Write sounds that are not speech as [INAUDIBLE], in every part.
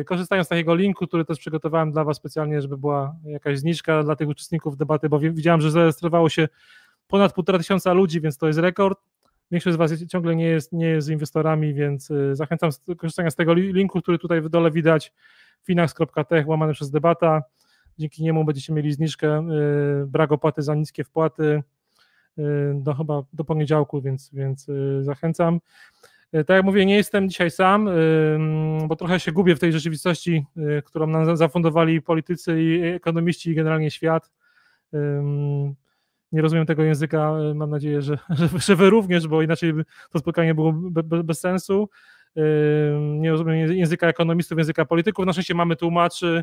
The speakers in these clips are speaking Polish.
Y, korzystając z takiego linku, który też przygotowałem dla Was specjalnie, żeby była jakaś zniżka dla tych uczestników debaty, bo widziałem, że zarejestrowało się ponad półtora tysiąca ludzi, więc to jest rekord. Większość z Was ciągle nie jest, nie jest inwestorami, więc y, zachęcam do korzystania z tego linku, który tutaj w dole widać finax.tech łamane przez debata. Dzięki niemu będziecie mieli zniżkę, y, brak opłaty za niskie wpłaty do chyba do poniedziałku, więc, więc zachęcam. E, tak jak mówię, nie jestem dzisiaj sam, bo trochę się gubię w tej rzeczywistości, którą nam zafundowali politycy i ekonomiści i generalnie świat. Nie rozumiem tego języka, mam nadzieję, że, że, wy również, bo inaczej to spotkanie było bez sensu. Nie rozumiem języka ekonomistów, języka polityków. Na szczęście mamy tłumaczy,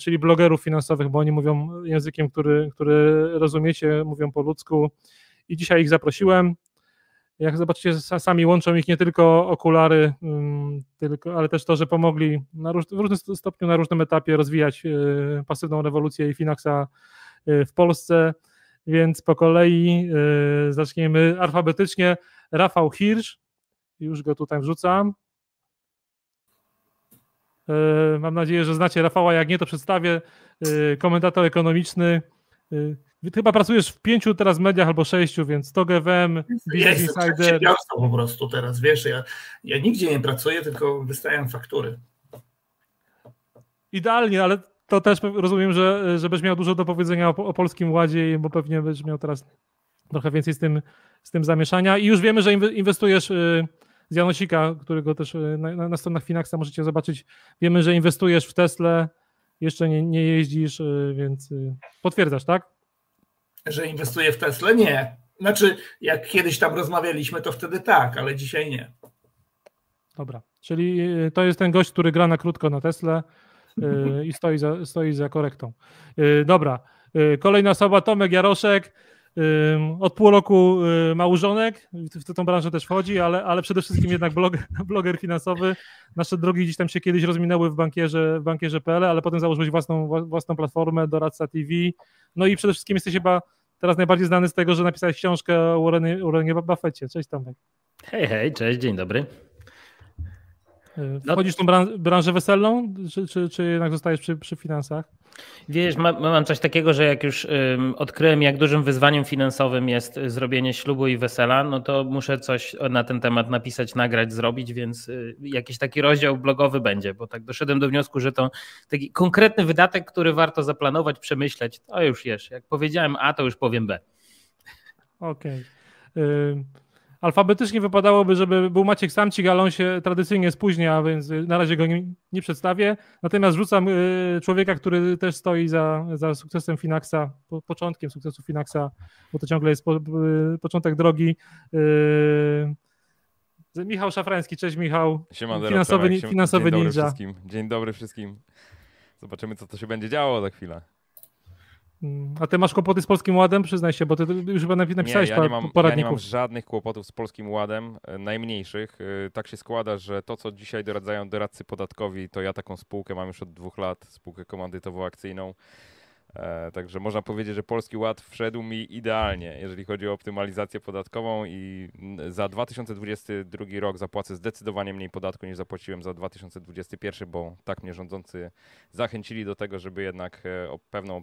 czyli blogerów finansowych, bo oni mówią językiem, który, który rozumiecie, mówią po ludzku. I dzisiaj ich zaprosiłem. Jak zobaczycie, sami łączą ich nie tylko okulary, tylko, ale też to, że pomogli na róż, w różnym stopniu, na różnym etapie rozwijać e, pasywną rewolucję i Finaxa e, w Polsce. Więc po kolei zaczniemy alfabetycznie. Rafał Hirsch, już go tutaj wrzucam. Mam nadzieję, że znacie Rafała. Jak nie, to przedstawię. Komentator ekonomiczny, Chyba pracujesz w pięciu teraz mediach albo sześciu, więc to GWM, Business Insider. Ja po prostu teraz, wiesz, ja, ja nigdzie nie pracuję, tylko wystawiam faktury. Idealnie, ale to też rozumiem, że, że będziesz miał dużo do powiedzenia o, o Polskim Ładzie, bo pewnie będziesz miał teraz trochę więcej z tym, z tym zamieszania. I już wiemy, że inwestujesz y, z Janosika, którego też y, na, na stronach Finaxa możecie zobaczyć. Wiemy, że inwestujesz w Tesla, jeszcze nie, nie jeździsz, y, więc potwierdzasz, tak? że inwestuje w Tesla? Nie. Znaczy, jak kiedyś tam rozmawialiśmy, to wtedy tak, ale dzisiaj nie. Dobra, czyli to jest ten gość, który gra na krótko na Tesla y, [LAUGHS] i stoi za, stoi za korektą. Dobra, kolejna osoba, Tomek Jaroszek. Od pół roku małżonek, w tę branżę też wchodzi, ale, ale przede wszystkim jednak bloger, [LAUGHS] bloger finansowy. Nasze drogi gdzieś tam się kiedyś rozminęły w bankierze, w bankierze.pl, ale potem założyłeś własną, własną platformę, Doradca TV. No i przede wszystkim jesteś chyba teraz najbardziej znany z tego, że napisałeś książkę o Warrenie, Warrenie Buffetcie. Cześć Tomek. Hej, hej, cześć, dzień dobry. No. Wchodzisz w tą branżę weselną, czy, czy, czy jednak zostajesz przy, przy finansach? Wiesz, ma, mam coś takiego, że jak już um, odkryłem, jak dużym wyzwaniem finansowym jest zrobienie ślubu i wesela, no to muszę coś na ten temat napisać, nagrać, zrobić, więc y, jakiś taki rozdział blogowy będzie, bo tak doszedłem do wniosku, że to taki konkretny wydatek, który warto zaplanować, przemyśleć, to już jest. Jak powiedziałem A, to już powiem B. Okej. Okay. Alfabetycznie wypadałoby, żeby był Maciek Samcik, ale on się tradycyjnie spóźnia, więc na razie go nie, nie przedstawię. Natomiast rzucam y, człowieka, który też stoi za, za sukcesem Finaxa, po, początkiem sukcesu Finaxa, bo to ciągle jest po, y, początek drogi. Y, Michał Szafrański, cześć Michał. Siema, finansowy, finansowy Dzień ninja. Dobry Dzień dobry wszystkim. Zobaczymy, co to się będzie działo za chwilę. A ty masz kłopoty z Polskim Ładem? Przyznaj się, bo ty już chyba napisałeś nie, ja nie mam, poradników. Ja nie mam żadnych kłopotów z Polskim Ładem, e, najmniejszych. E, tak się składa, że to, co dzisiaj doradzają doradcy podatkowi, to ja taką spółkę mam już od dwóch lat, spółkę komandytowo-akcyjną. E, także można powiedzieć, że Polski Ład wszedł mi idealnie, jeżeli chodzi o optymalizację podatkową i za 2022 rok zapłacę zdecydowanie mniej podatku niż zapłaciłem za 2021, bo tak mnie rządzący zachęcili do tego, żeby jednak e, pewną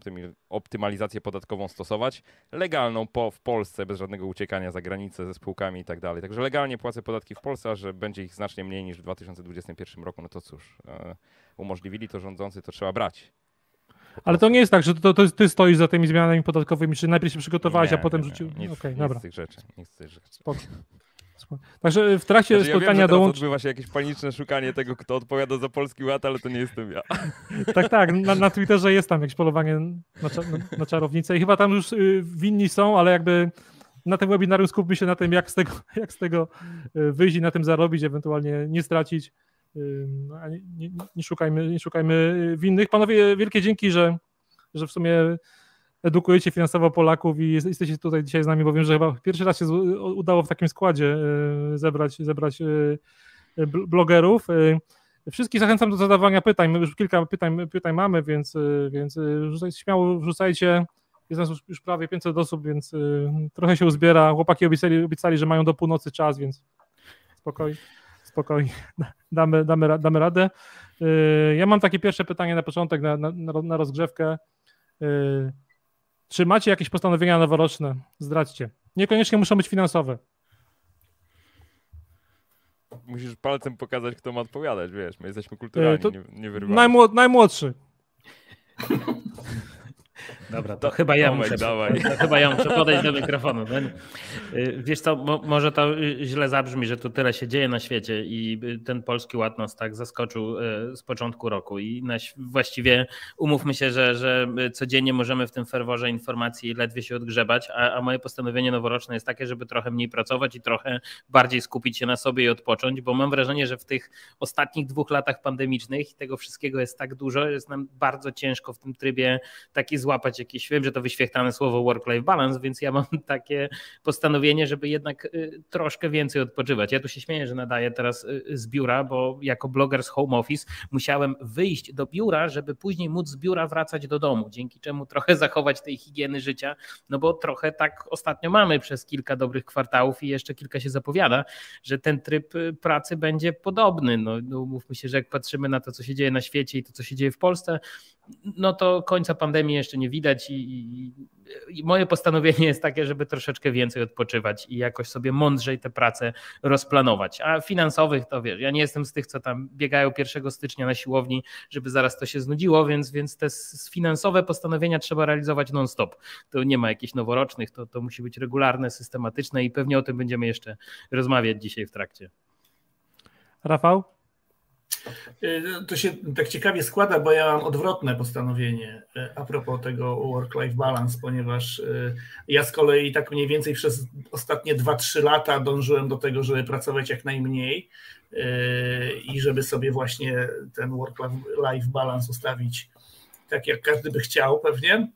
optymalizację podatkową stosować. Legalną po, w Polsce, bez żadnego uciekania za granicę ze spółkami i tak dalej. Także legalnie płacę podatki w Polsce, a że będzie ich znacznie mniej niż w 2021 roku, no to cóż, e, umożliwili to rządzący, to trzeba brać. Ale to nie jest tak, że to, to ty stoisz za tymi zmianami podatkowymi, czy najpierw się przygotowałeś, nie, a potem rzucił. Nic, okay, dobra. z tych rzeczy. Nic z tych rzeczy. Spoko. Także w trakcie znaczy, spotkania ja dołącz... odbywa się jakieś paniczne szukanie tego, kto odpowiada za Polski Ład, ale to nie jestem ja. [LAUGHS] tak, tak. Na, na Twitterze jest tam jakieś polowanie na, na czarownicę i chyba tam już y, winni są, ale jakby na tym webinarium skupmy się na tym, jak z tego, jak z tego y, wyjść i na tym zarobić, ewentualnie nie stracić. No, nie, nie, nie, szukajmy, nie szukajmy winnych. Panowie, wielkie dzięki, że, że w sumie edukujecie finansowo Polaków i jesteście tutaj dzisiaj z nami, bo wiem, że chyba pierwszy raz się udało w takim składzie e, zebrać, zebrać e, blogerów. Wszystkich zachęcam do zadawania pytań. My już kilka pytań, pytań mamy, więc, więc rzucajcie, śmiało wrzucajcie. Jest nas już, już prawie 500 osób, więc trochę się uzbiera. Chłopaki obiecali, obiecali, że mają do północy czas, więc spokojnie, spokojnie. [LAUGHS] Damy, damy, damy radę. Ja mam takie pierwsze pytanie na początek, na, na, na rozgrzewkę. Czy macie jakieś postanowienia noworoczne? Zdradźcie. Niekoniecznie muszą być finansowe. Musisz palcem pokazać, kto ma odpowiadać, wiesz, my jesteśmy kulturalni, to nie, nie najmłod, Najmłodszy. [LAUGHS] Dobra, to, to chyba ja muszę. Dawaj. Chyba ja muszę podejść do mikrofonu. Y, wiesz co, może to y, źle zabrzmi, że tu tyle się dzieje na świecie i y, ten polski ład nas tak zaskoczył z początku roku i właściwie umówmy się, że, że codziennie możemy w tym ferworze informacji ledwie się odgrzebać, a, a moje postanowienie noworoczne jest takie, żeby trochę mniej pracować i trochę bardziej skupić się na sobie i odpocząć, bo mam wrażenie, że w tych ostatnich dwóch latach pandemicznych tego wszystkiego jest tak dużo, jest nam bardzo ciężko w tym trybie taki złapać jakieś, wiem, że to wyświechtane słowo work-life balance, więc ja mam [LAUGHS] takie postanowienie, żeby jednak y, troszkę więcej odpoczywać. Ja tu się śmieję, że nadaję teraz y, z biura, bo jako bloger z home office musiałem wyjść do biura, żeby później móc z biura wracać do domu, dzięki czemu trochę zachować tej higieny życia, no bo trochę tak ostatnio mamy przez kilka dobrych kwartałów i jeszcze kilka się zapowiada, że ten tryb y, pracy będzie podobny. No, no mówmy się, że jak patrzymy na to, co się dzieje na świecie i to, co się dzieje w Polsce, no to końca pandemii jeszcze nie widać i, i, i, moje postanowienie jest takie, żeby troszeczkę więcej odpoczywać i jakoś sobie mądrzej tę pracę rozplanować. A finansowych to wiesz, ja nie jestem z tych, co tam biegają 1 stycznia na siłowni, żeby zaraz to się znudziło, więc, więc te finansowe postanowienia trzeba realizować non-stop. To nie ma jakichś noworocznych, to, to musi być regularne, systematyczne i pewnie o tym będziemy jeszcze rozmawiać dzisiaj w trakcie. Rafał? Y, to się tak ciekawie składa, bo ja mam odwrotne postanowienie y, a propos tego work-life balance, ponieważ y, ja z kolei tak mniej więcej przez ostatnie 2-3 lata dążyłem do tego, żeby pracować jak najmniej i żeby sobie właśnie ten work-life balance ustawić tak, jak każdy by chciał pewnie,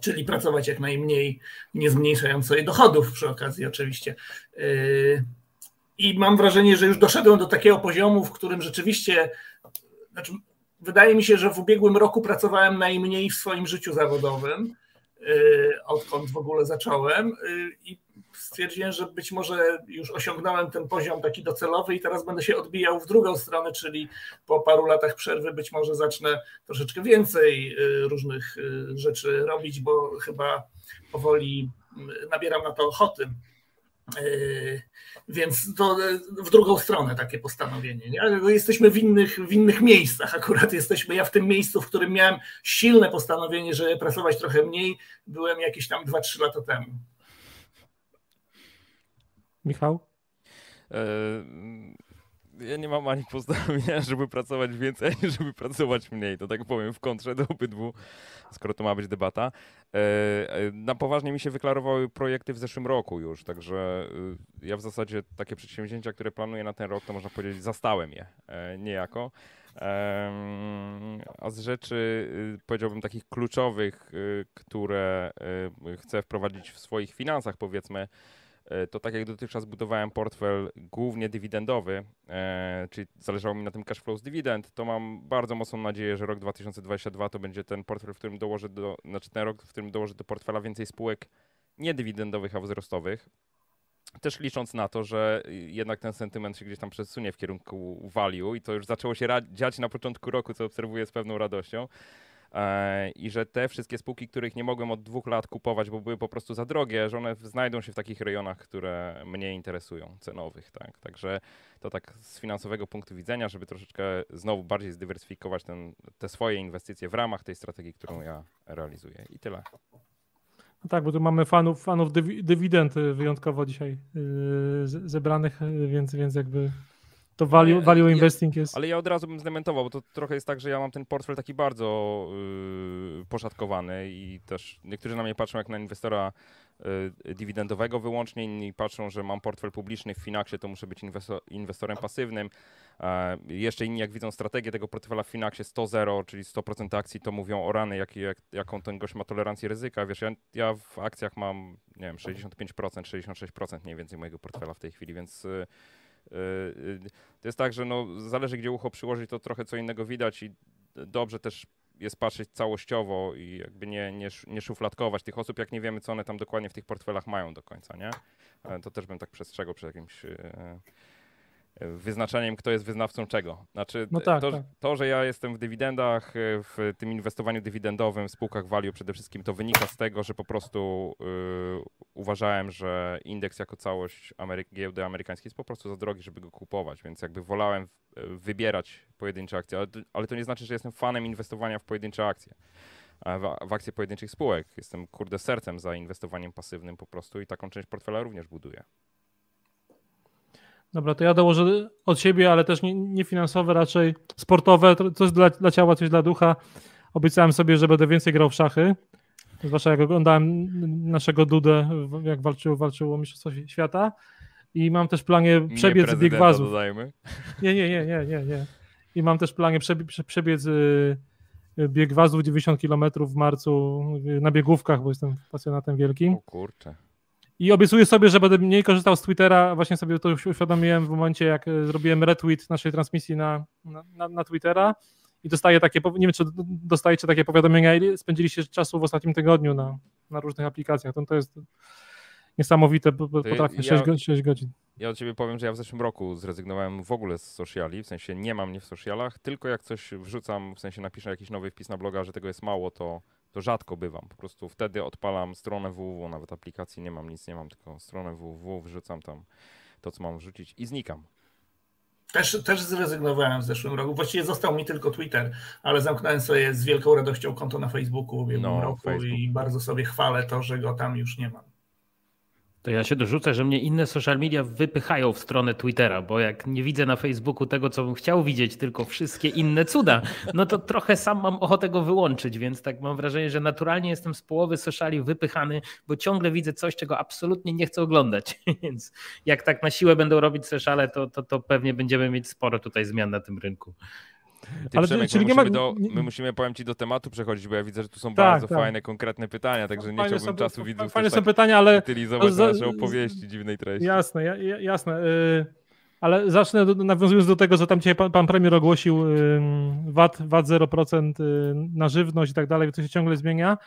czyli pracować jak najmniej, nie zmniejszając sobie dochodów przy okazji oczywiście. I mam wrażenie, że już doszedłem do takiego poziomu, w którym rzeczywiście, znaczy, wydaje mi się, że w ubiegłym roku pracowałem najmniej w swoim życiu zawodowym, y, odkąd w ogóle zacząłem. Y, I stwierdziłem, że być może już osiągnąłem ten poziom taki docelowy i teraz będę się odbijał w drugą stronę, czyli po paru latach przerwy być może zacznę troszeczkę więcej y, różnych rzeczy robić, bo chyba powoli nabieram na to ochoty. Yy, więc to w drugą stronę takie postanowienie. Nie? Jesteśmy w innych, w innych miejscach. Akurat [LAUGHS] jesteśmy. Ja w tym miejscu, w którym miałem silne postanowienie, żeby pracować trochę mniej, byłem jakieś tam 2-3 lata temu. Michał? Ja nie mam ani postanowienia, [LAUGHS] żeby pracować więcej, ani [LAUGHS] żeby pracować mniej. To tak powiem w kontrze do obydwu, skoro to ma być debata. E, e, na poważnie mi się wyklarowały projekty w zeszłym roku już, także e, ja w zasadzie takie przedsięwzięcia, które planuję na ten rok, to można powiedzieć, zastałem je niejako. A z rzeczy, powiedziałbym, takich kluczowych, które chcę wprowadzić w swoich finansach, powiedzmy, to tak jak dotychczas budowałem portfel głównie dywidendowy, e, czyli zależało mi na tym cash flow z dywidend, to mam bardzo mocną nadzieję, że rok 2022 to będzie ten portfel, w którym dołożę do, znaczy ten rok, w którym dołożę do portfela więcej spółek nie dywidendowych, a wzrostowych. Też licząc na to, że jednak ten sentyment się gdzieś tam przesunie w kierunku value i to już zaczęło się dziać na początku roku, co obserwuję z pewną radością. E, i że te wszystkie spółki, których nie mogłem od dwóch lat kupować, bo były po prostu za drogie, że one znajdą się w takich rejonach, które mnie interesują, cenowych, tak. Także to tak z finansowego punktu widzenia, żeby troszeczkę znowu bardziej zdywersyfikować ten, te swoje inwestycje w ramach tej strategii, którą ja realizuję. I tyle. No tak, bo tu mamy fanów, fanów dywidend wyjątkowo dzisiaj yy, zebranych, więc, więc jakby to value, value investing jest. Ale ja od razu bym zdementował, bo to trochę jest tak, że ja mam ten portfel taki bardzo yy, poszatkowany i też niektórzy na mnie patrzą jak na inwestora yy, dywidendowego wyłącznie, inni patrzą, że mam portfel publiczny w Finaxie, to muszę być inwestor, inwestorem pasywnym. Yy, jeszcze inni jak widzą strategię tego portfela w Finaxie 100-0, czyli 100% akcji, to mówią o rany, jak, jak, jaką ten gość ma tolerancję ryzyka. Wiesz, ja, ja w akcjach mam, nie wiem, 65%, 66% mniej więcej mojego portfela w tej chwili, więc y, To jest tak, że no, zależy gdzie ucho przyłożyć, to trochę co innego widać i dobrze też jest patrzeć całościowo i jakby nie, nie, nie szufladkować tych osób, jak nie wiemy, co one tam dokładnie w tych portfelach mają do końca, nie? To też bym tak przestrzegał przed jakimś wyznaczeniem, kto jest wyznawcą czego. Znaczy, no tak, to, tak. to, że ja jestem w dywidendach, e, w tym inwestowaniu dywidendowym w spółkach value przede wszystkim, to wynika z tego, że po prostu yy, uważałem, że indeks jako całość Amery giełdy amerykańskiej jest po prostu za drogi, żeby go kupować, więc jakby wolałem wybierać pojedyncze akcje, ale, ale to nie znaczy, że jestem fanem inwestowania w pojedyncze akcje. W, w akcje pojedynczych spółek. Jestem kurde sercem za inwestowaniem pasywnym po prostu i taką część portfela również buduję. Dobra, to ja dołożę od siebie, ale też nie, nie finansowe, raczej sportowe, coś dla, dla ciała, coś dla ducha. Obiecałem sobie, że będę więcej grał w szachy. Zwłaszcza jak oglądałem naszego Dudę, jak walczył, walczył o Mistrzostwo Świata. I mam też planie przebiec bieg wazów. Dodajmy. Nie, nie, nie, nie, nie, nie. I mam też planie przebiec y, bieg wazów 90 km w marcu y, na biegówkach, bo jestem pasjonatem wielkim. O kurczę. I obiecuję sobie, że będę mniej korzystał z Twittera. Właśnie sobie to już uświadomiłem w momencie, jak e, zrobiłem retweet naszej transmisji na, na, na Twittera. I dostaję takie, nie wiem, czy dostajecie takie powiadomienia, ile spędziliście czasu w ostatnim tygodniu na, na różnych aplikacjach. To, to jest niesamowite, bo potrafię ja, 6, 6 godzin. Ja od ciebie powiem, że ja w zeszłym roku zrezygnowałem w ogóle z sociali, w sensie nie mam mnie w socialach, tylko jak coś wrzucam, w sensie napiszę jakiś nowy wpis na bloga, że tego jest mało, to to rzadko bywam. Po prostu wtedy odpalam stronę www, nawet aplikacji nie mam, nic nie mam, tylko stronę www, wrzucam tam to, co mam wrzucić i znikam. Też, też zrezygnowałem w zeszłym roku. Właściwie został mi tylko Twitter, ale zamknąłem sobie z wielką radością konto na Facebooku w ubiegłym no, roku Facebook. i bardzo sobie chwalę to, że go tam już nie mam. To ja się dorzucę, że mnie inne social media wypychają w stronę Twittera, bo jak nie widzę na Facebooku tego, co bym chciał widzieć, tylko wszystkie inne cuda, no to trochę sam mam ochotę go wyłączyć, więc tak mam wrażenie, że naturalnie jestem z połowy sociali wypychany, bo ciągle widzę coś, czego absolutnie nie chcę oglądać. [LAUGHS] Więc jak tak na siłę będą robić sociale, to, to, to pewnie będziemy mieć sporo tutaj zmian na tym rynku. Ty, Ale Przemek, czyli my, musimy ma... do, my musimy, powiem Ci, do tematu przechodzić, bo ja widzę, że tu są tak, bardzo tak. fajne, konkretne pytania, także nie fajne chciałbym są, czasu widzów Fajne są tak pytania, ale... utylizować za... nasze opowieści dziwnej treści. Jasne, ja, jasne. Yy, ale zacznę do, nawiązując do tego, że tam dzisiaj pan, pan premier ogłosił yy, VAT, VAT 0% yy, na żywność i tak dalej, to się ciągle zmienia.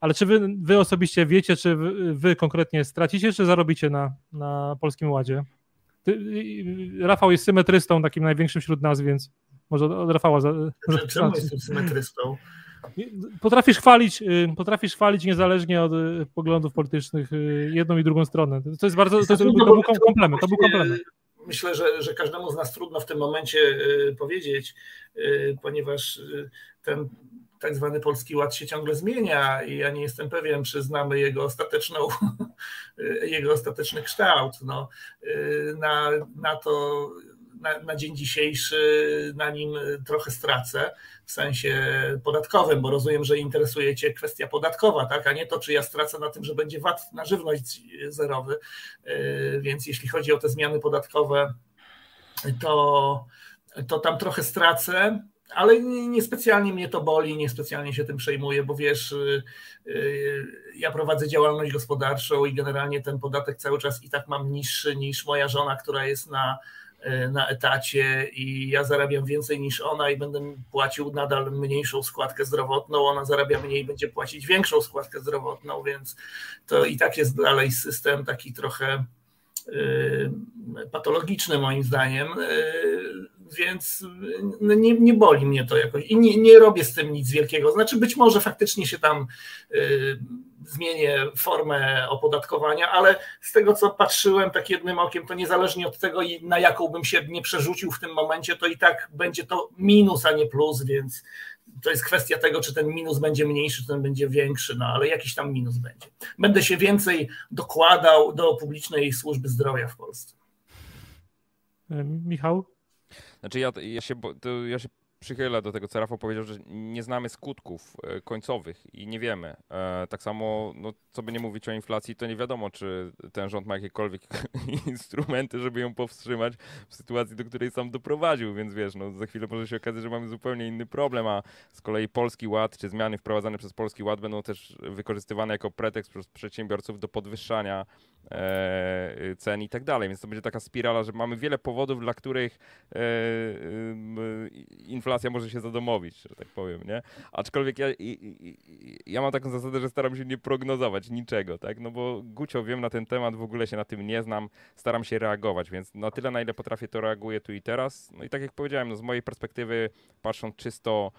Ale czy wy, wy osobiście wiecie, czy wy, wy, konkretnie stracicie, czy zarobicie na, na Polskim Ładzie? Ty, Rafał jest symetrystą, takim największym wśród nas, więc może od Rafała. Za, Czemu jestem symetrystą? Potrafisz chwalić, y, potrafisz chwalić niezależnie od y, poglądów politycznych y, jedną i drugą stronę. To jest bardzo, to, jest, to był komplement, to był komplement. Myślę, że, że każdemu z nas trudno w tym momencie powiedzieć, ponieważ ten tak zwany Polski Ład się ciągle zmienia i ja nie jestem pewien, czy znamy jego ostateczną, [LAUGHS] jego ostateczny kształt. No, na, na to na, na, dzień dzisiejszy na nim trochę stracę w sensie podatkowym, bo rozumiem, że interesuje Cię kwestia podatkowa, tak, a nie to, czy ja stracę na tym, że będzie VAT na żywność zerowy. Yy, więc jeśli chodzi o te zmiany podatkowe, to, to tam trochę stracę. Ale niespecjalnie mnie to boli, niespecjalnie się tym przejmuję, bo wiesz, yy, yy, ja prowadzę działalność gospodarczą i generalnie ten podatek cały czas i tak mam niższy niż moja żona, która jest na na etacie i ja zarabiam więcej niż ona i będę płacił nadal mniejszą składkę zdrowotną, ona zarabia mniej i będzie płacić większą składkę zdrowotną, więc to i tak jest dalej system taki trochę e, patologiczny moim zdaniem, e, więc nie, nie boli mnie to jakoś i nie, nie robię z tym nic wielkiego. Znaczy być może faktycznie się tam zmienię formę opodatkowania, ale z tego co patrzyłem tak jednym okiem, to niezależnie od tego, na jaką bym się nie przerzucił w tym momencie, to i tak będzie to minus, a nie plus, więc to jest kwestia tego, czy ten minus będzie mniejszy, czy ten będzie większy, no ale jakiś tam minus będzie. Będę się więcej dokładał do publicznej służby zdrowia w Polsce. Michał? Znaczy ja, ja, się, ja się przychylę do tego, co Rafał powiedział, że nie znamy skutków e, końcowych i nie wiemy. E, tak samo, no, co by nie mówić o inflacji, to nie wiadomo, czy ten rząd ma jakiekolwiek [LAUGHS] instrumenty, żeby ją powstrzymać w sytuacji, do której sam doprowadził, więc wiesz, no, za chwilę może się okazać, że mamy zupełnie inny problem, a z kolei Polski Ład, czy zmiany wprowadzane przez Polski Ład będą też wykorzystywane jako pretekst przez przedsiębiorców do podwyższania e, cen i tak dalej, więc to będzie taka spirala, że mamy wiele powodów, dla których e, e, inflacja może się zadomowić, że tak powiem, nie? Aczkolwiek ja, ja mam taką zasadę, że staram się nie prognozować niczego, tak? No bo Gucio wiem na ten temat, w ogóle się na tym nie znam, staram się reagować, więc na tyle, na ile potrafię, to reaguję tu i teraz. No i tak jak powiedziałem, no z mojej perspektywy, patrząc czysto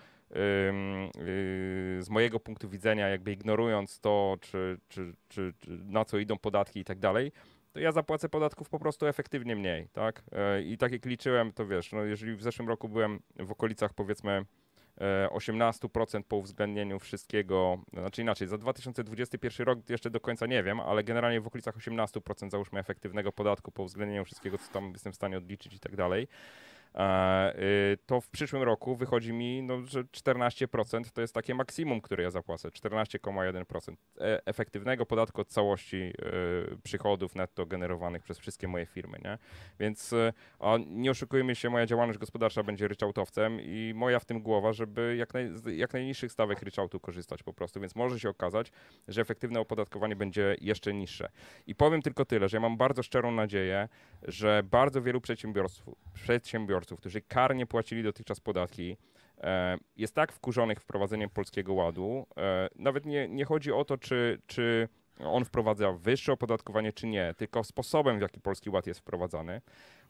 z mojego punktu widzenia, jakby ignorując to, czy, czy, czy, czy na co idą podatki i tak dalej, to ja zapłacę podatków po prostu efektywnie mniej, tak? E, I tak jak liczyłem, to wiesz, no jeżeli w zeszłym roku byłem w okolicach powiedzmy 18% e, po uwzględnieniu wszystkiego, znaczy inaczej, za 2021 rok jeszcze do końca nie wiem, ale generalnie w okolicach 18% załóżmy efektywnego podatku po uwzględnieniu wszystkiego, co tam jestem w stanie odliczyć i tak dalej. Y, to w przyszłym roku wychodzi mi, no, że 14% to jest takie maksimum, które ja zapłacę. 14,1% e, efektywnego podatku od całości y, przychodów netto generowanych przez wszystkie moje firmy, nie? Więc y, nie oszukujmy się, moja działalność gospodarcza będzie ryczałtowcem i moja w tym głowa, żeby jak, naj, jak najniższych stawek ryczałtu korzystać po prostu, więc może się okazać, że efektywne opodatkowanie będzie jeszcze niższe. I powiem tylko tyle, że ja mam bardzo szczerą nadzieję, że bardzo wielu przedsiębiorców, przedsiębiorców przedsiębiorców, którzy karnie płacili dotychczas podatki, e, jest tak wkurzonych wprowadzeniem polskiego ładu. E, nawet nie, nie chodzi o to, czy, czy on wprowadza wyższe opodatkowanie, czy nie, tylko sposobem, w jaki polski ład jest wprowadzany.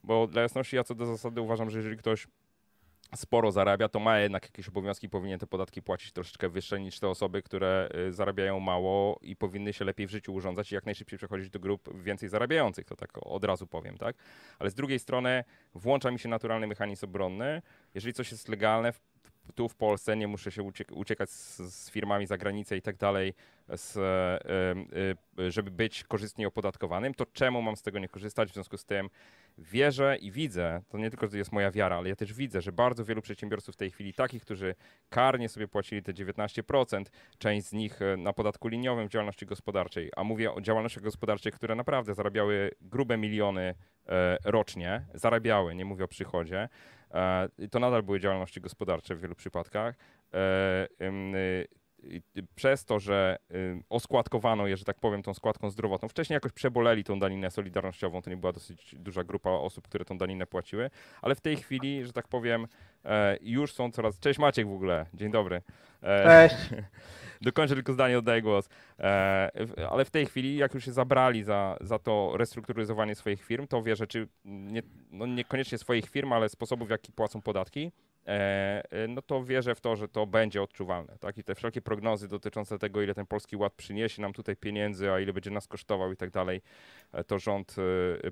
Bo dla jasności, ja co do zasady uważam, że jeżeli ktoś sporo zarabia, to ma jednak jakieś obowiązki, powinien te podatki płacić troszeczkę wyższe niż te osoby, które y, zarabiają mało i powinny się lepiej w życiu urządzać i jak najszybciej przechodzić do grup więcej zarabiających, to tak od razu powiem, tak? Ale z drugiej strony włącza mi się naturalny mechanizm obronny. Jeżeli coś jest legalne, tu w Polsce nie muszę się uciekać z, z firmami za granicę i tak dalej, z, y, y, żeby być korzystnie opodatkowanym, to czemu mam z tego nie korzystać? W związku z tym wierzę i widzę, to nie tylko jest moja wiara, ale ja też widzę, że bardzo wielu przedsiębiorców w tej chwili, takich, którzy karnie sobie płacili te 19%, część z nich na podatku liniowym w działalności gospodarczej, a mówię o działalności gospodarczej, które naprawdę zarabiały grube miliony rocznie, zarabiały, nie mówię o przychodzie, e, to nadal były działalności gospodarcze w wielu przypadkach przez to, że y, oskładkowano je, że tak powiem, tą składką zdrowotną, wcześniej jakoś przeboleli tą daninę solidarnościową, to nie była dosyć duża grupa osób, które tą daninę płaciły, ale w tej chwili, że tak powiem, e, już są coraz... Cześć Maciek w ogóle, dzień dobry. Cześć. [LAUGHS] Dokończę tylko zdanie, oddaję głos. E, ale w tej chwili, jak już się zabrali za, za to restrukturyzowanie swoich firm, to wie, że czy nie, no niekoniecznie swoich firm, ale sposobów, w jaki płacą podatki, no to wierzę w to, że to będzie odczuwalne. Tak? I te wszelkie prognozy dotyczące tego, ile ten polski ład przyniesie nam tutaj pieniędzy, a ile będzie nas kosztował i tak dalej, e, to rząd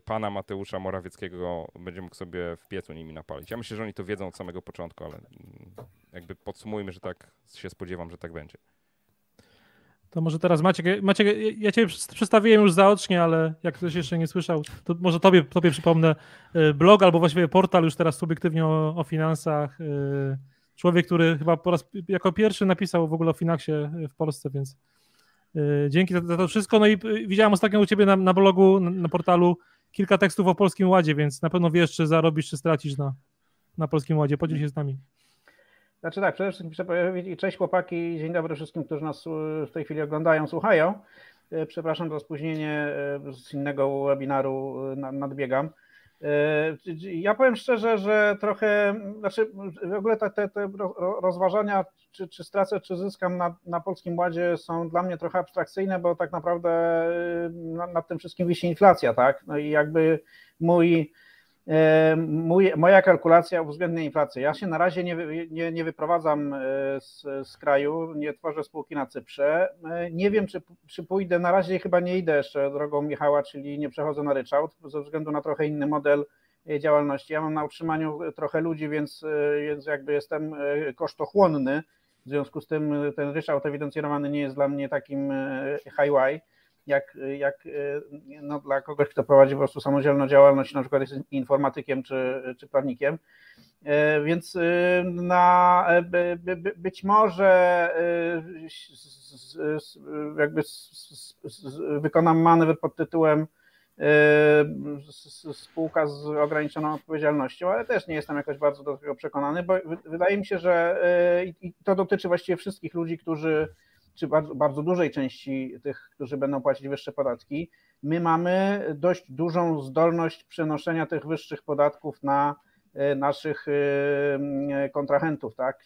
pana Mateusza Morawieckiego będzie mógł sobie w piecu nimi napalić. Ja myślę, że oni to wiedzą od samego początku, ale mm, jakby podsumujmy, że tak się spodziewam, że tak będzie. To może teraz Maciek, Maciek ja Cię przedstawiłem już zaocznie, ale jak ktoś jeszcze nie słyszał, to może Tobie, tobie przypomnę y, blog albo właściwie portal już teraz subiektywnie o, o finansach. Y, człowiek, który chyba po raz jako pierwszy napisał w ogóle o finansie w Polsce, więc y, dzięki za, za to wszystko. No i widziałem ostatnio u Ciebie na, na blogu, na, na, portalu kilka tekstów o Polskim Ładzie, więc na pewno wiesz, czy zarobisz, czy stracisz na, na Polskim Ładzie. Podziel się z nami. Znaczy tak, przede wszystkim chcę cześć chłopaki, dzień dobry wszystkim, którzy nas w tej chwili oglądają, słuchają. E, przepraszam za spóźnienie, e, z innego webinaru nadbiegam. Ja powiem szczerze, że trochę, znaczy w ogóle te, te, rozważania, czy, czy stracę, czy zyskam na, na Polskim Ładzie są dla mnie trochę abstrakcyjne, bo tak naprawdę nad, tym wszystkim wisi inflacja, tak? No i jakby mój mój, moja kalkulacja uwzględnia inflację. Ja się na razie nie, nie, nie wyprowadzam e, z, z, kraju, nie tworzę spółki na Cyprze. E, nie wiem, czy, czy pójdę, na razie chyba nie idę jeszcze drogą Michała, czyli nie przechodzę na ryczałt, ze względu na trochę inny model działalności. Ja mam na utrzymaniu trochę ludzi, więc, więc jakby jestem kosztochłonny. W związku z tym ten ryczałt ewidencjonowany nie jest dla mnie takim high jak, jak no, dla kogoś, kto prowadzi po prostu samodzielną działalność, na przykład jest informatykiem czy, czy prawnikiem. Więc na, być może jakby wykonam manewr pod tytułem spółka z ograniczoną odpowiedzialnością, ale też nie jestem jakoś bardzo do tego przekonany, bo wydaje mi się, że i to dotyczy właściwie wszystkich ludzi, którzy czy bardzo, bardzo dużej części tych, którzy będą płacić wyższe podatki, my mamy dość dużą zdolność przenoszenia tych wyższych podatków na e, naszych e, kontrahentów, tak?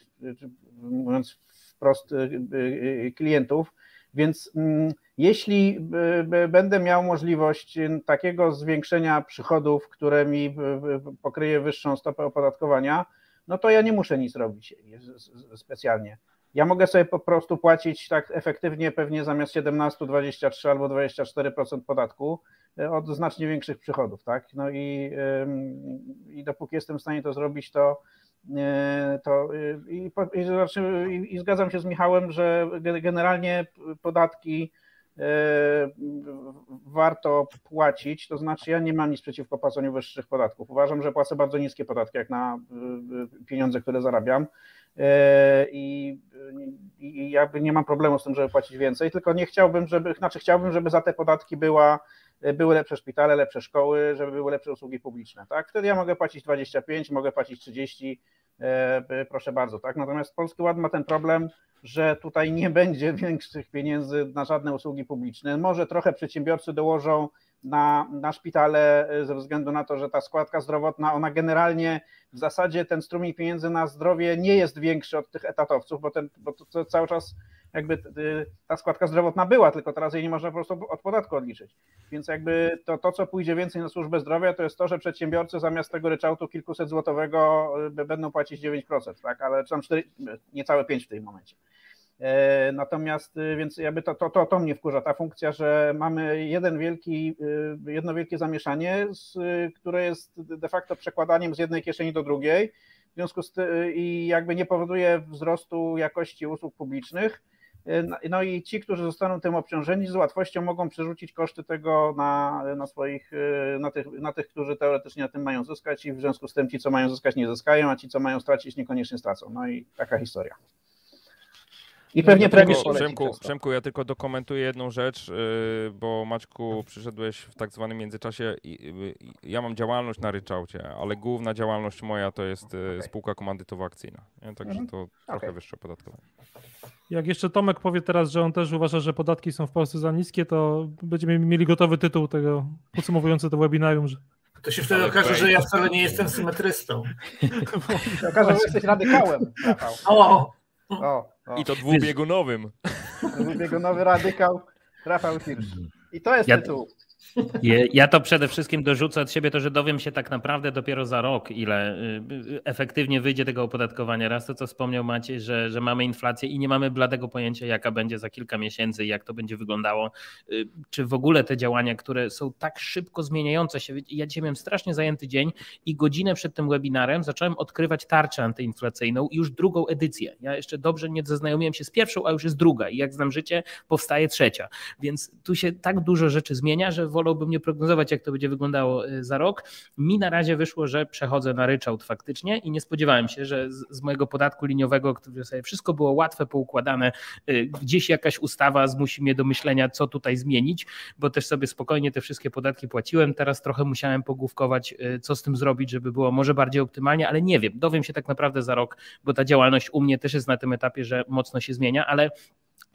Mówiąc wprost, e, klientów. Więc mm, jeśli będę miał możliwość takiego zwiększenia przychodów, które mi pokryje wyższą stopę opodatkowania, no to ja nie muszę nic robić specjalnie. Ja mogę sobie po prostu płacić tak efektywnie pewnie zamiast 17, 23 albo 24% podatku e, od znacznie większych przychodów, tak? No i, i dopóki jestem w stanie to zrobić, to, e, to i, i, znaczy, i, i zgadzam się z Michałem, że generalnie podatki e, warto płacić, to znaczy ja nie mam nic przeciwko płaceniu wyższych podatków. Uważam, że płacę bardzo niskie podatki jak na pieniądze, które zarabiam i i jakby nie mam problemu z tym, żeby płacić więcej, tylko nie chciałbym, żeby, znaczy chciałbym, żeby za te podatki była, były lepsze szpitale, lepsze szkoły, żeby były lepsze usługi publiczne, tak? Wtedy ja mogę płacić 25, mogę płacić 30, e, proszę bardzo, tak? Natomiast Polski Ład ma ten problem, że tutaj nie będzie [LAUGHS] większych pieniędzy na żadne usługi publiczne. Może trochę przedsiębiorcy dołożą na, na szpitale y, ze względu na to, że ta składka zdrowotna, ona generalnie w zasadzie ten strumień pieniędzy na zdrowie nie jest większy od tych etatowców, bo, ten, bo to, to cały czas jakby y, ta składka zdrowotna była, tylko teraz jej nie można po prostu od podatku odliczyć. Więc jakby to, to co pójdzie więcej na służbę zdrowia, to jest to, że przedsiębiorcy zamiast tego ryczałtu kilkuset złotowego y, będą płacić 9%, tak? ale czy tam 4, niecałe 5 w tym momencie. E, natomiast, y, więc jakby to, to, to, to mnie wkurza, ta funkcja, że mamy jeden wielki, y, jedno wielkie zamieszanie, które jest de facto przekładaniem z jednej kieszeni do drugiej, w związku z tym i jakby nie powoduje wzrostu jakości usług publicznych. E, no i ci, którzy zostaną tym obciążeni, z łatwością mogą przerzucić koszty tego na, na swoich, y, na tych, na tych, którzy teoretycznie na tym mają zyskać i w związku z tym ci, co mają zyskać, nie zyskają, a ci, co mają stracić, niekoniecznie stracą. No i taka historia. I pewnie premier Przemku, Przemku, ja tylko dokumentuję jedną rzecz, y, bo Maćku przyszedłeś w tak zwanym międzyczasie. Ja mam działalność na ryczałcie, ale główna działalność moja to jest y, okay. spółka komandytowo-akcyjna. Także mhm. to trochę okay. wyższe opodatkowanie. Jak jeszcze Tomek powie teraz, że on też uważa, że podatki są w Polsce za niskie, to będziemy mieli gotowy tytuł tego podsumowujący to webinarium, że to się wtedy okaże, że ja wcale nie jestem symetrystą. [LAUGHS] [LAUGHS] okaże, że jesteś radykałem. O, o, o. I to dwubiegunowym. Dwubiegunowy radykał Rafał Hirsch. I to jest ja, tytuł. Ja to przede wszystkim dorzucę od siebie to, że dowiem się tak naprawdę dopiero za rok, ile y, efektywnie wyjdzie tego opodatkowania. Raz to, co wspomniał Maciej, że, że mamy inflację i nie mamy bladego pojęcia, jaka będzie za kilka miesięcy i jak to będzie wyglądało. Y, czy w ogóle te działania, które są tak szybko zmieniające się. Ja dzisiaj miałem strasznie zajęty dzień i godzinę przed tym webinarem zacząłem odkrywać tarczę antyinflacyjną już drugą edycję. Ja jeszcze dobrze nie zaznajomiłem się z pierwszą, a już jest druga i jak znam życie, powstaje trzecia. Więc tu się tak dużo rzeczy zmienia, że wolałbym nie prognozować, jak to będzie wyglądało y, za rok. Mi na razie wyszło, że przechodzę na ryczałt faktycznie i nie spodziewałem się, że z, z mojego podatku liniowego, który sobie wszystko było łatwe, poukładane, y, gdzieś jakaś ustawa zmusi mnie do myślenia, co tutaj zmienić, bo też sobie spokojnie te wszystkie podatki płaciłem. Teraz trochę musiałem pogłówkować, y, co z tym zrobić, żeby było może bardziej optymalnie, ale nie wiem, dowiem się tak naprawdę za rok, bo ta działalność u mnie też jest na tym etapie, że mocno się zmienia, ale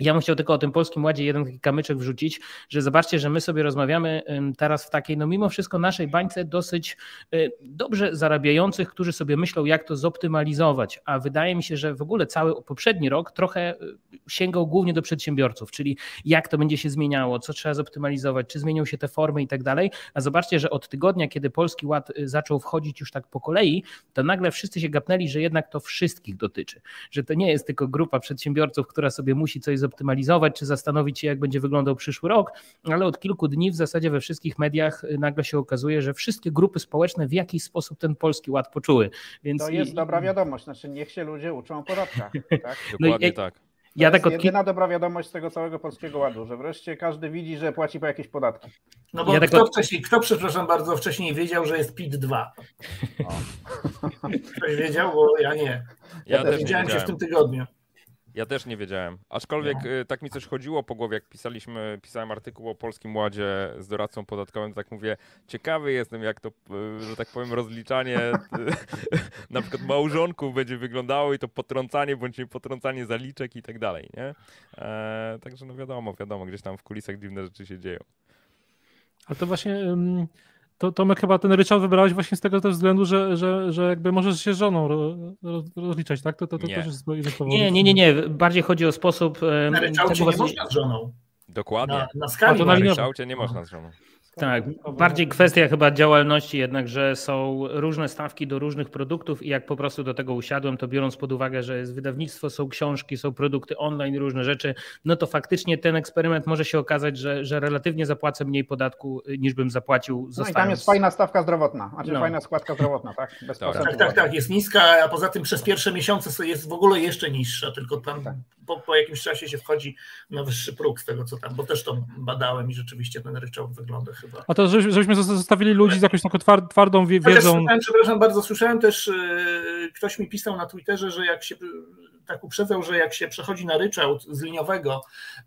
ja bym chciał tylko o tym Polskim Ładzie jeden taki kamyczek wrzucić, że zobaczcie, że my sobie rozmawiamy teraz w takiej, no mimo wszystko naszej bańce dosyć y, dobrze zarabiających, którzy sobie myślą, jak to zoptymalizować, a wydaje mi się, że w ogóle cały poprzedni rok trochę y, sięgał głównie do przedsiębiorców, czyli jak to będzie się zmieniało, co trzeba zoptymalizować, czy zmienią się te formy i tak dalej, a zobaczcie, że od tygodnia, kiedy Polski Ład y, zaczął wchodzić już tak po kolei, to nagle wszyscy się gapnęli, że jednak to wszystkich dotyczy, że to nie jest tylko grupa przedsiębiorców, która sobie musi coś zoptymalizować, zoptymalizować, czy zastanowić się, jak będzie wyglądał przyszły rok, ale od kilku dni w zasadzie we wszystkich mediach y, nagle się okazuje, że wszystkie grupy społeczne w jakiś sposób ten polski ład poczuły. Więc to jest i... dobra wiadomość, znaczy niech się ludzie uczą o podatkach. [LAUGHS] Tak? Dokładnie no i, tak. To ja jest tak od... jedyna dobra wiadomość z tego całego polskiego ładu, że wreszcie każdy widzi, że płaci po jakieś podatki. No bo ja kto, tak od... wcześniej, kto, przepraszam bardzo, wcześniej wiedział, że jest PIT-2? [LAUGHS] Ktoś wiedział, bo ja nie. Ja, ja też widziałem się w tym tygodniu. Ja też nie wiedziałem. Aczkolwiek no. Y, tak mi coś chodziło po głowie, jak pisaliśmy, pisałem artykuł o Polskim Ładzie z doradcą podatkowym, tak mówię, ciekawy jestem, jak to, y, że tak powiem, rozliczanie y, [LAUGHS] na przykład małżonków będzie wyglądało i to potrącanie bądź nie potrącanie zaliczek i tak dalej, nie? E, także no wiadomo, wiadomo, gdzieś tam w kulisach dziwne rzeczy się dzieją. Ale to właśnie... Um to Tomek chyba ten ryczałt wybrałeś właśnie z tego też względu, że, że, że jakby możesz się żoną rozliczać, tak? To, to, to nie. też jest Nie, nie, nie, nie. Bardziej chodzi o sposób. Na ryczałcie nie można z żoną. Dokładnie. Na, na skali. A to na ryczałcie nie można z żoną. Tak, bardziej kwestia chyba działalności jednak, że są różne stawki do różnych produktów i jak po prostu do tego usiadłem, to biorąc pod uwagę, że jest wydawnictwo, są książki, są produkty online, różne rzeczy, no to faktycznie ten eksperyment może się okazać, że, że relatywnie zapłacę mniej podatku niż bym zapłacił zostając. No i tam jest fajna stawka zdrowotna, znaczy no. fajna składka zdrowotna, tak? Bez tak. tak, tak, tak, jest niska, a poza tym przez pierwsze miesiące jest w ogóle jeszcze niższa, tylko tam tak. po, po jakimś czasie się wchodzi na wyższy próg z tego co tam, bo też to badałem i rzeczywiście ten ryczałt wygląda chyba. A to, żebyśmy zostawili ludzi z jakąś taką twardą wiedzą. Ja przepraszam bardzo, słyszałem też, y, ktoś mi pisał na Twitterze, że jak się tak uprzedzał, że jak się przechodzi na ryczałt z liniowego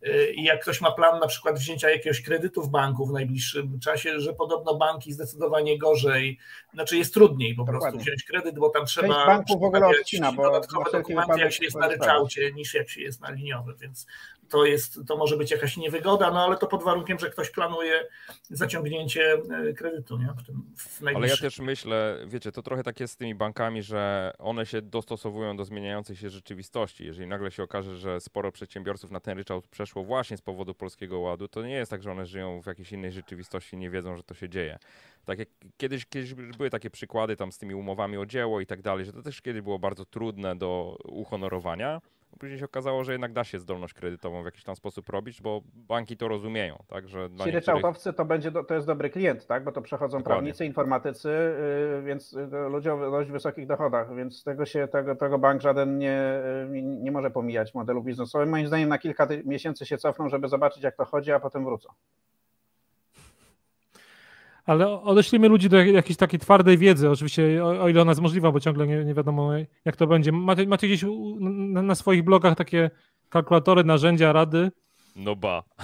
y, i jak ktoś ma plan na przykład wzięcia jakiegoś kredytu w banku w najbliższym czasie, że podobno banki zdecydowanie gorzej, znaczy jest trudniej po prostu wziąć kredyt, bo tam trzeba Część banków w ogóle odcina, bo dodatkowe dokumenty jak się jest na ryczałcie niż jak się jest na liniowym, więc to, jest, to może być jakaś niewygoda, no ale to pod warunkiem, że ktoś planuje zaciągnięcie e, kredytu. Nie? W tym, w ale ja też myślę, wiecie, to trochę tak jest z tymi bankami, że one się dostosowują do zmieniającej się rzeczywistości. Jeżeli nagle się okaże, że sporo przedsiębiorców na ten ryczałt przeszło właśnie z powodu Polskiego Ładu, to nie jest tak, że one żyją w jakiejś innej rzeczywistości, nie wiedzą, że to się dzieje. Tak jak kiedyś, kiedyś były takie przykłady tam z tymi umowami o dzieło i tak dalej, że to też kiedyś było bardzo trudne do uhonorowania. Później się okazało, że jednak da się zdolność kredytową w jakiś tam sposób robić, bo banki to rozumieją. Tak, że Ci ryczałtowcy to będzie to jest dobry klient, tak? bo to przechodzą Dokładnie. prawnicy, informatycy, yy, więc ludzie o dość wysokich dochodach, więc tego się tego, tego bank żaden nie, nie może pomijać w modelu biznesowym. Moim zdaniem na kilka miesięcy się cofną, żeby zobaczyć jak to chodzi, a potem wrócą. Ale odeślimy ludzi do jakiejś takiej twardej wiedzy, oczywiście, o, o ile ona jest możliwa, bo ciągle nie, nie wiadomo, jak to będzie. Macie, macie gdzieś na, na, swoich blogach takie kalkulatory, narzędzia, rady? No ba. [LAUGHS]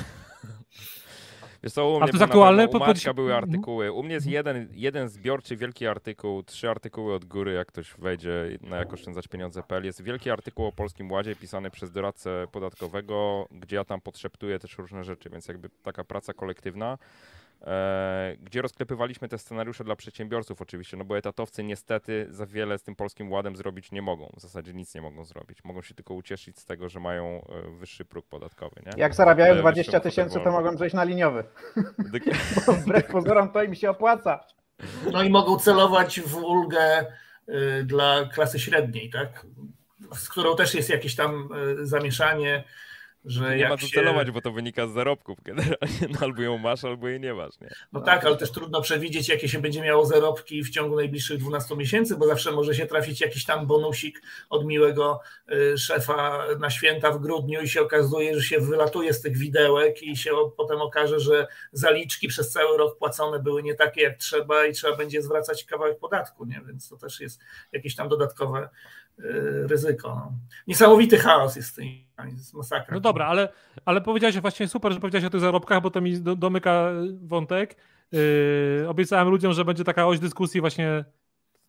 Wiesz co, u mnie A to jest aktualne? U Maćka były mhm. artykuły. U mnie jest jeden, jeden zbiorczy, wielki artykuł, trzy artykuły od góry, jak ktoś wejdzie na jak oszczędzać pieniądze.pl. Jest wielki artykuł o Polskim Ładzie pisany przez doradcę podatkowego, gdzie ja tam podszeptuję też różne rzeczy, więc jakby taka praca kolektywna. E, gdzie rozklepywaliśmy te scenariusze dla przedsiębiorców oczywiście, no bo etatowcy niestety za wiele z tym polskim ładem zrobić nie mogą. W zasadzie nic nie mogą zrobić. Mogą się tylko ucieszyć z tego, że mają e, wyższy próg podatkowy. Nie? Jak zarabiają 20 e, tysięcy, to mogą przejść na liniowy. [LAUGHS] [LAUGHS] bo wbrew pozorom to im się opłaca. No i mogą celować w ulgę dla klasy średniej, tak? Z którą też jest jakieś tam zamieszanie że nie ma co się... celować, bo to wynika z zarobków generalnie. No, albo ją masz, albo jej nie masz. Nie? No tak, ale też trudno przewidzieć, jakie się będzie miało zarobki w ciągu najbliższych 12 miesięcy, bo zawsze może się trafić jakiś tam bonusik od miłego y, szefa na święta w grudniu i się okazuje, że się wylatuje z tych widełek i się potem okaże, że zaliczki przez cały rok płacone były nie takie jak trzeba i trzeba będzie zwracać kawałek podatku, nie? więc to też jest jakieś tam dodatkowe Y, ryzyko. No. Niesamowity chaos jest w masakra. No dobra, ale, ale powiedziałeś właśnie super, że powiedziałeś o tych zarobkach, bo to mi do, domyka wątek. Yy, obiecałem ludziom, że będzie taka oś dyskusji właśnie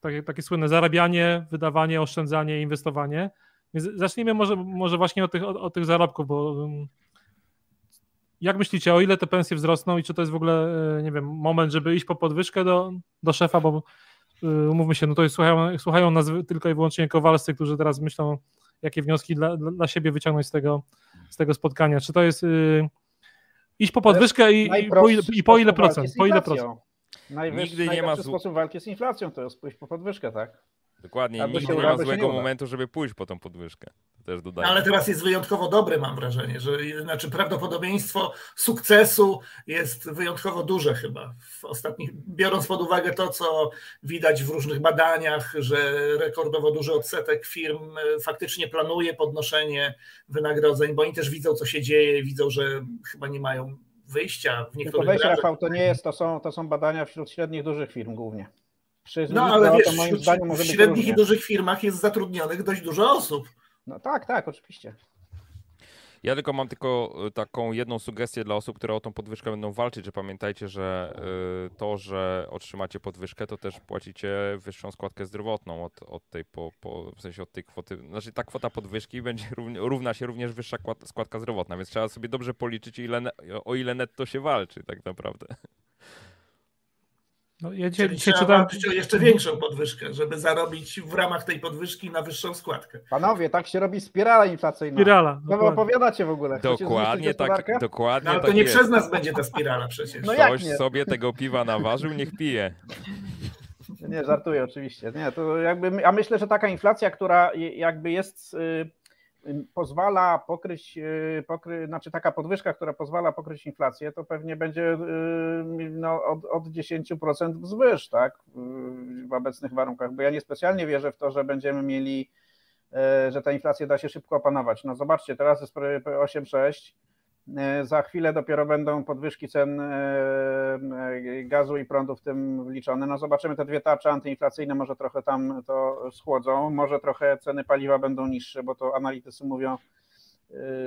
takie, takie słynne zarabianie, wydawanie, oszczędzanie, inwestowanie. Więc zacznijmy może, może właśnie od tych, od, od tych zarobków, bo jak myślicie, o ile te pensje wzrosną i czy to jest w ogóle, yy, nie wiem, moment, żeby iść po podwyżkę do, do szefa, bo Y, umówmy się, no to słuchają, słuchają nas tylko i wyłącznie kowalscy, którzy teraz myślą, jakie wnioski dla, dla siebie wyciągnąć z tego, z tego spotkania. Czy to jest yy, iść po podwyżkę i, i, po, ile, i po ile procent? Po ile procent? Nigdy nie ma sposób walki z inflacją to jest pójść po podwyżkę, tak? Dokładnie, Albo nigdy nie ma złego momentu, żeby pójść po tą podwyżkę. Też dodaję. Ale teraz jest wyjątkowo dobry, mam wrażenie, że znaczy prawdopodobieństwo sukcesu jest wyjątkowo duże chyba w ostatnich, biorąc pod uwagę to, co widać w różnych badaniach, że rekordowo duży odsetek firm e, faktycznie planuje podnoszenie wynagrodzeń, bo oni też widzą, co się dzieje, widzą, że chyba nie mają wyjścia w niektórych Tylko weź, Rafał, to nie jest, to są, to są badania wśród średnich, dużych firm głównie. Przy no ale wiesz, moim zdaniem w średnich i dużych firmach jest zatrudnionych dość dużo osób. No tak, tak, oczywiście. Ja tylko mam tylko y, taką jedną sugestię dla osób, które o tą podwyżkę będą walczyć, że pamiętajcie, że y, to, że otrzymacie podwyżkę, to też płacicie wyższą składkę zdrowotną od, od tej po, po, w sensie od tej kwoty. Znaczy ta kwota podwyżki będzie równa się również wyższa składka zdrowotna, więc trzeba sobie dobrze policzyć, ile, o ile netto się walczy tak naprawdę. No, ja dzisiaj, dzisiaj czytam... jeszcze większą podwyżkę, żeby zarobić w ramach tej podwyżki na wyższą składkę. Panowie, tak się robi spirala inflacyjna. Spirala. No opowiadacie w ogóle. dokładnie tak, dokładnie no, ale tak to nie jest. przez nas będzie ta spirala przecież. No Ktoś sobie tego piwa naważył, niech pije. Nie, żartuję oczywiście. Nie, to jakby, a myślę, że taka inflacja, która jakby jest y, pozwala pokryć, y, pokry, znaczy taka podwyżka, która pozwala pokryć inflację, to pewnie będzie y, no, od, od 10% wzwyż, tak, w obecnych warunkach, bo ja niespecjalnie wierzę w to, że będziemy mieli, y, że ta inflacja da się szybko opanować. No zobaczcie, teraz jest 8,6, E, za chwilę dopiero będą podwyżki cen e, e, gazu i prądu w tym wliczone. No zobaczymy te dwie tarcze antyinflacyjne, może trochę tam to schłodzą, może trochę ceny paliwa będą niższe, bo to analitycy mówią,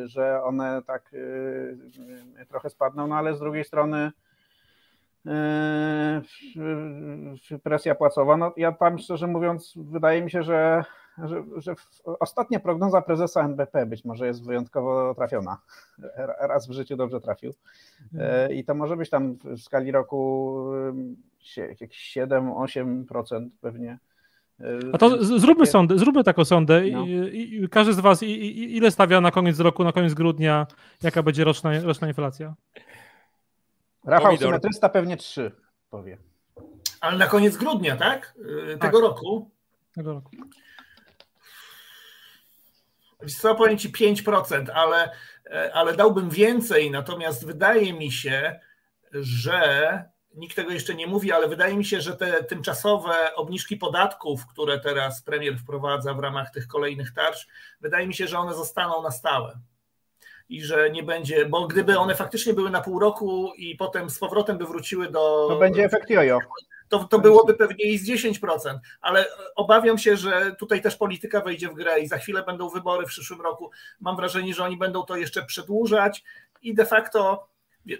że one tak trochę spadną, no ale z drugiej strony presja płacowa, no ja tam szczerze mówiąc wydaje mi się, że że, że ostatnia prognoza prezesa NBP być może jest wyjątkowo trafiona. Raz w życiu dobrze trafił. E, I to może być tam w skali roku jakieś 7-8% pewnie. E, A to zróbmy sondę, zróbmy taką sondę. No. I, i, każdy z Was i, ile stawia na koniec roku, na koniec grudnia, jaka będzie roczna, roczna inflacja? Rafał Symetrysta pewnie 3 powie. Ale na koniec grudnia, tak? E, tego tak. roku? Tego roku. Co powiem ci 5%, ale, e, ale dałbym więcej, natomiast wydaje mi się, że nikt tego jeszcze nie mówi, ale wydaje mi się, że te tymczasowe obniżki podatków, które teraz premier wprowadza w ramach tych kolejnych tarcz, wydaje mi się, że one zostaną na stałe. I że nie będzie, bo gdyby one faktycznie były na pół roku i potem z powrotem by wróciły do. To będzie efekt jojo to, to byłoby pewnie i z 10%, ale obawiam się, że tutaj też polityka wejdzie w grę i za chwilę będą wybory w przyszłym roku. Mam wrażenie, że oni będą to jeszcze przedłużać i de facto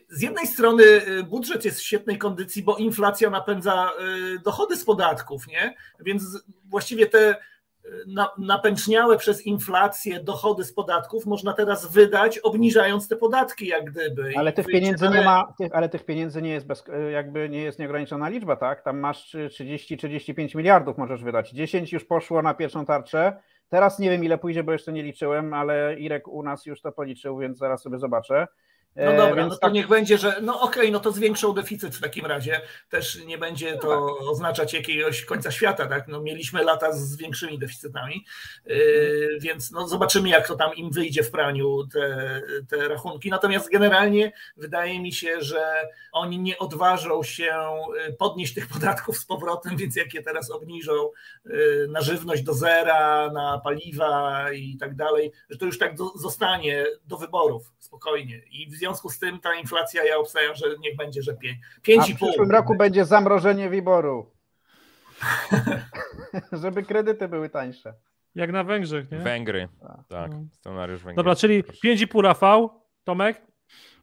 z jednej strony y, budżet jest w świetnej kondycji, bo inflacja napędza y, dochody z podatków, nie? Więc właściwie te napęczniałe przez inflację dochody z podatków można teraz wydać, obniżając te podatki, jak gdyby. Ale tych pieniędzy nie ma, ale tych pieniędzy nie jest bez, jakby nie jest nieograniczona liczba, tak? Tam masz 30-35 miliardów możesz wydać. 10 już poszło na pierwszą tarczę. Teraz nie wiem ile pójdzie, bo jeszcze nie liczyłem, ale Irek u nas już to policzył, więc zaraz sobie zobaczę. No e, dobra, no to tak... niech będzie, że no okej, okay, no to zwiększą deficyt w takim razie. Też nie będzie to no tak. oznaczać jakiegoś końca świata, tak? No mieliśmy lata z większymi deficytami, yy, więc no zobaczymy, jak to tam im wyjdzie w praniu te, te rachunki. Natomiast generalnie wydaje mi się, że oni nie odważą się y, podnieść tych podatków z powrotem, więc jak je teraz obniżą yy, na żywność do zera, na paliwa i tak dalej, że to już tak do, zostanie do wyborów spokojnie. I w związku z tym ta inflacja, ja obstawiam, że niech będzie, że 5,5. A w przyszłym roku będzie zamrożenie wyboru. [LAUGHS] Żeby kredyty były tańsze. Jak na Węgrzech, nie? Węgry, tak. tak no. Scenariusz Węgier. Dobra, czyli 5,5 Rafał, Tomek?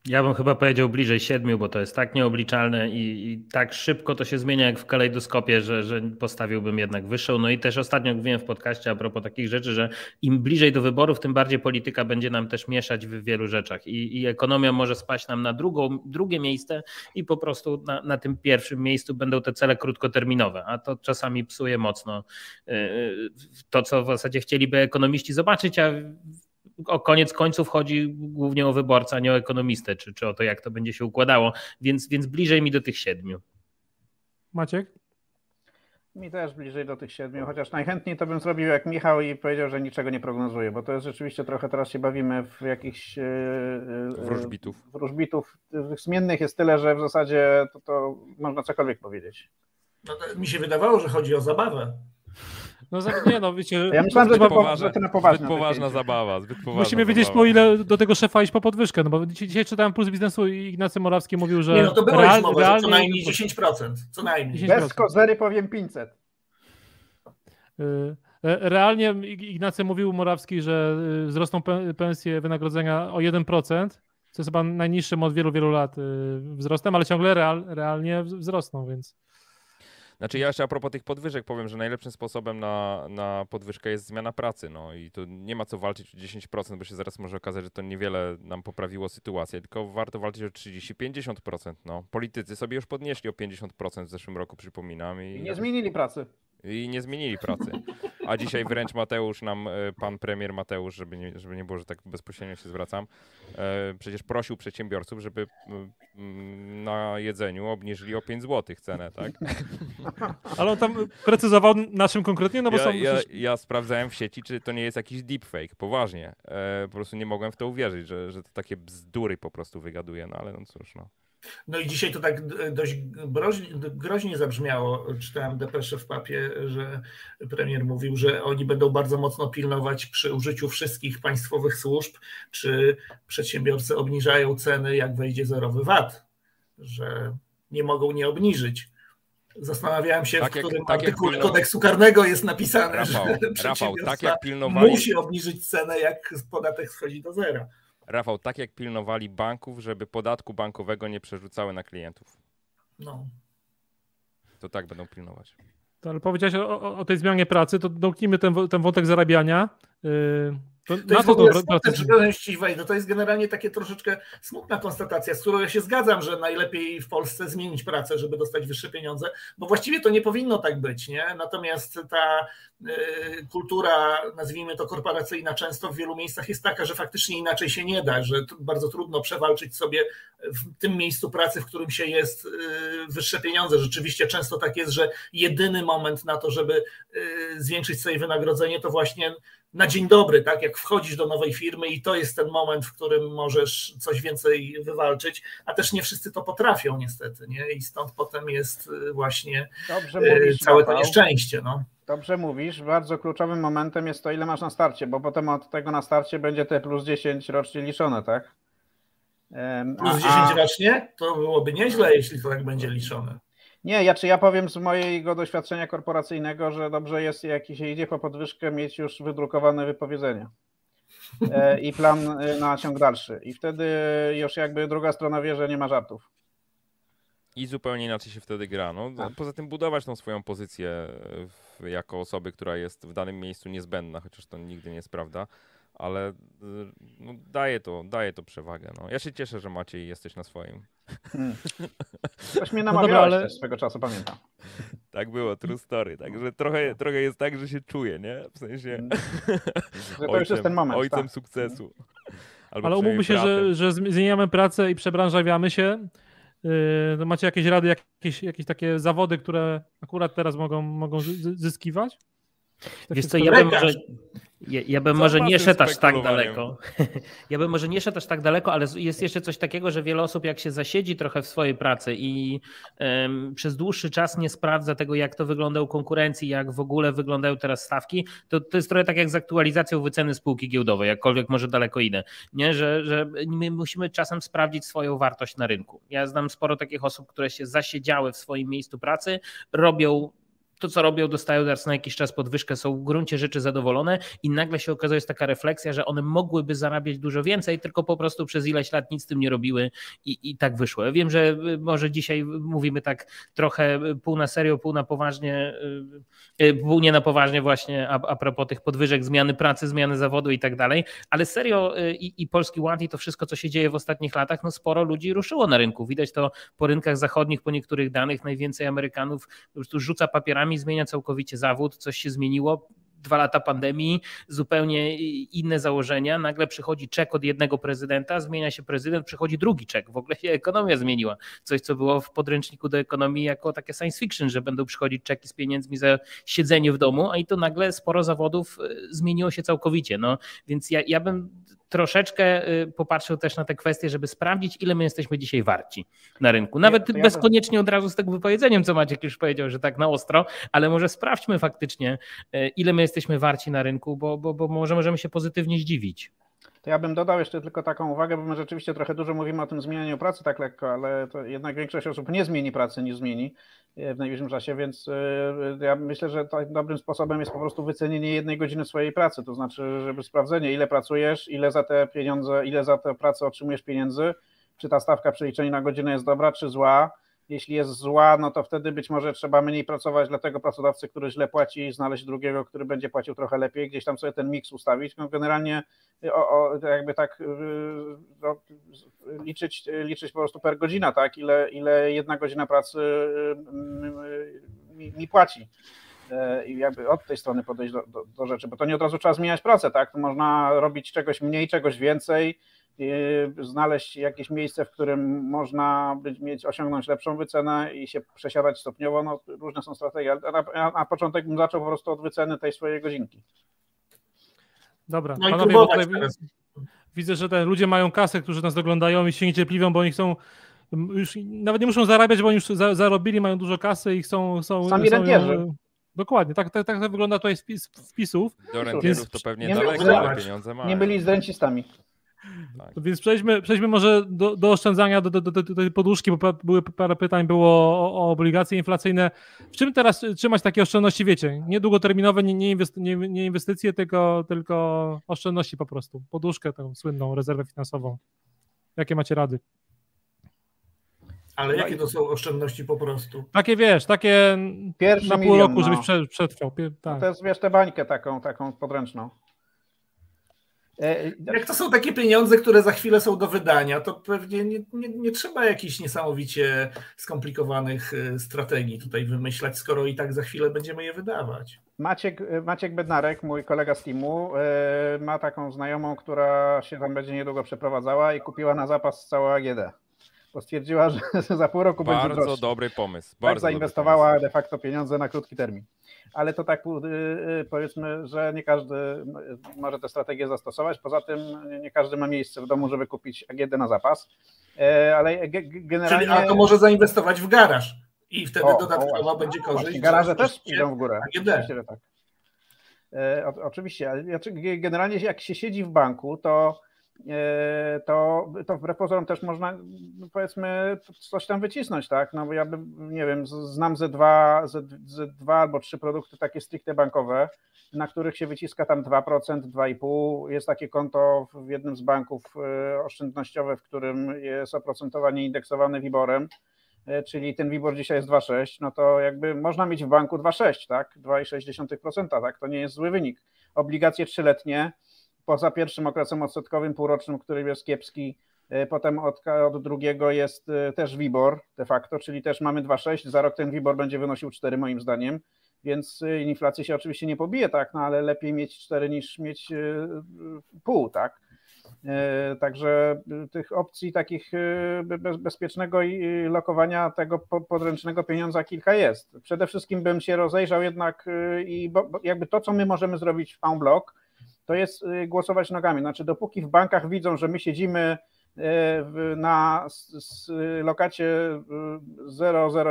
Ja bym chyba powiedział bliżej siedmiu, bo to jest tak nieobliczalne i, i, tak szybko to się zmienia jak w kalejdoskopie, że, że postawiłbym jednak wyższą. No i też ostatnio mówiłem w podcaście a propos takich rzeczy, że im bliżej do wyborów, tym bardziej polityka będzie nam też mieszać w wielu rzeczach i, i ekonomia może spaść nam na drugą, drugie miejsce i po prostu na, na tym pierwszym miejscu będą te cele krótkoterminowe, a to czasami psuje mocno y, y, to, co w zasadzie chcieliby ekonomiści zobaczyć, a o koniec końców chodzi głównie o wyborcę, a nie o ekonomistę, czy, czy o to, jak to będzie się układało, więc, więc bliżej mi do tych siedmiu. Maciek? Mi też bliżej do tych siedmiu, chociaż najchętniej to bym zrobił jak Michał i powiedział, że niczego nie prognozuje, bo to jest rzeczywiście trochę teraz się bawimy w jakichś e, e, Wróżbitów. wróżbitów. Tych zmiennych jest tyle, że w zasadzie to, to można cokolwiek powiedzieć. No, mi się wydawało, że chodzi o zabawę. No nie no, wiecie... Ja myślałem, że, Zbyt to, poważna- że to na poważnie. Zbyt poważna zabawa, zbyt poważna Musimy wiedzieć zabawa. po ile do tego szefa iść po podwyżkę, no bo dzisiaj, dzisiaj czytałem Puls Biznesu i Ignacy Morawski mówił, że Nie, no to było real- już mowa, że co realnie- najmniej 10%. Co najmniej. 10%. Bez kozery powiem 500. Y, e, Realnie Ignacy mówił Morawski, że y, wzrosną pe- pensje, wynagrodzenia o 1%, co jest chyba najniższym od wielu, wielu lat y, wzrostem, ale ciągle real, realnie wz- wzrosną, więc Znaczy ja jeszcze a propos tych podwyżek powiem, że najlepszym sposobem na, na podwyżkę jest zmiana pracy, no i tu nie ma co walczyć o 10%, bo się zaraz może okazać, że to niewiele nam poprawiło sytuację, tylko warto walczyć o 30-50%, no. Politycy sobie już podnieśli o 50% w zeszłym roku, przypominam. I nie zmienili pracy. I nie zmienili pracy. A dzisiaj wręcz Mateusz nam, e, pan premier Mateusz, żeby nie, żeby nie było, że tak bezpośrednio się zwracam, e, przecież prosił przedsiębiorców, żeby na jedzeniu obniżyli o 5 zł cenę, tak? Ale on tam precyzował na czym konkretnie, no bo ja, są ja, ja sprawdzałem w sieci, czy to nie jest jakiś deepfake, poważnie. E, po prostu nie mogłem w to uwierzyć, że, że to takie bzdury po prostu wygaduje, no ale no cóż, no. No i dzisiaj to tak dość groźnie, zabrzmiało. Czytałem depeszę w papie, że premier mówił, że oni będą bardzo mocno pilnować przy użyciu wszystkich państwowych służb, czy przedsiębiorcy obniżają ceny, jak wejdzie zerowy VAT, że nie mogą nie obniżyć. Zastanawiałem się, Tak w którym tak jak artykule kodeksu karnego jest napisane, Rafał, że Rafał, tak jak pilnowali, musi obniżyć cenę, jak podatek schodzi do zera. Rafał, tak jak pilnowali banków, żeby podatku bankowego nie przerzucały na klientów. No. To tak będą pilnować. To, ale powiedziałeś o, o, tej zmianie pracy, to domknijmy ten, ten wątek zarabiania. Yy, to To jest ogóle to wejdę. To jest generalnie takie troszeczkę smutna konstatacja, z którą ja się zgadzam, że najlepiej w Polsce zmienić pracę, żeby dostać wyższe pieniądze, bo właściwie to nie powinno tak być, nie? Natomiast ta y, kultura, nazwijmy to korporacyjna, często w wielu miejscach jest taka, że faktycznie inaczej się nie da, że bardzo trudno przewalczyć sobie w tym miejscu pracy, w którym się jest y, wyższe pieniądze. Rzeczywiście często tak jest, że jedyny moment na to, żeby y, zwiększyć sobie wynagrodzenie, to właśnie na dzień dobry, tak? Jak wchodzisz do nowej firmy i to jest ten moment, w którym możesz coś więcej wywalczyć, a też nie wszyscy to potrafią niestety, nie? I stąd potem jest y, właśnie y, mówisz, całe to nieszczęście, no. Dobrze mówisz. Bardzo kluczowym momentem jest to, ile masz na starcie, bo potem od tego na starcie będzie te plus 10 rocznie liczone, tak? Plus a- 10 a- rocznie, to byłoby nieźle, jeśli to tak będzie liczone. Nie, ja czy ja powiem z mojego doświadczenia korporacyjnego, że dobrze jest, jak się idzie po podwyżkę, mieć już wydrukowane wypowiedzenie e, i plan e, na ciąg dalszy. I wtedy już jakby druga strona wie, że nie ma żartów. I zupełnie inaczej się wtedy gra. No, Tak. Poza tym budować tą swoją pozycję w, jako osoby, która jest w danym miejscu niezbędna, chociaż to nigdy nie jest prawda, ale y, no, daje, to, daje to przewagę. No. Ja się cieszę, że Maciej jesteś na swoim. Hmm. [LAUGHS] Ktoś mnie No namawiałeś dobra, ale- też swego czasu, pamiętam. Tak było, true story. Także trochę, trochę jest tak, że się czuję, nie? W sensie Mm. [LAUGHS] Że to już jest ten moment. ojcem tak. sukcesu. Albo Ale umówmy się, że, że zmieniamy pracę i przebranżawiamy się. Yy, macie jakieś rady, jakieś, jakieś takie zawody, które akurat teraz mogą, mogą zy- zyskiwać? Wiesz co, ja bym Lekarz. Ja, ja bym Co może nie szedł aż tak daleko. [LAUGHS] Ja bym może nie szedł aż tak daleko, ale jest jeszcze coś takiego, że wiele osób jak się zasiedzi trochę w swojej pracy i em, przez dłuższy czas nie sprawdza tego, jak to wygląda u konkurencji, jak w ogóle wyglądają teraz stawki, to, to jest trochę tak jak z aktualizacją wyceny spółki giełdowej, jakkolwiek może daleko idę. Nie, że, że my musimy czasem sprawdzić swoją wartość na rynku. Ja znam sporo takich osób, które się zasiedziały w swoim miejscu pracy, robią to, co robią, dostają teraz na jakiś czas podwyżkę, są w gruncie rzeczy zadowolone i nagle się okazuje, jest taka refleksja, że one mogłyby zarabiać dużo więcej, tylko po prostu przez ileś lat nic z tym nie robiły i, i tak wyszło. Ja wiem, że y, może dzisiaj mówimy tak trochę pół na serio, pół na poważnie, y, y, pół nie na poważnie właśnie a, a propos tych podwyżek, zmiany pracy, zmiany zawodu i tak dalej, ale serio y, i, i Polski Ład i to wszystko, co się dzieje w ostatnich latach, no sporo ludzi ruszyło na rynku. Widać to po rynkach zachodnich, po niektórych danych, najwięcej Amerykanów po prostu rzuca papierami, zmienia całkowicie zawód, coś się zmieniło. dwa lata pandemii, zupełnie inne założenia. Nagle przychodzi czek od jednego prezydenta, zmienia się prezydent, przychodzi drugi czek. W ogóle się ekonomia zmieniła. Coś, co było w podręczniku do ekonomii jako takie science fiction, że będą przychodzić czeki z pieniędzmi za siedzenie w domu, a i to nagle sporo zawodów zmieniło się całkowicie. No, więc ja, ja bym troszeczkę y, popatrzył też na te kwestie, żeby sprawdzić, ile my jesteśmy dzisiaj warci na rynku. Nawet ja, bezkoniecznie od razu z tego wypowiedzeniem, co Maciek już powiedział, że tak na ostro, ale może sprawdźmy faktycznie, y, ile my jesteśmy warci na rynku, bo, bo, bo może możemy się pozytywnie zdziwić. To ja bym dodał jeszcze tylko taką uwagę, bo my rzeczywiście trochę dużo mówimy o tym zmienianiu pracy tak lekko, ale jednak większość osób nie zmieni pracy niż zmieni e, w najbliższym czasie, więc e, ja myślę, że dobrym sposobem jest po prostu wycenienie jednej godziny swojej pracy, to znaczy, żeby sprawdzenie, ile pracujesz, ile za te pieniądze, ile za tę pracę otrzymujesz pieniędzy, czy ta stawka przeliczenia na godzinę jest dobra, czy zła, jeśli jest zła, no to wtedy być może trzeba mniej pracować dla tego pracodawcy, który źle płaci i znaleźć drugiego, który będzie płacił trochę lepiej, gdzieś tam sobie ten miks ustawić. No generalnie o, o, jakby tak y, no, liczyć, liczyć po prostu per godzina, tak, ile, ile jedna godzina pracy y, mi, mi płaci e, i jakby od tej strony podejść do, do, do, rzeczy, bo to nie od razu trzeba zmieniać pracę, tak? Można robić czegoś mniej, czegoś więcej, znaleźć jakieś miejsce, w którym można być, mieć, osiągnąć lepszą wycenę i się przesiadać stopniowo. No, różne są strategie, ale na, na początek bym zaczął po prostu od wyceny tej swojej godzinki. Dobra, no panowie, bo tutaj widzę, że te ludzie mają kasę, którzy nas oglądają i się niecierpliwią, bo oni chcą już nawet nie muszą zarabiać, bo oni już za, zarobili, mają dużo kasy i chcą... są Sami są, rentierzy. Dokładnie, tak, tak, tak wygląda tutaj spis, wpisów. Do rentierów to pewnie nie daleko, ale pieniądze mają. Nie byli z rencistami. Tak. Więc przejdźmy, przejdźmy może do, do oszczędzania, do, do, do, do, tej poduszki, bo były parę pytań było o, o, obligacje inflacyjne. W czym teraz trzymać takie oszczędności, wiecie? Nie długoterminowe, nie, nie, inwesty, nie, nie inwestycje, tylko, tylko oszczędności po prostu. Poduszkę, tę słynną rezerwę finansową. Jakie macie rady? Ale jakie to są oszczędności po prostu? Takie wiesz, takie Pierwszy na pół milion, roku, żebyś no. przetrwał. Tak. No to jest wiesz tę bańkę taką, taką podręczną. E, Jak to są takie pieniądze, które za chwilę są do wydania, to pewnie nie, nie, nie, trzeba jakichś niesamowicie skomplikowanych e, strategii tutaj wymyślać, skoro i tak za chwilę będziemy je wydawać. Maciek, e, Maciek Bednarek, mój kolega z teamu, ma taką znajomą, która się tam będzie niedługo przeprowadzała i kupiła na zapas całą AGD bo stwierdziła, [LAUGHS] że za pół roku bardzo będzie Bardzo dobry pomysł. Tak bardzo tak zainwestowała de facto pieniądze na krótki termin. Ale to tak y, y, powiedzmy, że nie każdy może tę strategię zastosować. Poza tym nie każdy ma miejsce w domu, żeby kupić AGD na zapas. E, ale generalnie... Czyli a to może zainwestować w garaż i wtedy o, dodatkowo o, będzie korzyść. Garaże też idą w górę. AGD. Oczywiście, tak. E, o, oczywiście, ale generalnie jak się siedzi w banku, to to, to wbrew pozorom też można powiedzmy coś tam wycisnąć, tak? No bo ja bym, nie wiem, znam ze dwa, ze, ze dwa albo trzy produkty takie stricte bankowe, na których się wyciska tam 2%, 2,5%. Jest takie konto w jednym z banków e, oszczędnościowe, w którym jest oprocentowanie indeksowane WIBORem, e, czyli ten WIBOR dzisiaj jest 2,6, no to jakby można mieć w banku 2,6, tak? 2,6%, tak? To nie jest zły wynik. Obligacje trzyletnie, poza pierwszym okresem odsetkowym półrocznym, który jest kiepski, e, potem od, od drugiego jest e, też WIBOR de facto, czyli też mamy 2,6, za rok ten WIBOR będzie wynosił 4 moim zdaniem, więc e, inflacja się oczywiście nie pobije, tak, no ale lepiej mieć 4 niż mieć pół, tak. Także tych opcji takich bezpiecznego lokowania tego podręcznego pieniądza kilka jest. Przede wszystkim bym się rozejrzał jednak i jakby to, co my możemy zrobić w Unblock, to jest y, głosować nogami. Znaczy, dopóki w bankach widzą, że my siedzimy y, na lokacie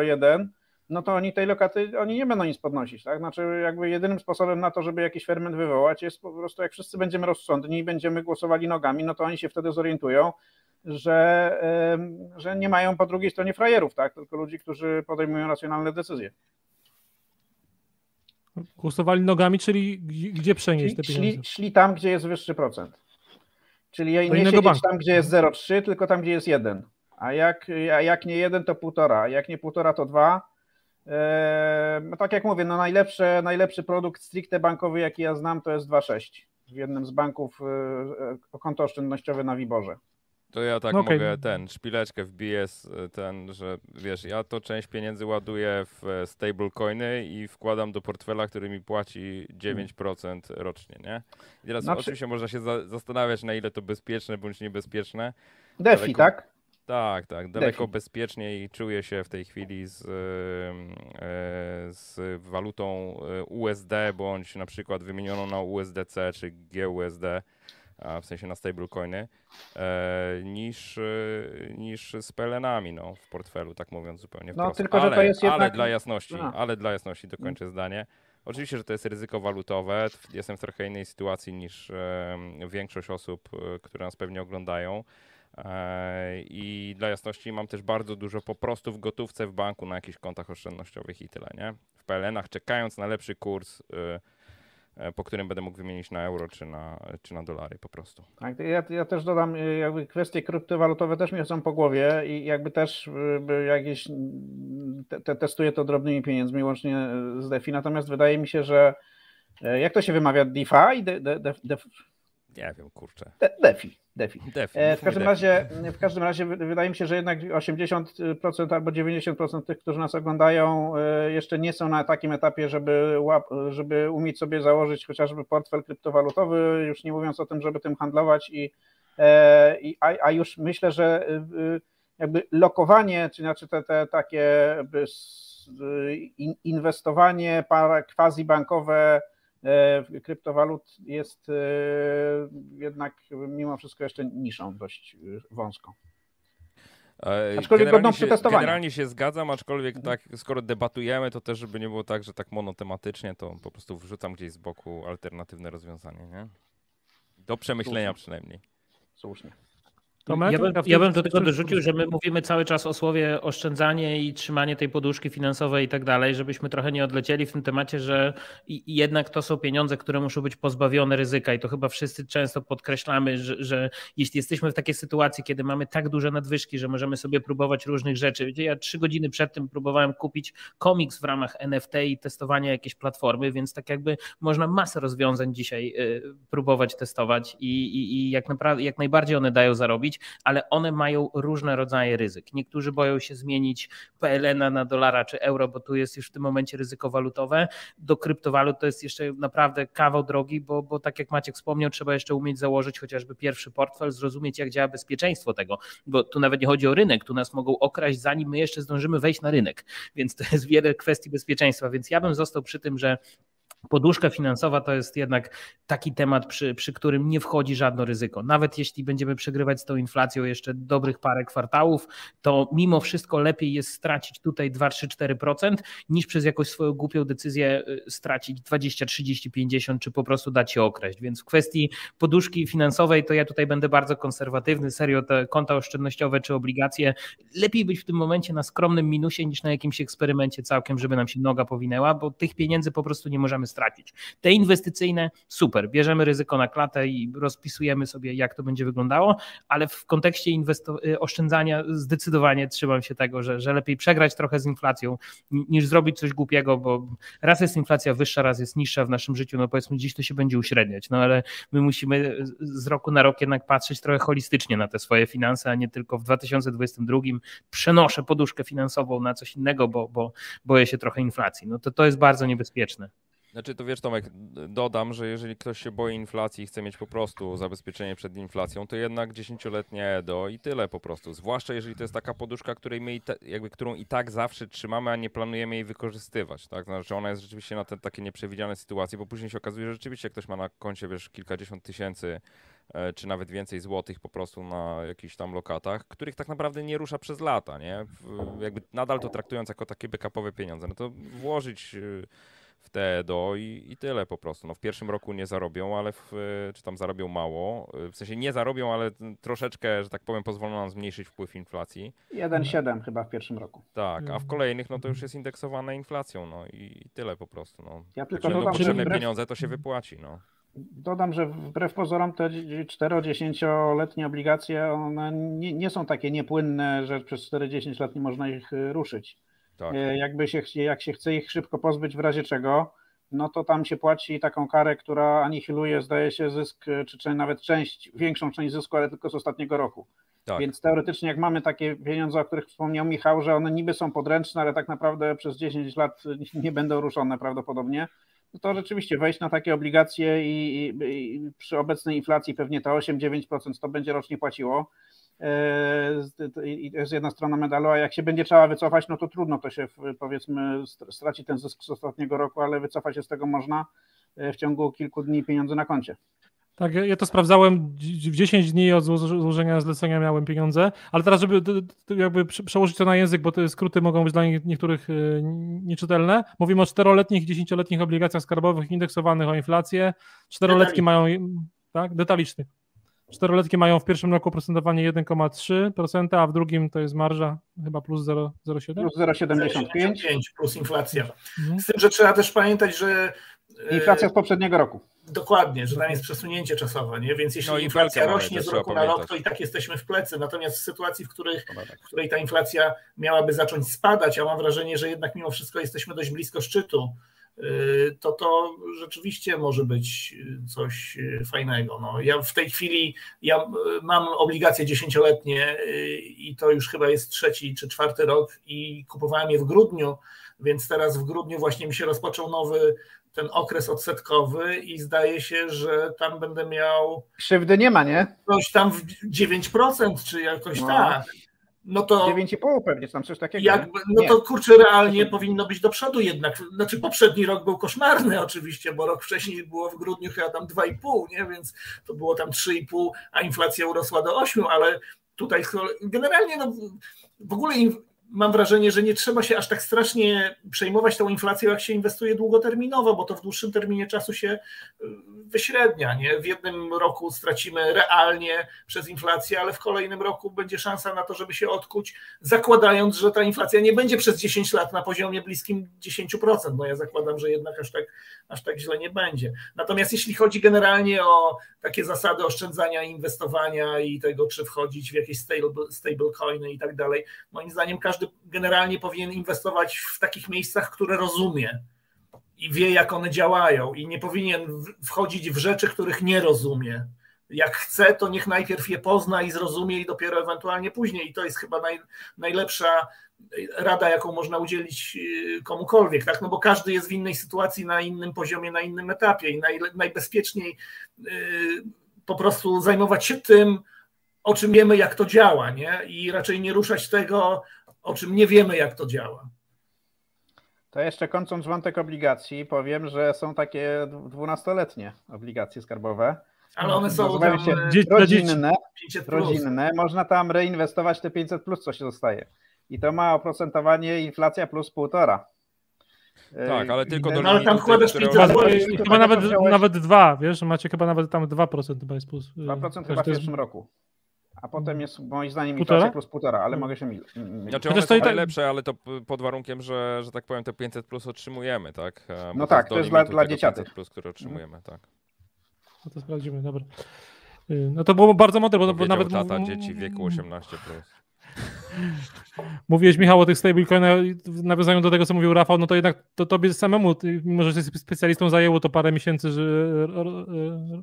001, y, no to oni tej lokaty, oni nie będą nic podnosić, tak? Znaczy jakby jedynym sposobem na to, żeby jakiś ferment wywołać jest po prostu jak wszyscy będziemy rozsądni i będziemy głosowali nogami, no to oni się wtedy zorientują, że, że nie mają po drugiej stronie frajerów, tak? Tylko ludzi, którzy podejmują racjonalne decyzje. Głosowali nogami, czyli gdzie przenieść te pieniądze? Szli, szli tam, gdzie jest wyższy procent. Czyli nie siedzieć banku. tam, gdzie jest 0,3, tylko tam, gdzie jest 1. A jak, a jak nie 1, to 1,5. A jak nie 1,5, to 2. Eee, no tak jak mówię, no najlepszy, najlepszy produkt stricte bankowy, jaki ja znam, to jest 2,6 w jednym z banków e, konto oszczędnościowe na Wiborze. To ja tak no okay. mogę ten, szpileczkę wbiję, ten, że wiesz, ja to część pieniędzy ładuję w e, stablecoiny i wkładam do portfela, który mi płaci 9% rocznie, nie? I teraz znaczy... oczywiście można się za zastanawiać, na ile to bezpieczne bądź niebezpieczne. DeFi, daleko, tak? Tak, tak, daleko DeFi. bezpieczniej czuję się w tej chwili z, e, z walutą e, USD, bądź na przykład wymienioną na USDC czy GUSD w sensie na stablecoiny, e, niż, e, niż z PLN-ami no, w portfelu, tak mówiąc zupełnie no, wprost. Tylko, ale, że to jest jednak... ale dla jasności, no. ale dla jasności dokończę mm. zdanie. Oczywiście, że to jest ryzyko walutowe. Jestem w trochę innej sytuacji niż e, większość osób, które nas pewnie oglądają. I dla jasności mam też bardzo dużo po prostu w gotówce w banku na jakichś kontach oszczędnościowych i tyle, nie? W PLN-ach czekając na lepszy kurs E, po którym będę mógł wymienić na euro czy na, czy na dolary po prostu. Tak, ja, ja też dodam, e, jakby kwestie kryptowalutowe też mi są po głowie i jakby też e, jakieś te, testuję to drobnymi pieniędzmi łącznie z DeFi, natomiast wydaje mi się, że jak to się wymawia DeFi? De, de, de, de, nie wiem, kurczę. De, DeFi. DeFi. DeFi. E, w, każdym razie, w każdym razie wydaje mi się, że jednak 80% albo 90% tych, którzy nas oglądają, e, jeszcze nie są na takim etapie, żeby, żeby umieć sobie założyć chociażby portfel kryptowalutowy, już nie mówiąc o tym, żeby tym handlować i, e, a, a już myślę, że jakby lokowanie, czy znaczy te, te takie inwestowanie quasi bankowe E, kryptowalut jest e, jednak mimo wszystko jeszcze niszą dość e, wąską. Aczkolwiek godną przetestowania. Generalnie się zgadzam, aczkolwiek mhm. tak, skoro debatujemy, to też, żeby nie było tak, że tak monotematycznie, to po prostu wrzucam gdzieś z boku alternatywne rozwiązanie, nie? Do przemyślenia Słusznie. przynajmniej. Słusznie. Tomek? Ja bym, ja bym do tego dorzucił, że my mówimy cały czas o słowie oszczędzanie i trzymanie tej poduszki finansowej i tak dalej, żebyśmy trochę nie odlecieli w tym temacie, że jednak to są pieniądze, które muszą być pozbawione ryzyka i to chyba wszyscy często podkreślamy, że, że jeśli jesteśmy w takiej sytuacji, kiedy mamy tak duże nadwyżki, że możemy sobie próbować różnych rzeczy. Wiecie, ja trzy godziny przed tym próbowałem kupić komiks w ramach NFT i testowania jakiejś platformy, więc tak jakby można masę rozwiązań dzisiaj y, próbować testować i, i, i jak, jak najbardziej one dają zarobić ale one mają różne rodzaje ryzyk. Niektórzy boją się zmienić PLN na dolara czy euro, bo tu jest już w tym momencie ryzyko walutowe. Do kryptowalut to jest jeszcze naprawdę kawał drogi, bo, bo tak jak Maciek wspomniał, trzeba jeszcze umieć założyć chociażby pierwszy portfel, zrozumieć jak działa bezpieczeństwo tego, bo tu nawet nie chodzi o rynek, tu nas mogą okraść zanim my jeszcze zdążymy wejść na rynek, więc to jest wiele kwestii bezpieczeństwa, więc ja bym został przy tym, że Poduszka finansowa to jest jednak taki temat, przy, przy którym nie wchodzi żadne ryzyko. Nawet jeśli będziemy przegrywać z tą inflacją jeszcze dobrych parę kwartałów, to mimo wszystko lepiej jest stracić tutaj 2, 3, 4% niż przez jakąś swoją głupią decyzję y, stracić 20, 30, 50 czy po prostu dać się okraść. Więc w kwestii poduszki finansowej to ja tutaj będę bardzo konserwatywny. Serio te konta oszczędnościowe czy obligacje lepiej być w tym momencie na skromnym minusie niż na jakimś eksperymencie całkiem, żeby nam się noga powinęła, bo tych pieniędzy po prostu nie możemy stracić. Te inwestycyjne, super, bierzemy ryzyko na klatę i rozpisujemy sobie, jak to będzie wyglądało, ale w kontekście y, oszczędzania zdecydowanie trzymam się tego, że, że lepiej przegrać trochę z inflacją, niż zrobić coś głupiego, bo raz jest inflacja wyższa, raz jest niższa w naszym życiu, no powiedzmy dziś to się będzie uśredniać, no ale my musimy z roku na rok jednak patrzeć trochę holistycznie na te swoje finanse, a nie tylko w 2022 przenoszę poduszkę finansową na coś innego, bo, bo boję się trochę inflacji. No to to jest bardzo niebezpieczne. Znaczy to wiesz Tomek, dodam, że jeżeli ktoś się boi inflacji i chce mieć po prostu zabezpieczenie przed inflacją, to jednak dziesięcioletnie EDO i tyle po prostu. Zwłaszcza jeżeli to jest taka poduszka, której my i ta, jakby, którą i tak zawsze trzymamy, a nie planujemy jej wykorzystywać. Tak? Znaczy ona jest rzeczywiście na te takie nieprzewidziane sytuacje, bo później się okazuje, że rzeczywiście ktoś ma na koncie wiesz, kilkadziesiąt tysięcy e, czy nawet więcej złotych po prostu na jakichś tam lokatach, których tak naprawdę nie rusza przez lata, nie? Jakby nadal to traktując jako takie backupowe pieniądze, no to włożyć e, w te do i, i tyle po prostu. No, w pierwszym roku nie zarobią, ale w, czy tam zarobią mało. W sensie nie zarobią, ale troszeczkę, że tak powiem, pozwolą nam zmniejszyć wpływ inflacji. 1,7 chyba w pierwszym roku. Tak, a w mhm. kolejnych no to już jest indeksowane inflacją, no i, i tyle po prostu. No. Ja tylko dodam, potrzebne wbrew... pieniądze, to się wypłaci, no. Dodam, że wbrew pozorom te 4-10-letnie obligacje, one nie, nie, są takie niepłynne, że przez 4-10 lat nie można ich y, ruszyć. Tak. E, jakby się, jak się chce ich szybko pozbyć w razie czego, no to tam się płaci taką karę, która anihiluje, zdaje się, zysk, czy, czy nawet część, większą część zysku, ale tylko z ostatniego roku. Tak. Więc teoretycznie, jak mamy takie pieniądze, o których wspomniał Michał, że one niby są podręczne, ale tak naprawdę przez 10 lat [LAUGHS] nie będą ruszone prawdopodobnie, no to rzeczywiście wejść na takie obligacje i, i, i przy obecnej inflacji pewnie to 8-9% to będzie rocznie płaciło. E, I to jest jedna strona medalu, a jak się będzie trzeba wycofać, no to trudno to się powiedzmy straci ten zysk z ostatniego roku, ale wycofać się z tego można e, w ciągu kilku dni pieniądze na koncie. Tak, ja to sprawdzałem w 10 dni od złożenia zlecenia miałem pieniądze, ale teraz, żeby jakby przełożyć to na język, bo te skróty mogą być dla niektórych y, nieczytelne. Mówimy o czteroletnich, dziesięcioletnich obligacjach skarbowych indeksowanych o inflację. Czteroletki mają, tak, detalicznych. Czteroletki mają w pierwszym roku procentowanie 1,3%, a w drugim to jest marża chyba plus 0,07? Plus 0,75 plus inflacja. Mhm. Z tym, że trzeba też pamiętać, że Inflacja z poprzedniego roku. Dokładnie, że tam jest przesunięcie czasowe, nie? więc jeśli no, inflacja rośnie z roku na rok, to i tak jesteśmy w plecy. Natomiast w sytuacji, w, których, w której ta inflacja miałaby zacząć spadać, a mam wrażenie, że jednak mimo wszystko jesteśmy dość blisko szczytu, to to rzeczywiście może być coś fajnego. No, ja w tej chwili ja mam obligacje dziesięcioletnie y, i to już chyba jest trzeci czy czwarty rok i kupowałem je w grudniu, więc teraz w grudniu właśnie mi się rozpoczął nowy ten okres odsetkowy i zdaje się, że tam będę miał. Krzywdy nie ma, nie? Coś tam w 9% czy jakoś no. tak. No to 9,5 pewnie tam coś takiego. Jakby, no to kurczę, realnie powinno być do przodu jednak. Znaczy poprzedni rok był koszmarny [LAUGHS] oczywiście, bo rok wcześniej było w grudniu chyba tam 2,5, nie? Więc to było tam 3,5, a inflacja urosła do 8, ale tutaj generalnie no, w ogóle mam wrażenie, że nie trzeba się aż tak strasznie przejmować tą inflacją, jak się inwestuje długoterminowo, bo to w dłuższym terminie czasu się y, wyśrednia. Nie? W jednym roku stracimy realnie przez inflację, ale w kolejnym roku będzie szansa na to, żeby się odkuć, zakładając, że ta inflacja nie będzie przez 10 lat na poziomie bliskim 10%. No ja zakładam, że jednak aż tak, aż tak źle nie będzie. Natomiast jeśli chodzi generalnie o takie zasady oszczędzania, inwestowania i tego, czy wchodzić w jakieś stable, stablecoiny i tak dalej, moim zdaniem każdy generalnie powinien inwestować w takich miejscach, które rozumie i wie, jak one działają, i nie powinien wchodzić w rzeczy, których nie rozumie. Jak chce, to niech najpierw je pozna i zrozumie, i dopiero ewentualnie później. I to jest chyba naj, najlepsza rada, jaką można udzielić y, komukolwiek, tak? No bo każdy jest w innej sytuacji, na innym poziomie, na innym etapie i naj, najbezpieczniej yy, po prostu zajmować się tym, o czym wiemy, jak to działa, nie? I raczej nie ruszać tego, o czym nie wiemy, jak to działa. To jeszcze kończąc wątek obligacji, powiem, że są takie dwunastoletnie obligacje skarbowe. Ale one są tam, się rodzinne, rodzinne. Można tam reinwestować te 500 plus, co się zostaje. I to ma oprocentowanie inflacja plus półtora. Tak, ale tylko do no, ale tam wkładasz 500 Chyba nawet, nawet dwa, wiesz, macie chyba nawet tam 2% chyba jest plus. 2% chyba w pierwszym roku a potem jest moim zdaniem inflacja plus półtora, ale mogę się mylić. Znaczy one są tak... najlepsze, ale to pod warunkiem, że, że tak powiem te 500 plus otrzymujemy, tak? Bo no tak, to jest dla, dla dzieciaków. 500 plus, które otrzymujemy, mhm. tak. No to sprawdzimy, dobra. Y, no to było bardzo mądre, bo, bo nawet... tata dzieci w wieku 18 plus. Mówiłeś, Michał, o tych stablecoinach, nawiązaniu do tego, co mówił Rafał, no to jednak to tobie samemu, mimo że jesteś specjalistą, zajęło to parę miesięcy, że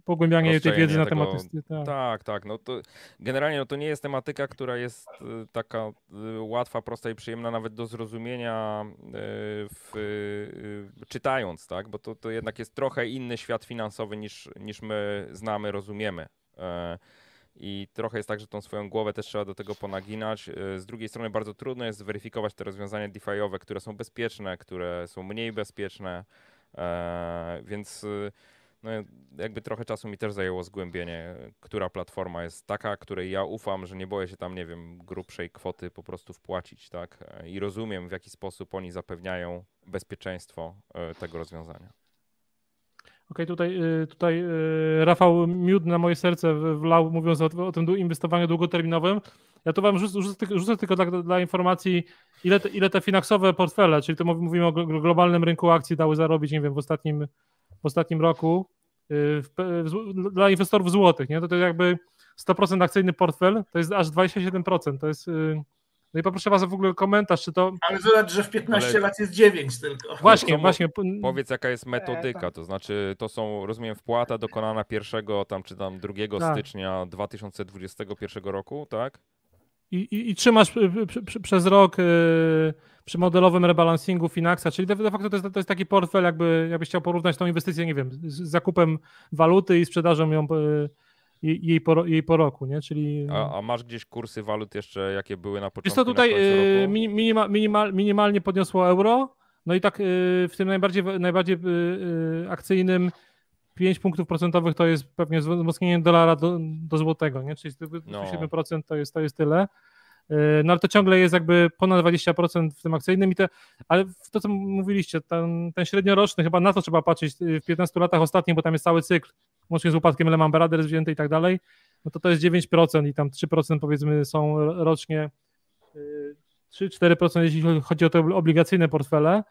pogłębianie tej wiedzy na temat... Tak. tak, tak. No to generalnie no to nie jest tematyka, która jest y, taka y, łatwa, prosta i przyjemna nawet do zrozumienia y, w, czytając, tak? Bo to, to jednak jest trochę inny świat finansowy niż, niż my znamy, rozumiemy. I trochę jest tak, że tą swoją głowę też trzeba do tego ponaginać. Y, z drugiej strony bardzo trudno jest zweryfikować te rozwiązania DeFi'owe, które są bezpieczne, które są mniej bezpieczne, e, więc y, no, jakby trochę czasu mi też zajęło zgłębienie, która platforma jest taka, której ja ufam, że nie boję się tam, nie wiem, grubszej kwoty po prostu wpłacić, tak? E, I rozumiem, w jaki sposób oni zapewniają bezpieczeństwo e, tego rozwiązania. Okej, okay, tutaj, y, tutaj y, Rafał miód na moje serce wlał, mówiąc o, o tym inwestowaniu długoterminowym. Ja tu wam rzucę, rzucę, tylko dla, dla, informacji, ile te, ile te finansowe portfele, czyli to mówimy o globalnym rynku akcji, dały zarobić, nie wiem, w ostatnim, w ostatnim roku y, w, w, dla inwestorów złotych, nie? To, to jakby 100% akcyjny portfel, to jest aż 27%, to jest no i poproszę was o w ogóle komentarz, czy to... Ale zobacz, że w 15 Ale... lat jest 9 tylko. Właśnie, właśnie. Powiedz jaka jest metodyka, to znaczy to są, rozumiem, wpłata dokonana pierwszego tam czy tam 2 tak. stycznia 2021 roku, tak? i, i, i trzymasz przez rok przy modelowym rebalansingu Finaxa, czyli de, facto to jest, to jest, taki portfel, jakby, jakbyś chciał porównać tą inwestycję, nie wiem, z zakupem waluty i sprzedażą ją jej po, jej po roku, nie? Czyli... A, a, masz gdzieś kursy walut jeszcze, jakie były na początku? Jest to tutaj y, minima, minimal, minimalnie podniosło euro, no i tak y, w tym najbardziej, najbardziej y, akcyjnym 5 punktów procentowych to jest pewnie wzmocnienie dolara do, do złotego, nie? Czyli 7% no. to jest, to jest tyle. No ale to ciągle jest jakby ponad 20% w tym akcyjnym i te, ale to co mówiliście, ten, ten średnioroczny, chyba na to trzeba patrzeć w 15 latach ostatnich, bo tam jest cały cykl łącznie z upadkiem Lehman Brothers wzięty i tak dalej, no to to jest 9% i tam 3% powiedzmy są rocznie, 3-4% y, jeśli chodzi o te obligacyjne portfele,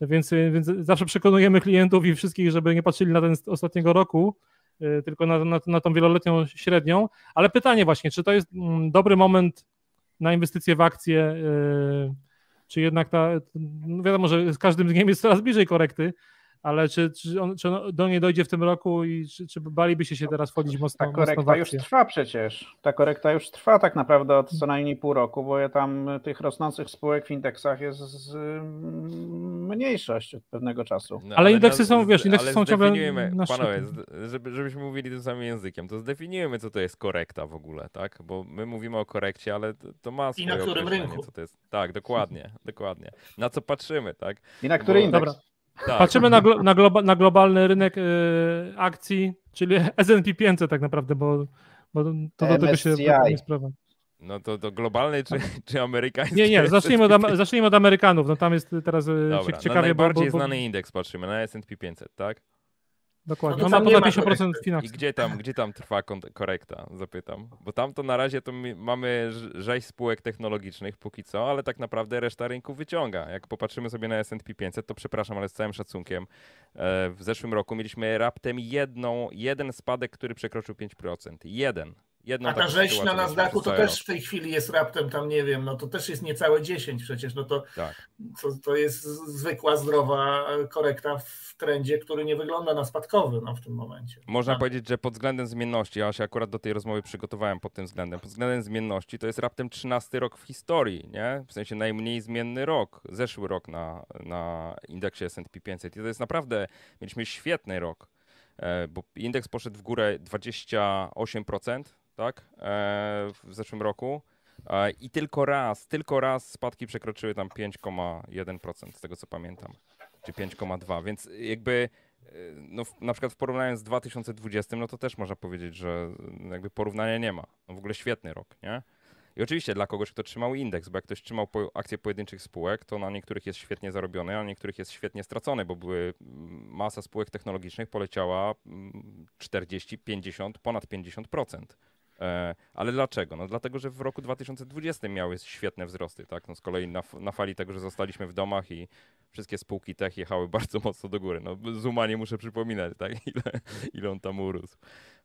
więc, więc zawsze przekonujemy klientów i wszystkich, żeby nie patrzyli na ten z ostatniego roku, y, tylko na, na, na tą wieloletnią średnią, ale pytanie właśnie, czy to jest mm, dobry moment na inwestycje w akcje, y, czy jednak ta, no wiadomo, że z każdym dniem jest coraz bliżej korekty, ale czy, czy, on, czy on do niej dojdzie w tym roku i czy, czy balibyście się teraz wchodzić mocno? Ta korekta już trwa przecież. Ta korekta już trwa tak naprawdę od co najmniej pół roku, bo ja tam tych rosnących spółek w indeksach jest z, mniejszość od pewnego czasu. No, ale, ale, indeksy no, są, wiesz, indeksy są ciągle na Panowie, żeby, żebyśmy mówili tym samym językiem, to zdefiniujemy, co to jest korekta w ogóle, tak? Bo my mówimy o korekcie, ale to ma swoje I na którym rynku. Co to jest. Tak, dokładnie, dokładnie. Na co patrzymy, tak? I na który bo... indeks? Dobra. Tak. Patrzymy na, glo, na, globa, na, globalny rynek y, akcji, czyli [LAUGHS] S&P 500 tak naprawdę, bo, bo to do tego się sprawa. No to, to globalny czy, czy amerykański? Nie, nie, zacznijmy od, [LAUGHS] zacznijmy od Amerykanów. No tam jest teraz y, Dobra, ciekawie. Na najbardziej bo, bo, znany indeks patrzymy, na S&P 500, tak? Dokładnie. No, no ma ponad 50% finansów. I gdzie tam, gdzie tam trwa korekta, zapytam. Bo tam to na razie to mamy rzeź spółek technologicznych póki co, ale tak naprawdę reszta rynku wyciąga. Jak popatrzymy sobie na S&P 500, to przepraszam, ale z całym szacunkiem, e, w zeszłym roku mieliśmy raptem jedną, jeden spadek, który przekroczył 5%. Jeden. Jedną A ta rzeź na Nasdaqu to też w tej chwili jest raptem tam, nie wiem, no to też jest niecałe 10 przecież, no to, tak. to, to jest zwykła, zdrowa korekta w trendzie, który nie wygląda na spadkowy no, w tym momencie. Można tak. powiedzieć, że pod względem zmienności, ja się akurat do tej rozmowy przygotowałem pod tym względem, pod względem zmienności to jest raptem 13 rok w historii, nie? W sensie najmniej zmienny rok, zeszły rok na, na indeksie S&P 500 i to jest naprawdę, mieliśmy świetny rok, e, bo indeks poszedł w górę 28%, tak, e, w zeszłym roku. E, I tylko raz, tylko raz spadki przekroczyły tam 5,1% z tego co pamiętam, czy 5,2, więc jakby e, no, na przykład w porównaniu z 2020, no to też można powiedzieć, że jakby porównania nie ma. No w ogóle świetny rok, nie? I oczywiście dla kogoś, kto trzymał indeks, bo jak ktoś trzymał po akcje pojedynczych spółek, to na niektórych jest świetnie zarobiony, a na niektórych jest świetnie stracony, bo były mm, masa spółek technologicznych poleciała 40, mm, 50, ponad 50%. E, ale dlaczego? No dlatego, że w roku 2020 miały świetne wzrosty, tak? No z kolei na, na fali tego, że zostaliśmy w domach i wszystkie spółki tech jechały [LAUGHS] bardzo mocno do góry. No Zuma nie muszę przypominać, tak? [LAUGHS] Ile, ile on tam urósł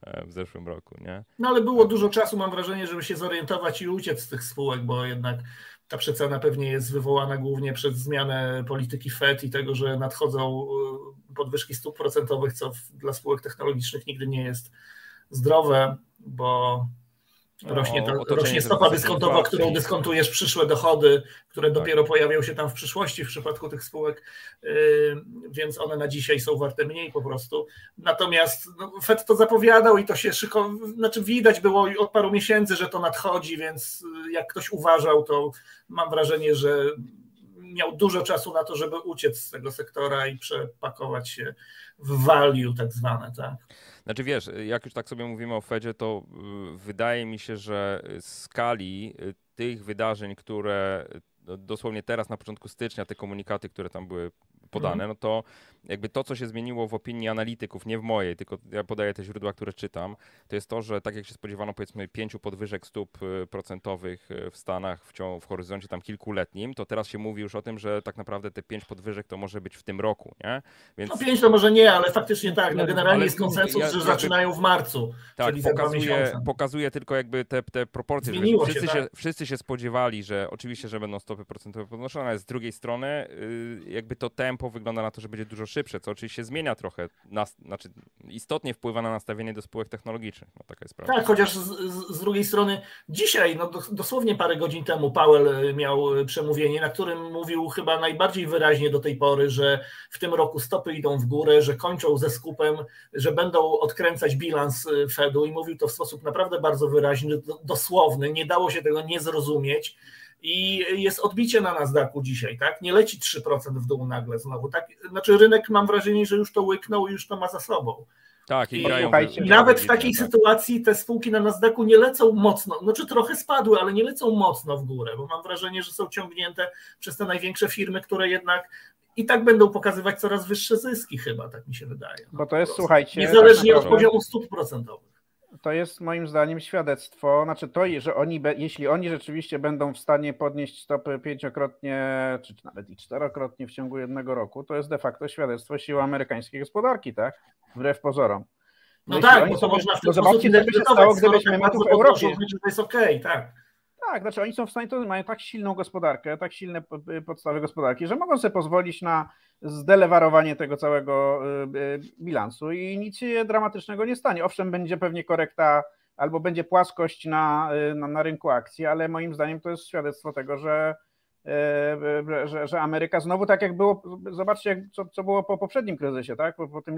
e, w zeszłym roku, nie? No ale było dużo czasu, mam wrażenie, żeby się zorientować i uciec z tych spółek, bo jednak ta przecena pewnie jest wywołana głównie przez zmianę polityki Fed i tego, że nadchodzą e, podwyżki stóp procentowych, co dla spółek technologicznych nigdy nie jest zdrowe bo rośnie, to, rośnie stopa dyskontowa, którą dyskontujesz przyszłe dochody, które tak. dopiero pojawią się tam w przyszłości w przypadku tych spółek, yy, więc one na dzisiaj są warte mniej po prostu. Natomiast no, Fed to zapowiadał i to się szykowało, znaczy widać było od paru miesięcy, że to nadchodzi, więc jak ktoś uważał, to mam wrażenie, że miał dużo czasu na to, żeby uciec z tego sektora i przepakować się w value tak zwane. Tak? Znaczy wiesz, jak już tak sobie mówimy o Fedzie, to y, wydaje mi się, że skali y, tych wydarzeń, które y, dosłownie teraz na początku stycznia, te komunikaty, które tam były podane, mhm. no to jakby to, co się zmieniło w opinii analityków, nie w mojej, tylko ja podaję te źródła, które czytam, to jest to, że tak jak się spodziewano powiedzmy pięciu podwyżek stóp y, procentowych y, w Stanach w, ciągu, w horyzoncie tam kilkuletnim, to teraz się mówi już o tym, że tak naprawdę te pięć podwyżek to może być w tym roku, nie? Więc... No pięć to może nie, ale faktycznie tak, no generalnie ale jest konsensus, ja, że zaczynają w marcu, tak, pokazuje, pokazuje tylko jakby te, te proporcje, Zmieniło wszyscy, się, tak? się, wszyscy się spodziewali, że oczywiście, że będą stopy procentowe podnoszone, ale z drugiej strony y, jakby to ten tempo wygląda na to, że będzie dużo szybsze, co oczywiście zmienia trochę, znaczy istotnie wpływa na nastawienie do spółek technologicznych. No, taka jest prawda. Tak, chociaż z, z, drugiej strony dzisiaj, no dosłownie parę godzin temu Powell miał przemówienie, na którym mówił chyba najbardziej wyraźnie do tej pory, że w tym roku stopy idą w górę, że kończą ze skupem, że będą odkręcać bilans Fedu i mówił to w sposób naprawdę bardzo wyraźny, dosłowny, nie dało się tego nie zrozumieć i jest odbicie na Nasdaqu dzisiaj, tak? Nie leci 3% w dół nagle znowu. Tak? Znaczy rynek mam wrażenie, że już to łyknął i już to ma za sobą. Tak, i, I, i nawet w takiej tak. sytuacji te spółki na Nasdaqu nie lecą mocno, znaczy trochę spadły, ale nie lecą mocno w górę, bo mam wrażenie, że są ciągnięte przez te największe firmy, które jednak i tak będą pokazywać coraz wyższe zyski chyba, tak mi się wydaje. No, bo to jest, słuchajcie... Niezależnie tak od poziomu stóp procentowych to jest moim zdaniem świadectwo, znaczy to, że oni, jeśli oni rzeczywiście będą w stanie podnieść stopy pięciokrotnie, czy nawet i czterokrotnie w ciągu jednego roku, to jest de facto świadectwo siły amerykańskiej gospodarki, tak? Wbrew pozorom. No, no tak, bo to można w ten zobaczcie, co by się stało, gdybyśmy my tu w Europie. To jest okej, okay, tak. Tak, znaczy oni są w stanie, to mają tak silną gospodarkę, tak silne podstawy gospodarki, że mogą sobie pozwolić na zdelewarowanie tego całego y, y, bilansu i nic się dramatycznego nie stanie. Owszem, będzie pewnie korekta albo będzie płaskość na, y, na, na rynku akcji, ale moim zdaniem to jest świadectwo tego, że, że, że Ameryka znowu tak jak było, zobaczcie, co, co było po poprzednim kryzysie, tak? po, po tym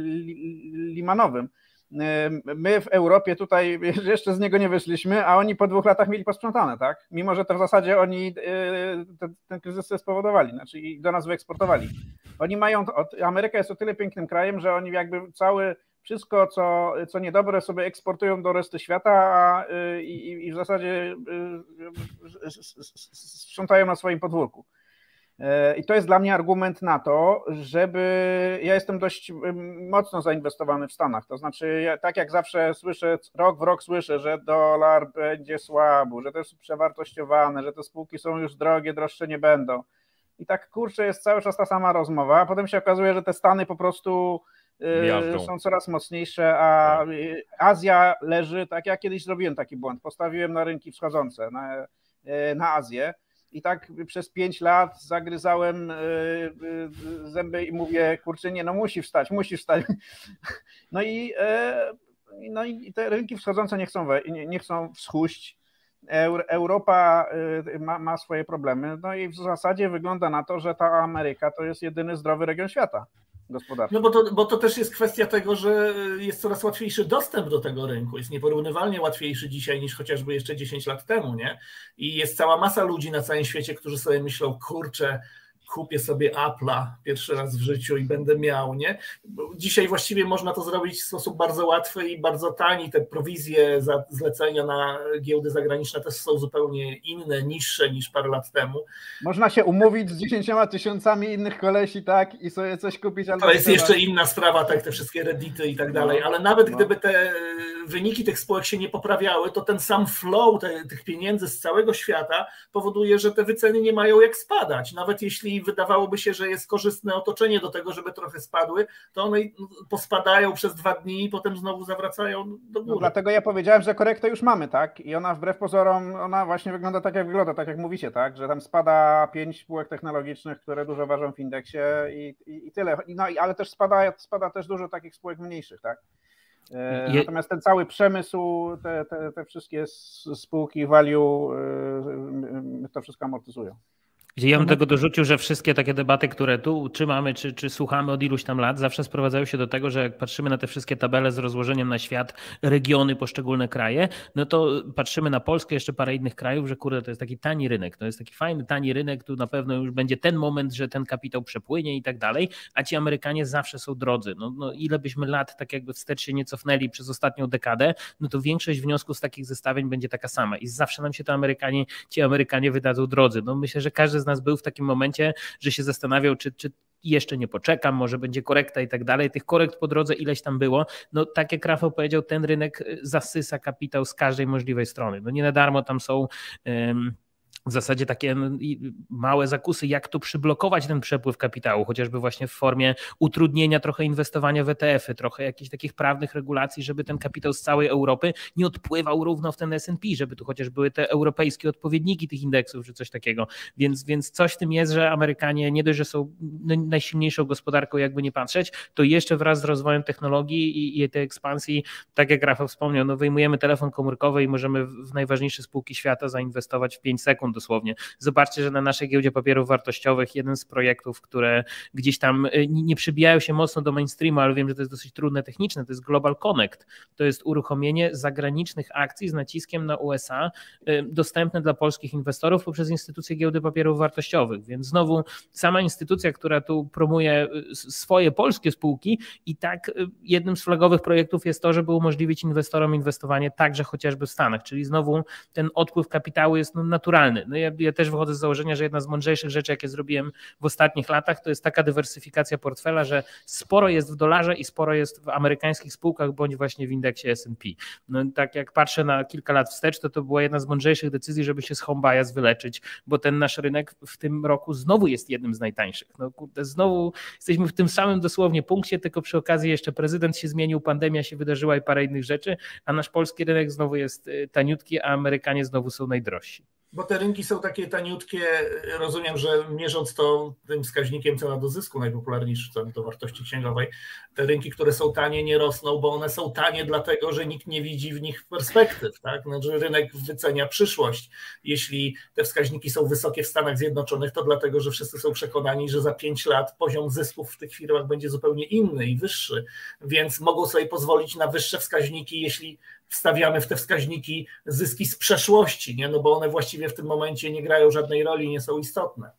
limanowym my w Europie tutaj [LAUGHS] jeszcze z niego nie wyszliśmy, a oni po dwóch latach mieli posprzątane, tak? Mimo, że to w zasadzie oni y, ten, ten kryzys spowodowali, znaczy i do nas wyeksportowali. Oni mają, Ameryka jest o tyle pięknym krajem, że oni jakby cały, wszystko co, co niedobre sobie eksportują do reszty świata a, y, i, i w zasadzie y, sprzątają na swoim podwórku. E, I to jest dla mnie argument na to, żeby. Ja jestem dość mocno zainwestowany w Stanach. To znaczy, ja, tak jak zawsze słyszę, rok w rok słyszę, że dolar będzie słaby, że to jest przewartościowane, że te spółki są już drogie, droższe nie będą. I tak kurczę, jest cały czas ta sama rozmowa. A potem się okazuje, że te Stany po prostu e, są coraz mocniejsze, a tak. Azja leży, tak jak kiedyś zrobiłem taki błąd. Postawiłem na rynki wschodzące, na, na Azję i tak przez pięć lat zagryzałem e, e, zęby i mówię, kurczę, nie, no musi wstać, musi wstać. [LAUGHS] No i, no i te rynki wschodzące nie chcą, nie, nie chcą wschóść. Europa ma, ma swoje problemy, no i w zasadzie wygląda na to, że ta Ameryka to jest jedyny zdrowy region świata gospodarczym. No bo to, bo to też jest kwestia tego, że jest coraz łatwiejszy dostęp do tego rynku. Jest nieporównywalnie łatwiejszy dzisiaj niż chociażby jeszcze 10 lat temu, nie? I jest cała masa ludzi na całym świecie, którzy sobie myślą, kurczę, kupię sobie Apple'a pierwszy raz w życiu i będę miał, nie? Dzisiaj właściwie można to zrobić w sposób bardzo łatwy i bardzo tani. Te prowizje za zlecenia na giełdy zagraniczne też są zupełnie inne, niższe niż parę lat temu. Można się umówić z dziesięcioma tysiącami innych kolesi, tak? I sobie coś kupić. To jest jeszcze inna sprawa, tak, te wszystkie reddity i tak dalej, no, ale nawet no. gdyby te wyniki tych spółek się nie poprawiały, to ten sam flow te, tych pieniędzy z całego świata powoduje, że te wyceny nie mają jak spadać. Nawet jeśli wydawałoby się, że jest korzystne otoczenie do tego, żeby trochę spadły, to one pospadają przez dwa dni i potem znowu zawracają do no, góry. No dlatego ja powiedziałem, że korektę już mamy, tak? I ona wbrew pozorom, ona właśnie wygląda tak, jak wygląda, tak jak mówicie, tak? Że tam spada pięć spółek technologicznych, które dużo ważą w indeksie i, i, i tyle. No, ale też spada, spada też dużo takich spółek mniejszych, tak? E, natomiast ten cały przemysł, te, te, te wszystkie spółki value, e, to wszystko amortyzują. Ja bym tego dorzucił, że wszystkie takie debaty, które tu trzymamy, czy, czy słuchamy od iluś tam lat, zawsze sprowadzają się do tego, że jak patrzymy na te wszystkie tabele z rozłożeniem na świat, regiony, poszczególne kraje, no to patrzymy na Polskę, jeszcze parę innych krajów, że kurde, to jest taki tani rynek, to jest taki fajny, tani rynek, tu na pewno już będzie ten moment, że ten kapitał przepłynie i tak dalej, a ci Amerykanie zawsze są drodzy. No, no ile byśmy lat tak jakby wstecz się nie cofnęli przez ostatnią dekadę, no to większość wniosków z takich zestawień będzie taka sama i zawsze nam się to Amerykanie, ci Amerykanie wydadzą drodzy. No myślę, że każdy z nas był w takim momencie, że się zastanawiał, czy, czy jeszcze nie poczekam, może będzie korekta i tak dalej. Tych korekt po drodze ileś tam było. No tak jak Rafał powiedział, ten rynek zasysa kapitał z każdej możliwej strony. No nie na darmo tam są. W zasadzie takie małe zakusy, jak tu przyblokować ten przepływ kapitału, chociażby właśnie w formie utrudnienia trochę inwestowania w ETF-y, trochę jakichś takich prawnych regulacji, żeby ten kapitał z całej Europy nie odpływał równo w ten S&P, żeby tu chociaż były te europejskie odpowiedniki tych indeksów, czy coś takiego. Więc, więc coś w tym jest, że Amerykanie nie dość, że są najsilniejszą gospodarką, jakby nie patrzeć, to jeszcze wraz z rozwojem technologii i, i tej ekspansji, tak jak Rafał wspomniał, no wyjmujemy telefon komórkowy i możemy w najważniejsze spółki świata zainwestować w 5 sekund dosłownie. Zobaczcie, że na naszej giełdzie papierów wartościowych jeden z projektów, które gdzieś tam y, nie przybijają się mocno do mainstreamu, ale wiem, że to jest dosyć trudne techniczne, to jest Global Connect. To jest uruchomienie zagranicznych akcji z naciskiem na USA, y, dostępne dla polskich inwestorów poprzez instytucję giełdy papierów wartościowych. Więc znowu sama instytucja, która tu promuje y, swoje polskie spółki i tak jednym z flagowych projektów jest to, żeby umożliwić inwestorom inwestowanie także chociażby w Stanach, czyli znowu ten odpływ kapitału jest no, naturalny. No ja, ja też wychodzę z założenia, że jedna z mądrzejszych rzeczy, jakie zrobiłem w ostatnich latach, to jest taka dywersyfikacja portfela, że sporo jest w dolarze i sporo jest w amerykańskich spółkach bądź właśnie w indeksie S&P. No tak jak patrzę na kilka lat wstecz, to to była jedna z mądrzejszych decyzji, żeby się z home bias wyleczyć, bo ten nasz rynek w tym roku znowu jest jednym z najtańszych. No kurde, znowu jesteśmy w tym samym dosłownie punkcie, tylko przy okazji jeszcze prezydent się zmienił, pandemia się wydarzyła i parę innych rzeczy, a nasz polski rynek znowu jest y, taniutki, a Amerykanie znowu są najdrożsi. Bo te rynki są takie taniutkie, rozumiem, że mierząc to tym wskaźnikiem cena do zysku najpopularniejszy ceny do wartości księgowej, te rynki, które są tanie, nie rosną, bo one są tanie dlatego, że nikt nie widzi w nich perspektyw. Tak? Znaczy rynek wycenia przyszłość. Jeśli te wskaźniki są wysokie w Stanach Zjednoczonych, to dlatego, że wszyscy są przekonani, że za pięć lat poziom zysków w tych firmach będzie zupełnie inny i wyższy, więc mogą sobie pozwolić na wyższe wskaźniki, jeśli wstawiamy w te wskaźniki zyski z przeszłości, nie? no bo one właściwie w tym momencie nie grają żadnej roli, nie są istotne.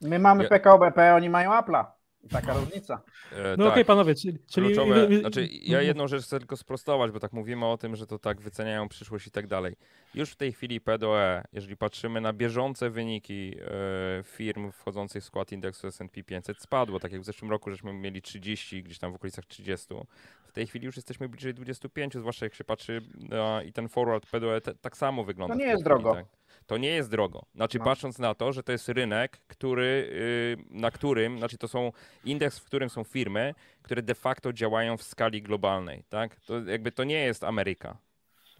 My mamy PKO BP, oni mają Apple'a. Taka różnica. E, no tak. okej, okay, panowie, czyli... Kluczowe, znaczy ja jedną rzecz chcę tylko sprostować, bo tak mówimy o tym, że to tak wyceniają przyszłość i tak dalej. Już w tej chwili PDOE, jeżeli patrzymy na bieżące wyniki e, firm wchodzących w skład indeksu S&P 500, spadło, tak jak w zeszłym roku, żeśmy mieli 30, gdzieś tam w okolicach 30. W tej chwili już jesteśmy bliżej 25, zwłaszcza jak się patrzy na, i ten forward PDOE te, tak samo wygląda. To nie jest drogo. Tak. To nie jest drogo. Znaczy, no. patrząc na to, że to jest rynek, który, y, na którym, znaczy to są indeks, w którym są firmy, które de facto działają w skali globalnej, tak? To jakby to nie jest Ameryka,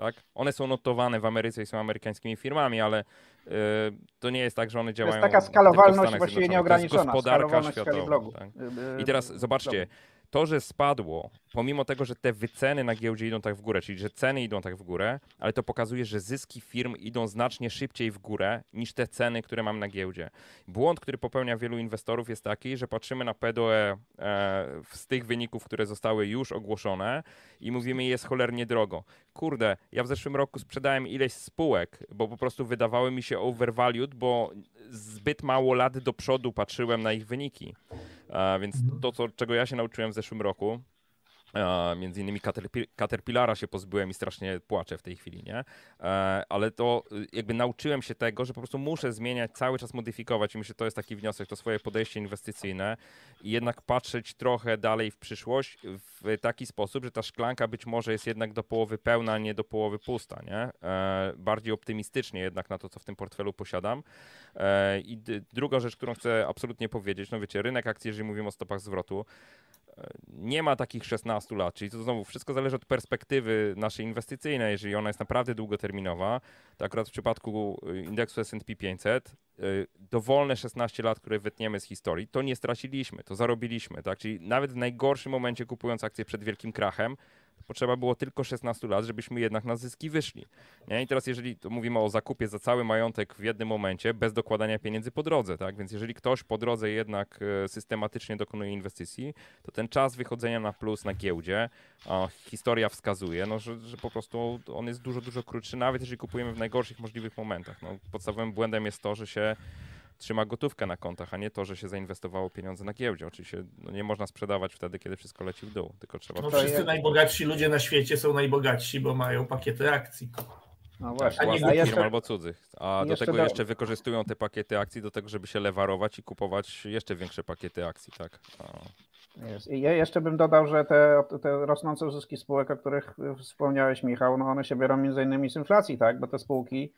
tak? One są notowane w Ameryce i są amerykańskimi firmami, ale y, to nie jest tak, że one działają. To jest taka skalowalność właściwie nieograniczona. To jest gospodarka światowa. Tak? I teraz zobaczcie, to, że spadło, pomimo tego, że te wyceny na giełdzie idą tak w górę, czyli że ceny idą tak w górę, ale to pokazuje, że zyski firm idą znacznie szybciej w górę niż te ceny, które mam na giełdzie. Błąd, który popełnia wielu inwestorów jest taki, że patrzymy na PDOE e, z tych wyników, które zostały już ogłoszone i mówimy, jest cholernie drogo. Kurde, ja w zeszłym roku sprzedałem ileś spółek, bo po prostu wydawały mi się overvalued, bo zbyt mało lat do przodu patrzyłem na ich wyniki. Więc mhm. to, co, czego ja się nauczyłem w zeszłym roku, Między innymi Caterpillara się pozbyłem i strasznie płaczę w tej chwili, nie? E, ale to y, jakby nauczyłem się tego, że po prostu muszę zmieniać, cały czas modyfikować i myślę, że to jest taki wniosek, to swoje podejście inwestycyjne i jednak patrzeć trochę dalej w przyszłość w taki sposób, że ta szklanka być może jest jednak do połowy pełna, nie do połowy pusta, nie? E, bardziej optymistycznie jednak na to, co w tym portfelu posiadam. E, I druga rzecz, którą chcę absolutnie powiedzieć, no wiecie, rynek akcji, jeżeli mówimy o stopach zwrotu, nie ma takich 16 lat, czyli to znowu wszystko zależy od perspektywy naszej inwestycyjnej. Jeżeli ona jest naprawdę długoterminowa, to akurat w przypadku y, indeksu S&P 500 y, dowolne 16 lat, które wytniemy z historii, to nie straciliśmy, to zarobiliśmy, tak? Czyli nawet w najgorszym momencie kupując akcje przed wielkim krachem, potrzeba było tylko 16 lat, żebyśmy jednak na zyski wyszli. Nie? I teraz jeżeli mówimy o zakupie za cały majątek w jednym momencie, bez dokładania pieniędzy po drodze, tak? Więc jeżeli ktoś po drodze jednak e, systematycznie dokonuje inwestycji, to ten czas wychodzenia na plus na giełdzie, a historia wskazuje, no, że, że po prostu on jest dużo, dużo krótszy, nawet jeżeli kupujemy w najgorszych możliwych momentach. No, podstawowym błędem jest to, że się trzyma gotówkę na kontach, a nie to, że się zainwestowało pieniądze na giełdzie. Oczywiście no nie można sprzedawać wtedy, kiedy wszystko leci w dół, tylko trzeba... No wszyscy najbogatsi ludzie na świecie są najbogatsi, bo mają pakiety akcji. No właśnie, tak, a jeszcze... firm albo cudzych. A do tego do... jeszcze wykorzystują te pakiety akcji do tego, żeby się lewarować i kupować jeszcze większe pakiety akcji, tak? Jest. I ja jeszcze bym dodał, że te, te rosnące zyski spółek, o których wspomniałeś, Michał, no one się biorą między innymi z inflacji, tak? Bo te spółki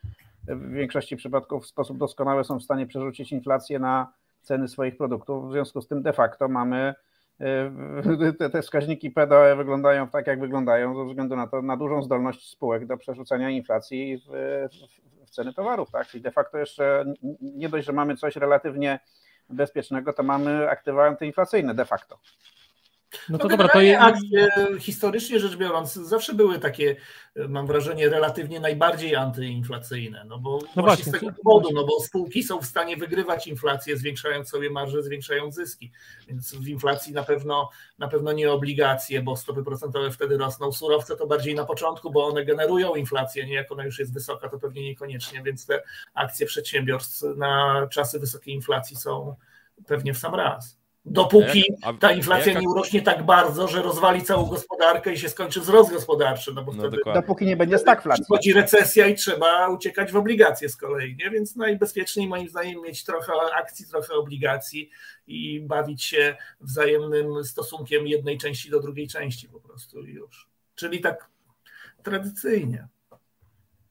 w większości przypadków w sposób doskonały są w stanie przerzucić inflację na ceny swoich produktów. W związku z tym de facto mamy e, [LAUGHS] te, te wskaźniki PDE wyglądają tak, jak wyglądają, ze względu na to, na dużą zdolność spółek do przerzucania inflacji w, w, w ceny towarów. Tak? Czyli de facto jeszcze nie dość, że mamy coś relatywnie bezpiecznego, to mamy aktywa antyinflacyjne de facto. No to no dobra, to je... akcje historycznie rzecz biorąc zawsze były takie, mam wrażenie, relatywnie najbardziej antyinflacyjne, no bo no właśnie, właśnie z tego powodu, no bo spółki są w stanie wygrywać inflację, zwiększając sobie marże, zwiększając zyski, więc w inflacji na pewno, na pewno nie obligacje, bo stopy procentowe wtedy rosną, surowce to bardziej na początku, bo one generują inflację, nie? Jak ona już jest wysoka, to pewnie niekoniecznie, więc te akcje przedsiębiorstw na czasy wysokiej inflacji są pewnie w sam raz. Dopóki ta inflacja nie urośnie tak bardzo, że rozwali całą gospodarkę i się skończy wzrost gospodarczy. No bo no wtedy, dopóki nie będzie stagflacji. Przychodzi recesja i trzeba uciekać w obligacje z kolei. Nie? Więc najbezpieczniej moim zdaniem mieć trochę akcji, trochę obligacji i bawić się wzajemnym stosunkiem jednej części do drugiej części po prostu i już. Czyli tak tradycyjnie.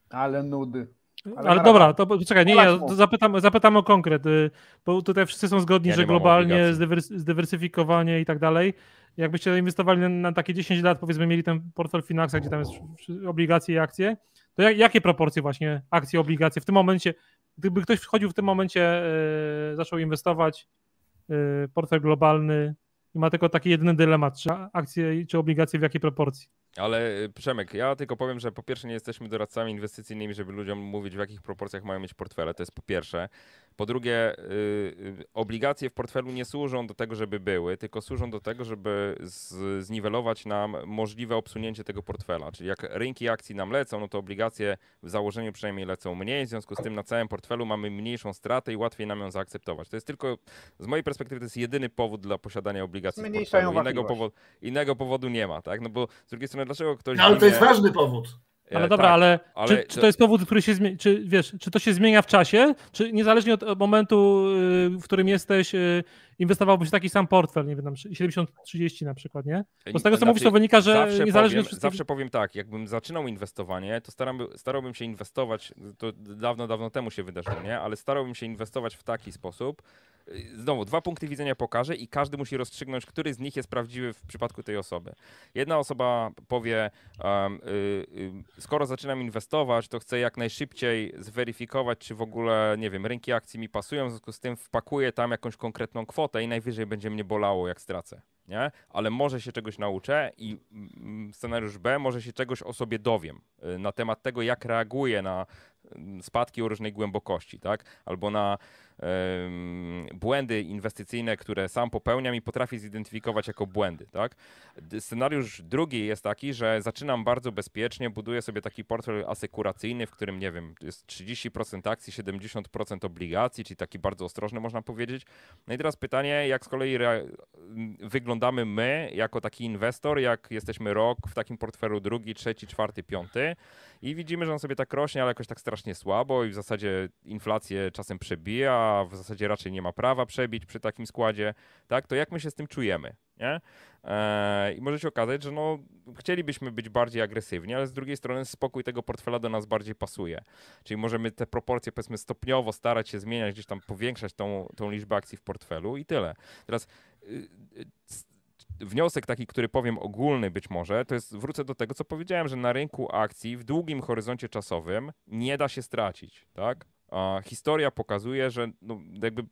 Ale nudy. Ale, Ale dobra, to czekaj, nie, ja zapytam, zapytam o konkret, y, bo tutaj wszyscy są zgodni, ja że globalnie zdywersyfikowanie i tak dalej. Jakbyście inwestowali na, na, takie 10 lat, powiedzmy, mieli ten portfel Finaxa, gdzie tam jest obligacje i akcje, to jak, jakie proporcje właśnie akcje, obligacje w tym momencie, gdyby ktoś wchodził w tym momencie, yy, zaczął inwestować, yy, portfel globalny i ma tylko taki jedyny dylemat, czy akcje, czy obligacje w jakiej proporcji? Ale y, Przemek, ja tylko powiem, że po pierwsze nie jesteśmy doradcami inwestycyjnymi, żeby ludziom mówić w jakich proporcjach mają mieć portfele, to jest po pierwsze. Po drugie, yy, obligacje w portfelu nie służą do tego, żeby były, tylko służą do tego, żeby z, zniwelować nam możliwe obsunięcie tego portfela. Czyli jak rynki akcji nam lecą, no to obligacje w założeniu przynajmniej lecą mniej, w związku z tym na całym portfelu mamy mniejszą stratę i łatwiej nam ją zaakceptować. To jest tylko, z mojej perspektywy, to jest jedyny powód dla posiadania obligacji w portfelu. Innego, powo innego powodu nie ma, tak? No bo z drugiej strony, dlaczego ktoś... No, ale to jest ważny powód. Ale dobra, tak, ale, ale, czy, czy, to jest powód, który się zmienia, czy wiesz, czy to się zmienia w czasie, czy niezależnie od momentu, y, w którym jesteś, y, inwestowałbyś w taki sam portfel, nie wiem, 70-30 na przykład, nie? Bo z tego, co znaczy, mówisz, to wynika, że zawsze niezależnie powiem, od wszystkich... Zawsze powiem tak, jakbym zaczynał inwestowanie, to staram, starałbym się inwestować, to dawno, dawno temu się wydarzyło, nie? Ale starałbym się inwestować w taki sposób, znowu, dwa punkty widzenia pokażę i każdy musi rozstrzygnąć, który z nich jest prawdziwy w przypadku tej osoby. Jedna osoba powie, um, y, y, skoro zaczynam inwestować, to chcę jak najszybciej zweryfikować, czy w ogóle, nie wiem, rynki akcji mi pasują, w związku z tym wpakuję tam jakąś konkretną kwotę i najwyżej będzie mnie bolało, jak stracę. Nie? Ale może się czegoś nauczę i mm, scenariusz B, może się czegoś o sobie dowiem y, na temat tego, jak reaguję na mm, spadki o różnej głębokości, tak? Albo na błędy inwestycyjne, które sam popełniam i potrafię zidentyfikować jako błędy. Tak? Scenariusz drugi jest taki, że zaczynam bardzo bezpiecznie, buduję sobie taki portfel asekuracyjny, w którym, nie wiem, jest 30% akcji, 70% obligacji, czyli taki bardzo ostrożny, można powiedzieć. No i teraz pytanie, jak z kolei wyglądamy my jako taki inwestor, jak jesteśmy rok w takim portfelu drugi, trzeci, czwarty, piąty i widzimy, że on sobie tak rośnie, ale jakoś tak strasznie słabo i w zasadzie inflację czasem przebija, w zasadzie raczej nie ma prawa przebić przy takim składzie, tak? To jak my się z tym czujemy, nie? Eee, I może się okazać, że no, chcielibyśmy być bardziej agresywni, ale z drugiej strony spokój tego portfela do nas bardziej pasuje. Czyli możemy te proporcje powiedzmy stopniowo starać się zmieniać, gdzieś tam powiększać tą, tą liczbę akcji w portfelu i tyle. Teraz y, y, wniosek taki, który powiem ogólny być może, to jest, wrócę do tego, co powiedziałem, że na rynku akcji w długim horyzoncie czasowym nie da się stracić, tak? A historia pokazuje, że no, jakby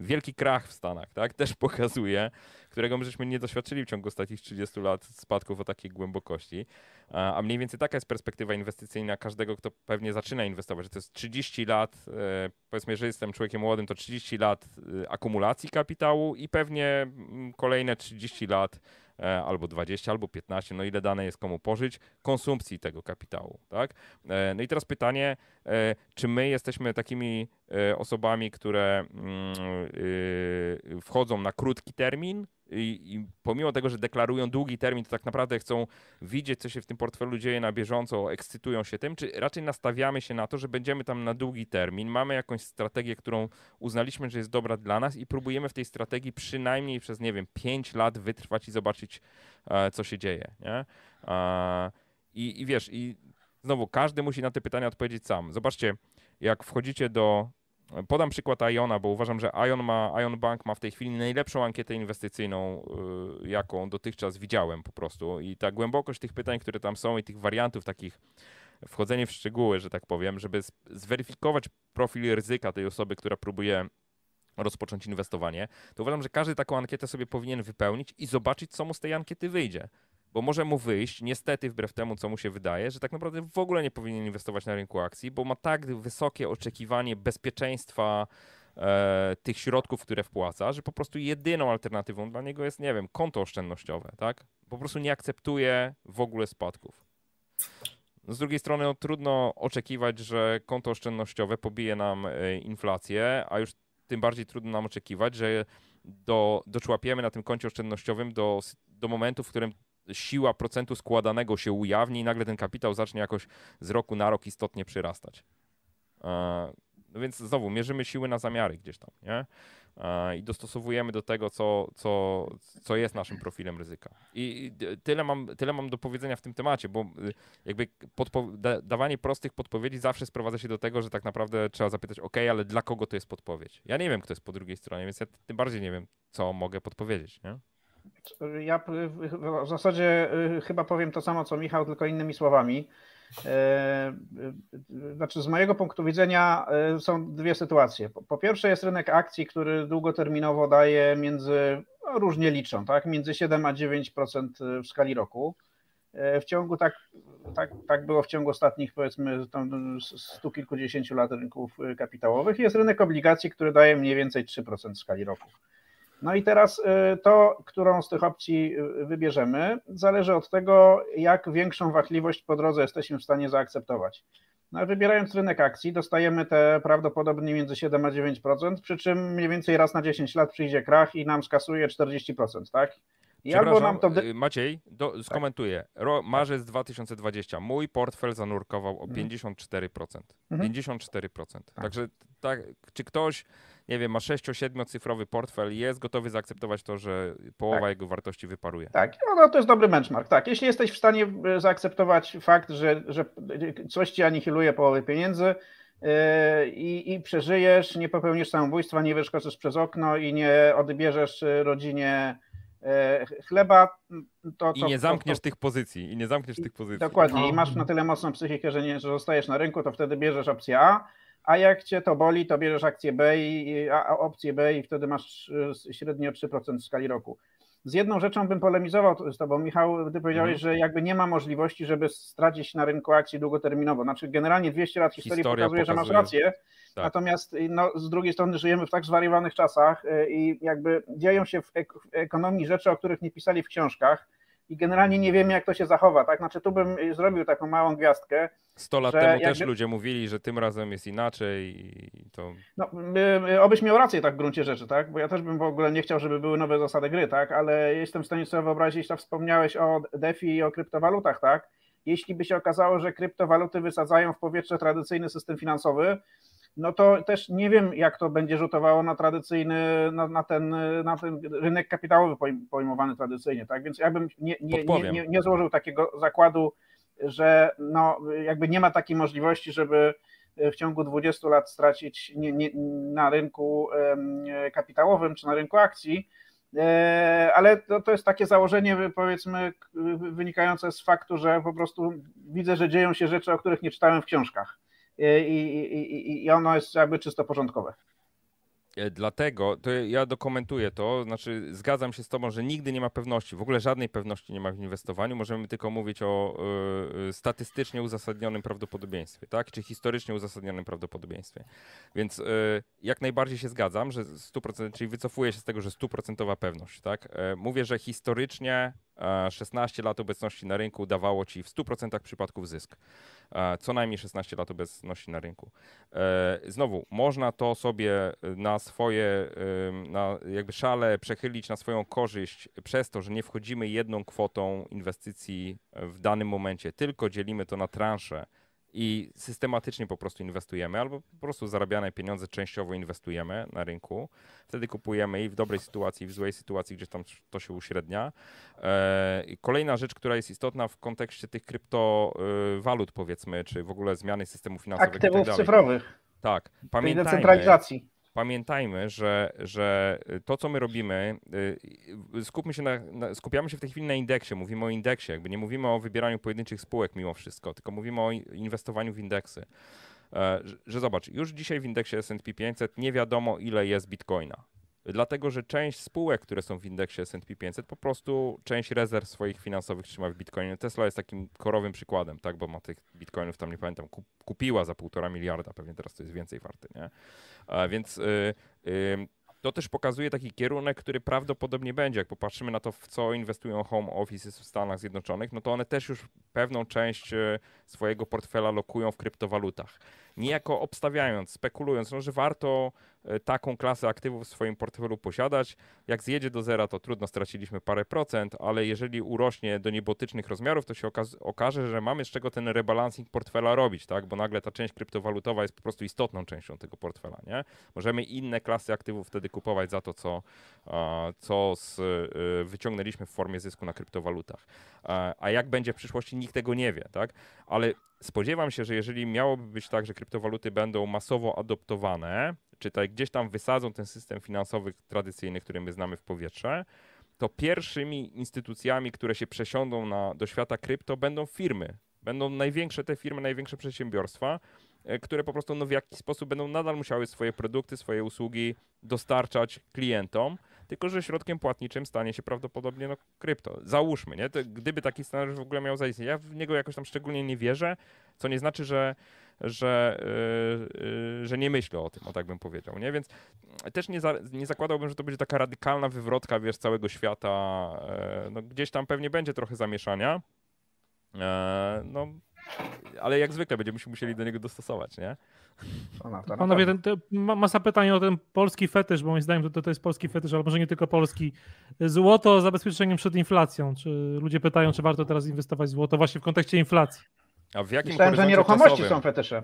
wielki krach w Stanach, tak, też [LAUGHS] pokazuje, którego my żeśmy nie doświadczyli w ciągu ostatnich 30 lat spadków o takiej głębokości. A mniej więcej taka jest perspektywa inwestycyjna każdego, kto pewnie zaczyna inwestować, że to jest 30 lat, e, powiedzmy, że jestem człowiekiem młodym, to 30 lat e, akumulacji kapitału i pewnie mm, kolejne 30 lat E, albo 20, albo 15, no ile dane jest komu pożyć, konsumpcji tego kapitału, tak? No i teraz pytanie, czy my jesteśmy takimi osobami, które mm, wchodzą na krótki termin, i, i, pomimo tego, że deklarują długi termin, to tak naprawdę chcą widzieć, co się w tym portfelu dzieje na bieżąco, ekscytują się tym, czy raczej nastawiamy się na to, że będziemy tam na długi termin, mamy jakąś strategię, którą uznaliśmy, że jest dobra dla nas i próbujemy w tej strategii przynajmniej przez, nie wiem, 5 lat wytrwać i zobaczyć, e, co się dzieje, nie? E, i, I wiesz, i znowu każdy musi na te pytania odpowiedzieć sam. Zobaczcie, jak wchodzicie do Podam przykład Iona, bo uważam, że Ion, ma, Ion Bank ma w tej chwili najlepszą ankietę inwestycyjną, y, jaką dotychczas widziałem po prostu. I ta głębokość tych pytań, które tam są i tych wariantów takich, wchodzenie w szczegóły, że tak powiem, żeby zweryfikować profil ryzyka tej osoby, która próbuje rozpocząć inwestowanie, to uważam, że każdy taką ankietę sobie powinien wypełnić i zobaczyć, co mu z tej ankiety wyjdzie bo może mu wyjść, niestety wbrew temu, co mu się wydaje, że tak naprawdę w ogóle nie powinien inwestować na rynku akcji, bo ma tak wysokie oczekiwanie bezpieczeństwa e, tych środków, które wpłaca, że po prostu jedyną alternatywą dla niego jest, nie wiem, konto oszczędnościowe, tak? Po prostu nie akceptuje w ogóle spadków. No, z drugiej strony no, trudno oczekiwać, że konto oszczędnościowe pobije nam e, inflację, a już tym bardziej trudno nam oczekiwać, że do, doczłapiemy na tym koncie oszczędnościowym do, do momentu, w którym siła procentu składanego się ujawni i nagle ten kapitał zacznie jakoś z roku na rok istotnie przyrastać. E, no więc znowu, mierzymy siły na zamiary gdzieś tam, nie? E, I dostosowujemy do tego, co, co, co jest naszym profilem ryzyka. I tyle mam, tyle mam do powiedzenia w tym temacie, bo y, jakby podpo- dawanie prostych podpowiedzi zawsze sprowadza się do tego, że tak naprawdę trzeba zapytać, ok, ale dla kogo to jest podpowiedź? Ja nie wiem, kto jest po drugiej stronie, więc ja tym bardziej nie wiem, co mogę podpowiedzieć, nie? Ja w zasadzie y, chyba powiem to samo co Michał, tylko innymi słowami. E, y, znaczy, z mojego punktu widzenia y, są dwie sytuacje. Po pierwsze, jest rynek akcji, który długoterminowo daje między, no różnie liczą, tak, między 7 a 9% w skali roku. E, w ciągu tak, tak, tak było w ciągu ostatnich powiedzmy stu kilkudziesięciu lat rynków kapitałowych. Jest rynek obligacji, który daje mniej więcej 3% w skali roku. No i teraz y, to, którą z tych opcji y, wybierzemy, zależy od tego, jak większą wahliwość po drodze jesteśmy w stanie zaakceptować. No, wybierając rynek akcji, dostajemy te prawdopodobnie między 7 a 9%, przy czym mniej więcej raz na 10 lat przyjdzie krach i nam skasuje 40%, tak? I albo nam to... Y, Maciej, do, tak. skomentuję. Ro, marzec 2020. Mój portfel zanurkował o 54%. Mhm. 54%. Tak. Także tak, czy ktoś nie wiem, ma 6-7 cyfrowy portfel i jest gotowy zaakceptować to, że połowa tak. jego wartości wyparuje. Tak, no, no, to jest dobry benchmark. Tak, jeśli jesteś w stanie e, zaakceptować fakt, że, że coś ci anihiluje połowę pieniędzy, e, i, i, przeżyjesz, nie popełnisz samobójstwa, nie wyskoczysz przez okno i nie odbierzesz rodzinie chleba, to, I nie zamkniesz to, to, tych pozycji, i nie zamkniesz tych pozycji. Dokładnie, i masz na tyle mocną psychikę, że, nie, że zostajesz na rynku, to wtedy bierzesz opcję A, a jak cię to boli, to bierzesz akcję B i a, a opcję B i wtedy masz y, średnio 3% w skali roku. Z jedną rzeczą bym polemizował z tobą, Michał, ty powiedziałeś, mhm. że jakby nie ma możliwości, żeby stracić na rynku akcji długoterminowo. Znaczy generalnie 200 lat historii Historia pokazuje, pokazuje, że masz rację, tak. natomiast y, no, z drugiej strony żyjemy w tak zwariowanych czasach y, i jakby dzieją się w ekonomii rzeczy, o których nie pisali w książkach i generalnie nie wiemy, jak to się zachowa. Tak? Znaczy, tu bym zrobił taką małą gwiazdkę. 100 lat temu jakby... też ludzie mówili, że tym razem jest inaczej i to. No, obyś miał rację tak w gruncie rzeczy, tak? Bo ja też bym w ogóle nie chciał, żeby były nowe zasady gry, tak? Ale jestem w stanie sobie wyobrazić, tak wspomniałeś o DeFi i o kryptowalutach, tak? Jeśli by się okazało, że kryptowaluty wysadzają w powietrze tradycyjny system finansowy, no to też nie wiem, jak to będzie rzutowało na tradycyjny, na, na, ten, na ten rynek kapitałowy pojmowany tradycyjnie, tak? Więc ja bym nie, nie, nie, nie, złożył takiego zakładu, że no, jakby nie ma takiej możliwości, żeby w ciągu 20 lat stracić nie, nie, na rynku kapitałowym czy na rynku akcji, e, ale to, to jest takie założenie, powiedzmy, wynikające z faktu, że po prostu widzę, że dzieją się rzeczy, o których nie czytałem w książkach i, i, i ono jest jakby czysto porządkowe. E, dlatego, to ja dokumentuję to, znaczy zgadzam się z Tobą, że nigdy nie ma pewności, w ogóle żadnej pewności nie ma w inwestowaniu. Możemy tylko mówić o y, statystycznie uzasadnionym prawdopodobieństwie, tak? Czy historycznie uzasadnionym prawdopodobieństwie. Więc y, jak najbardziej się zgadzam, że 100%, czyli wycofuję się z tego, że stuprocentowa pewność, tak? Y, mówię, że historycznie 16 lat obecności na rynku dawało Ci w 100% przypadków zysk. Co najmniej 16 lat obecności na rynku. Znowu, można to sobie na swoje na jakby szale przechylić na swoją korzyść przez to, że nie wchodzimy jedną kwotą inwestycji w danym momencie, tylko dzielimy to na transze i systematycznie po prostu inwestujemy, albo po prostu zarabiane pieniądze częściowo inwestujemy na rynku. Wtedy kupujemy i w dobrej sytuacji, i w złej sytuacji, gdzieś tam to się uśrednia. E, kolejna rzecz, która jest istotna w kontekście tych kryptowalut, powiedzmy, czy w ogóle zmiany systemu finansowego. Aktywów tak cyfrowych. Tak, tej pamiętajmy, decentralizacji. Pamiętajmy, że, że to, co my robimy, y, skupmy się na, na, skupiamy się w tej chwili na indeksie, mówimy o indeksie, jakby nie mówimy o wybieraniu pojedynczych spółek mimo wszystko, tylko mówimy o inwestowaniu w indeksy. E, że, że zobacz, już dzisiaj w indeksie S&P 500 nie wiadomo ile jest bitcoina. Dlatego, że część spółek, które są w indeksie S&P 500, po prostu część rezerw swoich finansowych trzyma w bitcoinie. Tesla jest takim korowym przykładem, tak, bo ma tych bitcoinów, tam nie pamiętam, kupiła za półtora miliarda, pewnie teraz to jest więcej warty, nie? A więc yy, yy, to też pokazuje taki kierunek, który prawdopodobnie będzie. Jak popatrzymy na to, w co inwestują home offices w Stanach Zjednoczonych, no to one też już pewną część e, swojego portfela lokują w kryptowalutach. Niejako obstawiając, spekulując, no, że warto E, taką klasę aktywów w swoim portfelu posiadać. Jak zjedzie do zera, to trudno, straciliśmy parę procent, ale jeżeli urośnie do niebotycznych rozmiarów, to się okaże, że mamy z czego ten rebalancing portfela robić, tak? Bo nagle ta część kryptowalutowa jest po prostu istotną częścią tego portfela, nie? Możemy inne klasy aktywów wtedy kupować za to, co, co z, e, wyciągnęliśmy w formie zysku na kryptowalutach. A jak będzie w przyszłości, nikt tego nie wie, tak? Ale spodziewam się, że jeżeli miałoby być tak, że kryptowaluty będą masowo adoptowane, czy tak gdzieś tam wysadzą ten system finansowy tradycyjny, który my znamy w powietrze, to pierwszymi instytucjami, które się przesiądą na, do świata krypto, będą firmy. Będą największe te firmy, największe przedsiębiorstwa, e, które po prostu no, w jakiś sposób będą nadal musiały swoje produkty, swoje usługi dostarczać klientom, tylko że środkiem płatniczym stanie się prawdopodobnie no, krypto. Załóżmy, nie? To, gdyby taki scenariusz w ogóle miał zaistnieć. Ja w niego jakoś tam szczególnie nie wierzę, co nie znaczy, że że, yy, yy, że nie myślę o tym, o tak bym powiedział, nie? Więc też nie, za, nie zakładałbym, że to będzie taka radykalna wywrotka, wiesz, całego świata. Yy, no, gdzieś tam pewnie będzie trochę zamieszania, e, no, ale jak zwykle będziemy się musieli do niego dostosować, nie? Panowie, ten, ten, masa pytań o ten polski fetysz, bo moim zdaniem to, to jest polski fetysz, ale może nie tylko polski. Złoto zabezpieczeniem przed inflacją. Czy ludzie pytają, czy warto teraz inwestować w złoto właśnie w kontekście inflacji? A w jakim Myślałem, że nieruchomości czasowym, są fetysze.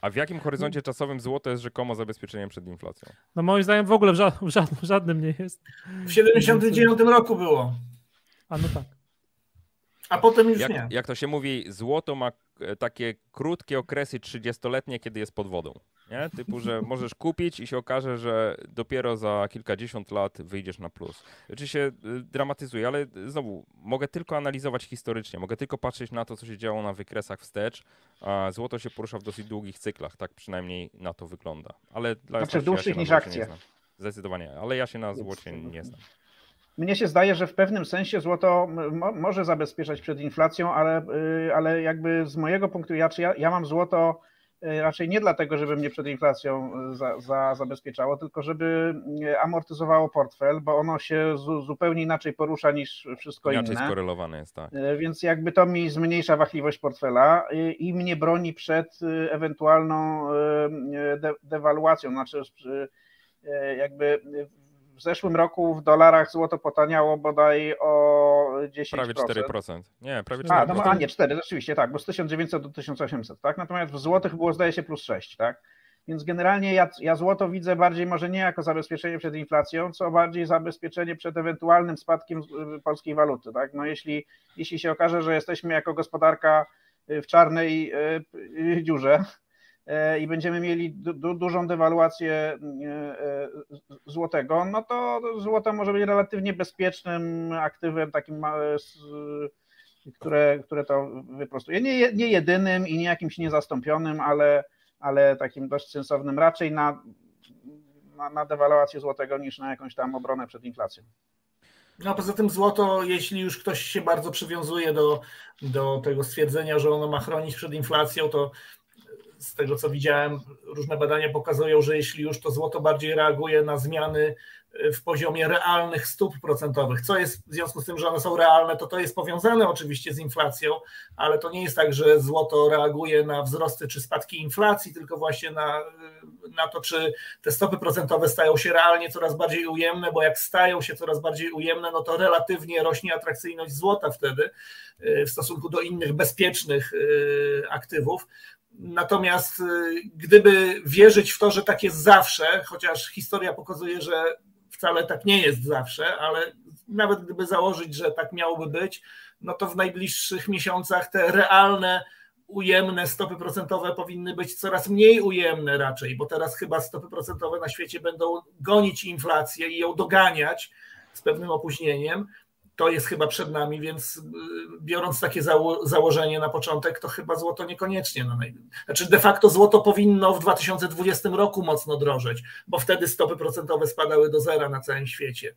A w jakim horyzoncie czasowym złoto jest rzekomo zabezpieczeniem przed inflacją? No moim zdaniem w ogóle w, żadnym, w żadnym nie jest. W 79 roku było. A no tak. A potem już jak, nie. Jak to się mówi, złoto ma e, takie krótkie okresy 30-letnie, kiedy jest pod wodą. Nie? Typu, że [LAUGHS] możesz kupić i się okaże, że dopiero za kilkadziesiąt lat wyjdziesz na plus. Oczywiście y, dramatyzuję, ale znowu, mogę tylko analizować historycznie, mogę tylko patrzeć na to, co się działo na wykresach wstecz, a złoto się porusza w dosyć długich cyklach, tak przynajmniej na to wygląda. Ale dla znaczy dłuższych ja niż akcje. Zdecydowanie, ale ja się na złocie nie znam. Mnie się zdaje, że w pewnym sensie złoto mo może zabezpieczać przed inflacją, ale, y, ale jakby z mojego punktu widzenia, ja, ja mam złoto y, raczej nie dlatego, żeby mnie przed inflacją y, za, za, zabezpieczało, tylko żeby amortyzowało portfel, bo ono się zu, zupełnie inaczej porusza niż wszystko inaczej inne. Inaczej skorelowane jest, tak. Więc jakby to mi zmniejsza wahliwość portfela i mnie broni przed ewentualną de, dewaluacją, znaczy jakby w zeszłym roku w dolarach złoto potaniało bodaj o 10%. Prawie 4%. Nie, prawie 4%. A, no, a nie, 4, rzeczywiście, tak, bo z 1900 do 1800, tak? Natomiast w złotych było zdaje się plus 6, tak? Więc generalnie ja, ja złoto widzę bardziej może nie jako zabezpieczenie przed inflacją, co bardziej zabezpieczenie przed ewentualnym spadkiem y, polskiej waluty, tak? No jeśli, jeśli się okaże, że jesteśmy jako gospodarka y, w czarnej y, dziurze, i będziemy mieli du dużą dewaluację e, e, złotego, no to złoto może być relatywnie bezpiecznym aktywem, takim, które, które to wyprostuje. Nie, nie jedynym i nie jakimś niezastąpionym, ale, ale takim dość sensownym, raczej na, na, na dewaluację złotego niż na jakąś tam obronę przed inflacją. No poza tym złoto, jeśli już ktoś się bardzo przywiązuje do, do tego stwierdzenia, że ono ma chronić przed inflacją, to z tego co widziałem, różne badania pokazują, że jeśli już to złoto bardziej reaguje na zmiany e, w poziomie realnych stóp procentowych, co jest w związku z tym, że one są realne, to to jest powiązane oczywiście z inflacją, ale to nie jest tak, że złoto reaguje na wzrosty czy spadki inflacji, tylko właśnie na, na to, czy te stopy procentowe stają się realnie coraz bardziej ujemne, bo jak stają się coraz bardziej ujemne, no to relatywnie rośnie atrakcyjność złota wtedy e, w stosunku do innych bezpiecznych e, aktywów. Natomiast y, gdyby wierzyć w to, że tak jest zawsze, chociaż historia pokazuje, że wcale tak nie jest zawsze, ale nawet gdyby założyć, że tak miałoby być, no to w najbliższych miesiącach te realne ujemne stopy procentowe powinny być coraz mniej ujemne raczej, bo teraz chyba stopy procentowe na świecie będą gonić inflację i ją doganiać z pewnym opóźnieniem. To jest chyba przed nami, więc y, biorąc takie zało założenie na początek, to chyba złoto niekoniecznie. No, znaczy de facto złoto powinno w 2020 roku mocno drożeć, bo wtedy stopy procentowe spadały do zera na całym świecie.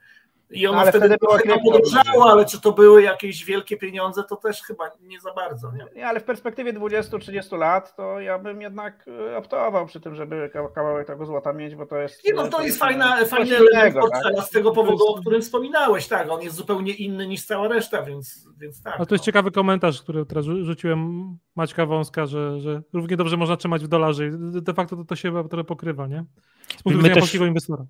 I ono ale wtedy, wtedy podróżało, ale czy to były jakieś wielkie pieniądze, to też chyba nie za bardzo. Nie? nie ale w perspektywie 20-30 lat, to ja bym jednak e, optował przy tym, żeby kawałek tego złota mieć, bo to jest... Nie, no to, to jest fajna, fajny element portfela tak? z tego powodu, o którym wspominałeś, tak, on jest zupełnie inny niż cała reszta, więc, więc tak. A to jest no. ciekawy komentarz, który teraz rzuciłem Maćka Wąska, że, że równie dobrze można trzymać w dolarze. De facto to, to się trochę pokrywa, nie? Z punktu widzenia polskiego inwestora.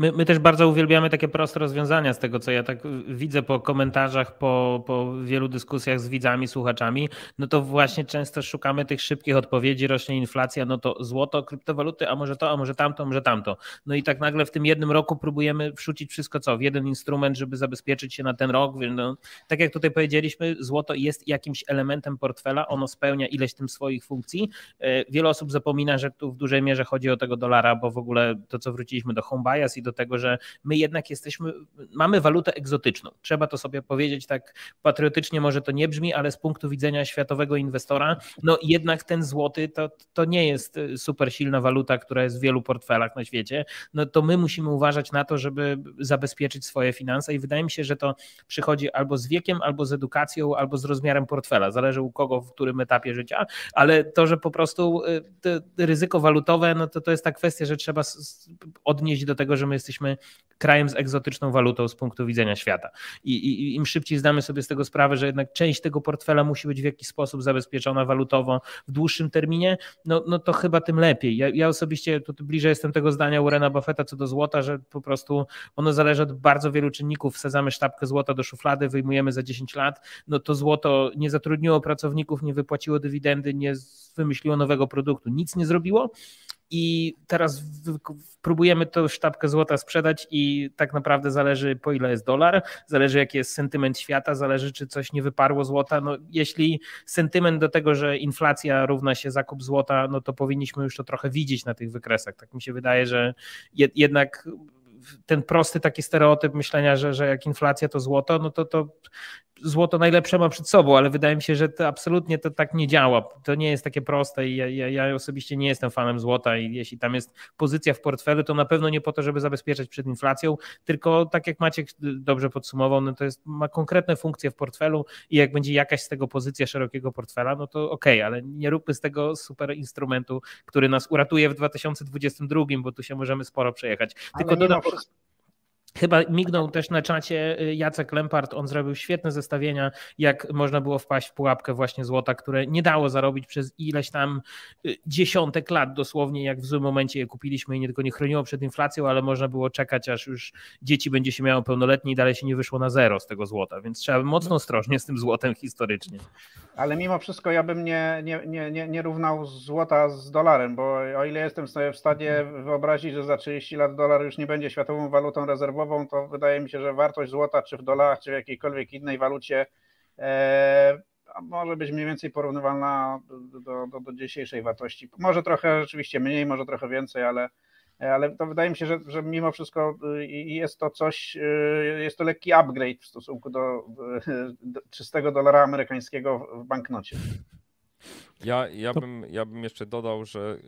My, my też bardzo uwielbiamy takie proste rozwiązania z tego, co ja tak widzę po komentarzach, po, po wielu dyskusjach z widzami, słuchaczami. No to właśnie często szukamy tych szybkich odpowiedzi, rośnie inflacja, no to złoto, kryptowaluty, a może to, a może tamto, może tamto. No i tak nagle w tym jednym roku próbujemy wrzucić wszystko co w jeden instrument, żeby zabezpieczyć się na ten rok. No, tak jak tutaj powiedzieliśmy, złoto jest jakimś elementem portfela, ono spełnia ileś tym swoich funkcji. E, wiele osób zapomina, że tu w dużej mierze chodzi o tego dolara, bo w ogóle to, co wróciliśmy do home bias i do do tego, że my jednak jesteśmy, mamy walutę egzotyczną. Trzeba to sobie powiedzieć tak patriotycznie, może to nie brzmi, ale z punktu widzenia światowego inwestora, no jednak ten złoty to, to nie jest super silna waluta, która jest w wielu portfelach na świecie. No to my musimy uważać na to, żeby zabezpieczyć swoje finanse i wydaje mi się, że to przychodzi albo z wiekiem, albo z edukacją, albo z rozmiarem portfela. Zależy u kogo, w którym etapie życia, ale to, że po prostu y, ryzyko walutowe, no to to jest ta kwestia, że trzeba odnieść do tego, że my jesteśmy krajem z egzotyczną walutą z punktu widzenia świata. I, I, im szybciej zdamy sobie z tego sprawę, że jednak część tego portfela musi być w jakiś sposób zabezpieczona walutowo w dłuższym terminie, no, no to chyba tym lepiej. Ja, ja osobiście tu bliżej jestem tego zdania Warrena Buffetta co do złota, że po prostu ono zależy od bardzo wielu czynników. Wsadzamy sztabkę złota do szuflady, wyjmujemy za 10 lat, no to złoto nie zatrudniło pracowników, nie wypłaciło dywidendy, nie wymyśliło nowego produktu, nic nie zrobiło i teraz próbujemy tą sztabkę złota sprzedać i tak naprawdę zależy po ile jest dolar, zależy jaki jest sentyment świata, zależy czy coś nie wyparło złota. No, jeśli sentyment do tego, że inflacja równa się zakup złota, no to powinniśmy już to trochę widzieć na tych wykresach. Tak mi się wydaje, że jednak ten prosty taki stereotyp myślenia, że, że jak inflacja to złoto, no to, to złoto najlepsze ma przed sobą, ale wydaje mi się, że to absolutnie to tak nie działa. To nie jest takie proste i ja, ja, ja, osobiście nie jestem fanem złota i jeśli tam jest pozycja w portfelu, to na pewno nie po to, żeby zabezpieczać przed inflacją, tylko tak jak Maciek dobrze podsumował, no to jest, ma konkretne funkcje w portfelu i jak będzie jakaś z tego pozycja szerokiego portfela, no to okej, okay, ale nie róbmy z tego super instrumentu, który nas uratuje w 2022, bo tu się możemy sporo przejechać. Tylko dodam, Chyba mignął też na czacie y, Jacek Lempart, on zrobił świetne zestawienia, jak można było wpaść w pułapkę właśnie złota, które nie dało zarobić przez ileś tam y, dziesiątek lat dosłownie, jak w złym momencie je kupiliśmy i nie tylko nie chroniło przed inflacją, ale można było czekać, aż już dzieci będzie się miało pełnoletnie i dalej się nie wyszło na zero z tego złota, więc trzeba mocno ostrożnie z tym złotem historycznie. Ale mimo wszystko ja bym nie, nie, nie, nie, nie równał złota z dolarem, bo o ile jestem sobie w stanie wyobrazić, że za 30 lat dolar już nie będzie światową walutą rezerwową, to wydaje mi się, że wartość złota, czy w dolarach, czy w jakiejkolwiek innej walucie, e, może być mniej więcej porównywalna do, do, do dzisiejszej wartości. Może trochę rzeczywiście mniej, może trochę więcej, ale, ale to wydaje mi się, że, że mimo wszystko y, jest to coś, y, jest to lekki upgrade w stosunku do, do czystego dolara amerykańskiego w banknocie. Ja, ja, bym, ja bym jeszcze dodał, że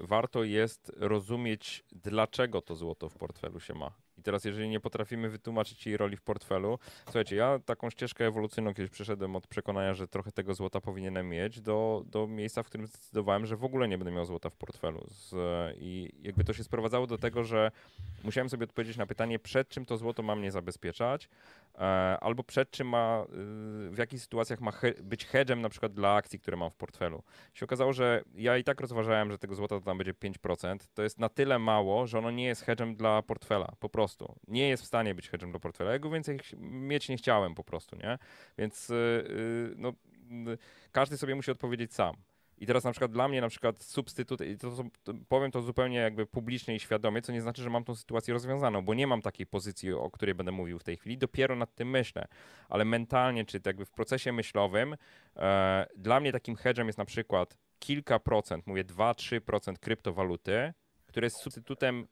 y, warto jest rozumieć, dlaczego to złoto w portfelu się ma. I teraz, jeżeli nie potrafimy wytłumaczyć jej roli w portfelu, słuchajcie, ja taką ścieżkę ewolucyjną kiedyś przeszedłem od przekonania, że trochę tego złota powinienem mieć, do, do miejsca, w którym zdecydowałem, że w ogóle nie będę miał złota w portfelu. Z, I jakby to się sprowadzało do tego, że musiałem sobie odpowiedzieć na pytanie, przed czym to złoto ma mnie zabezpieczać, e, albo przed czym ma, y, w jakich sytuacjach ma he, być hedgem na przykład dla akcji, które mam w portfelu. Się okazało, że ja i tak rozważałem, że tego złota to tam będzie 5%. To jest na tyle mało, że ono nie jest hedgem dla portfela, po prostu. Nie jest w stanie być hedgem dla portfela. Ja go więcej mieć nie chciałem po prostu, nie? Więc yy, no, yy, każdy sobie musi odpowiedzieć sam. I teraz na przykład dla mnie na przykład substytut, i to, to, powiem to zupełnie jakby publicznie i świadomie, co nie znaczy, że mam tą sytuację rozwiązaną, bo nie mam takiej pozycji, o której będę mówił w tej chwili, dopiero nad tym myślę, ale mentalnie, czy jakby w procesie myślowym, e, dla mnie takim hedgem jest na przykład kilka procent, mówię 2-3% kryptowaluty, które jest substytutem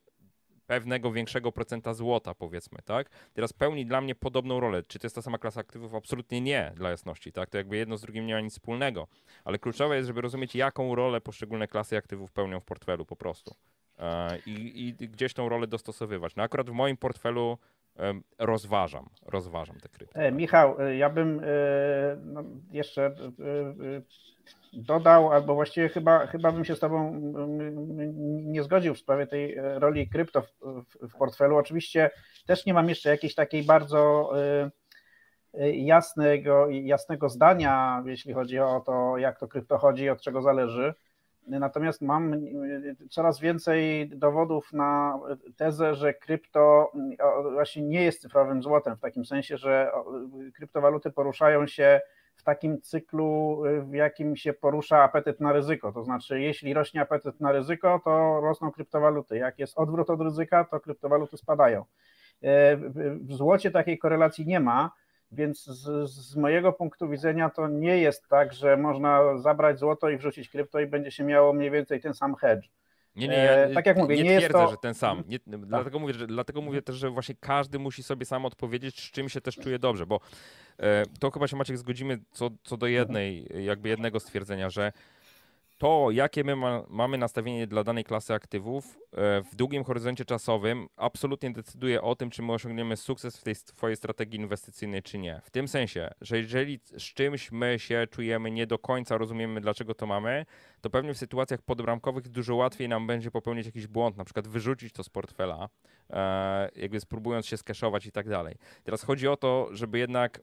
pewnego większego procenta złota, powiedzmy, tak? Teraz pełni dla mnie podobną rolę. Czy to jest ta sama klasa aktywów? Absolutnie nie, dla jasności, tak? To jakby jedno z drugim nie ma nic wspólnego. Ale kluczowe jest, żeby rozumieć, jaką rolę poszczególne klasy aktywów pełnią w portfelu po prostu. E, I, i gdzieś tą rolę dostosowywać. No akurat w moim portfelu rozważam, rozważam te krypto. E, Michał, e, ja bym no, jeszcze dodał, albo właściwie chyba, chyba bym się z Tobą nie zgodził w sprawie tej e, roli krypto w, w, portfelu. Oczywiście też nie mam jeszcze jakiejś takiej bardzo e, e, jasnego, jasnego zdania, jeśli chodzi o to, jak to krypto chodzi, od czego zależy. Natomiast mam coraz więcej dowodów na tezę, że krypto właśnie nie jest cyfrowym złotem, w takim sensie, że kryptowaluty poruszają się w takim cyklu, w jakim się porusza apetyt na ryzyko. To znaczy, jeśli rośnie apetyt na ryzyko, to rosną kryptowaluty. Jak jest odwrót od ryzyka, to kryptowaluty spadają. Y, w złocie takiej korelacji nie ma, więc z, z, mojego punktu widzenia to nie jest tak, że można zabrać złoto i wrzucić krypto i będzie się miało mniej więcej ten sam hedge. Nie, nie, ja e, tak jak mówię, nie, nie twierdzę, to... że ten sam. Nie, tak. dlatego, mówię, że, dlatego mówię też, że właśnie każdy musi sobie sam odpowiedzieć, z czym się też czuje dobrze, bo e, to chyba się Maciek zgodzimy co, co do jednej, jakby jednego stwierdzenia, że to, jakie my ma, mamy nastawienie dla danej klasy aktywów e, w długim horyzoncie czasowym, absolutnie decyduje o tym, czy my osiągniemy sukces w tej swojej strategii inwestycyjnej, czy nie. W tym sensie, że jeżeli z czymś my się czujemy nie do końca, rozumiemy, dlaczego to mamy, to pewnie w sytuacjach podbramkowych dużo łatwiej nam będzie popełnić jakiś błąd, na przykład wyrzucić to z portfela, e, jakby spróbując się skeszować i tak dalej. Teraz chodzi o to, żeby jednak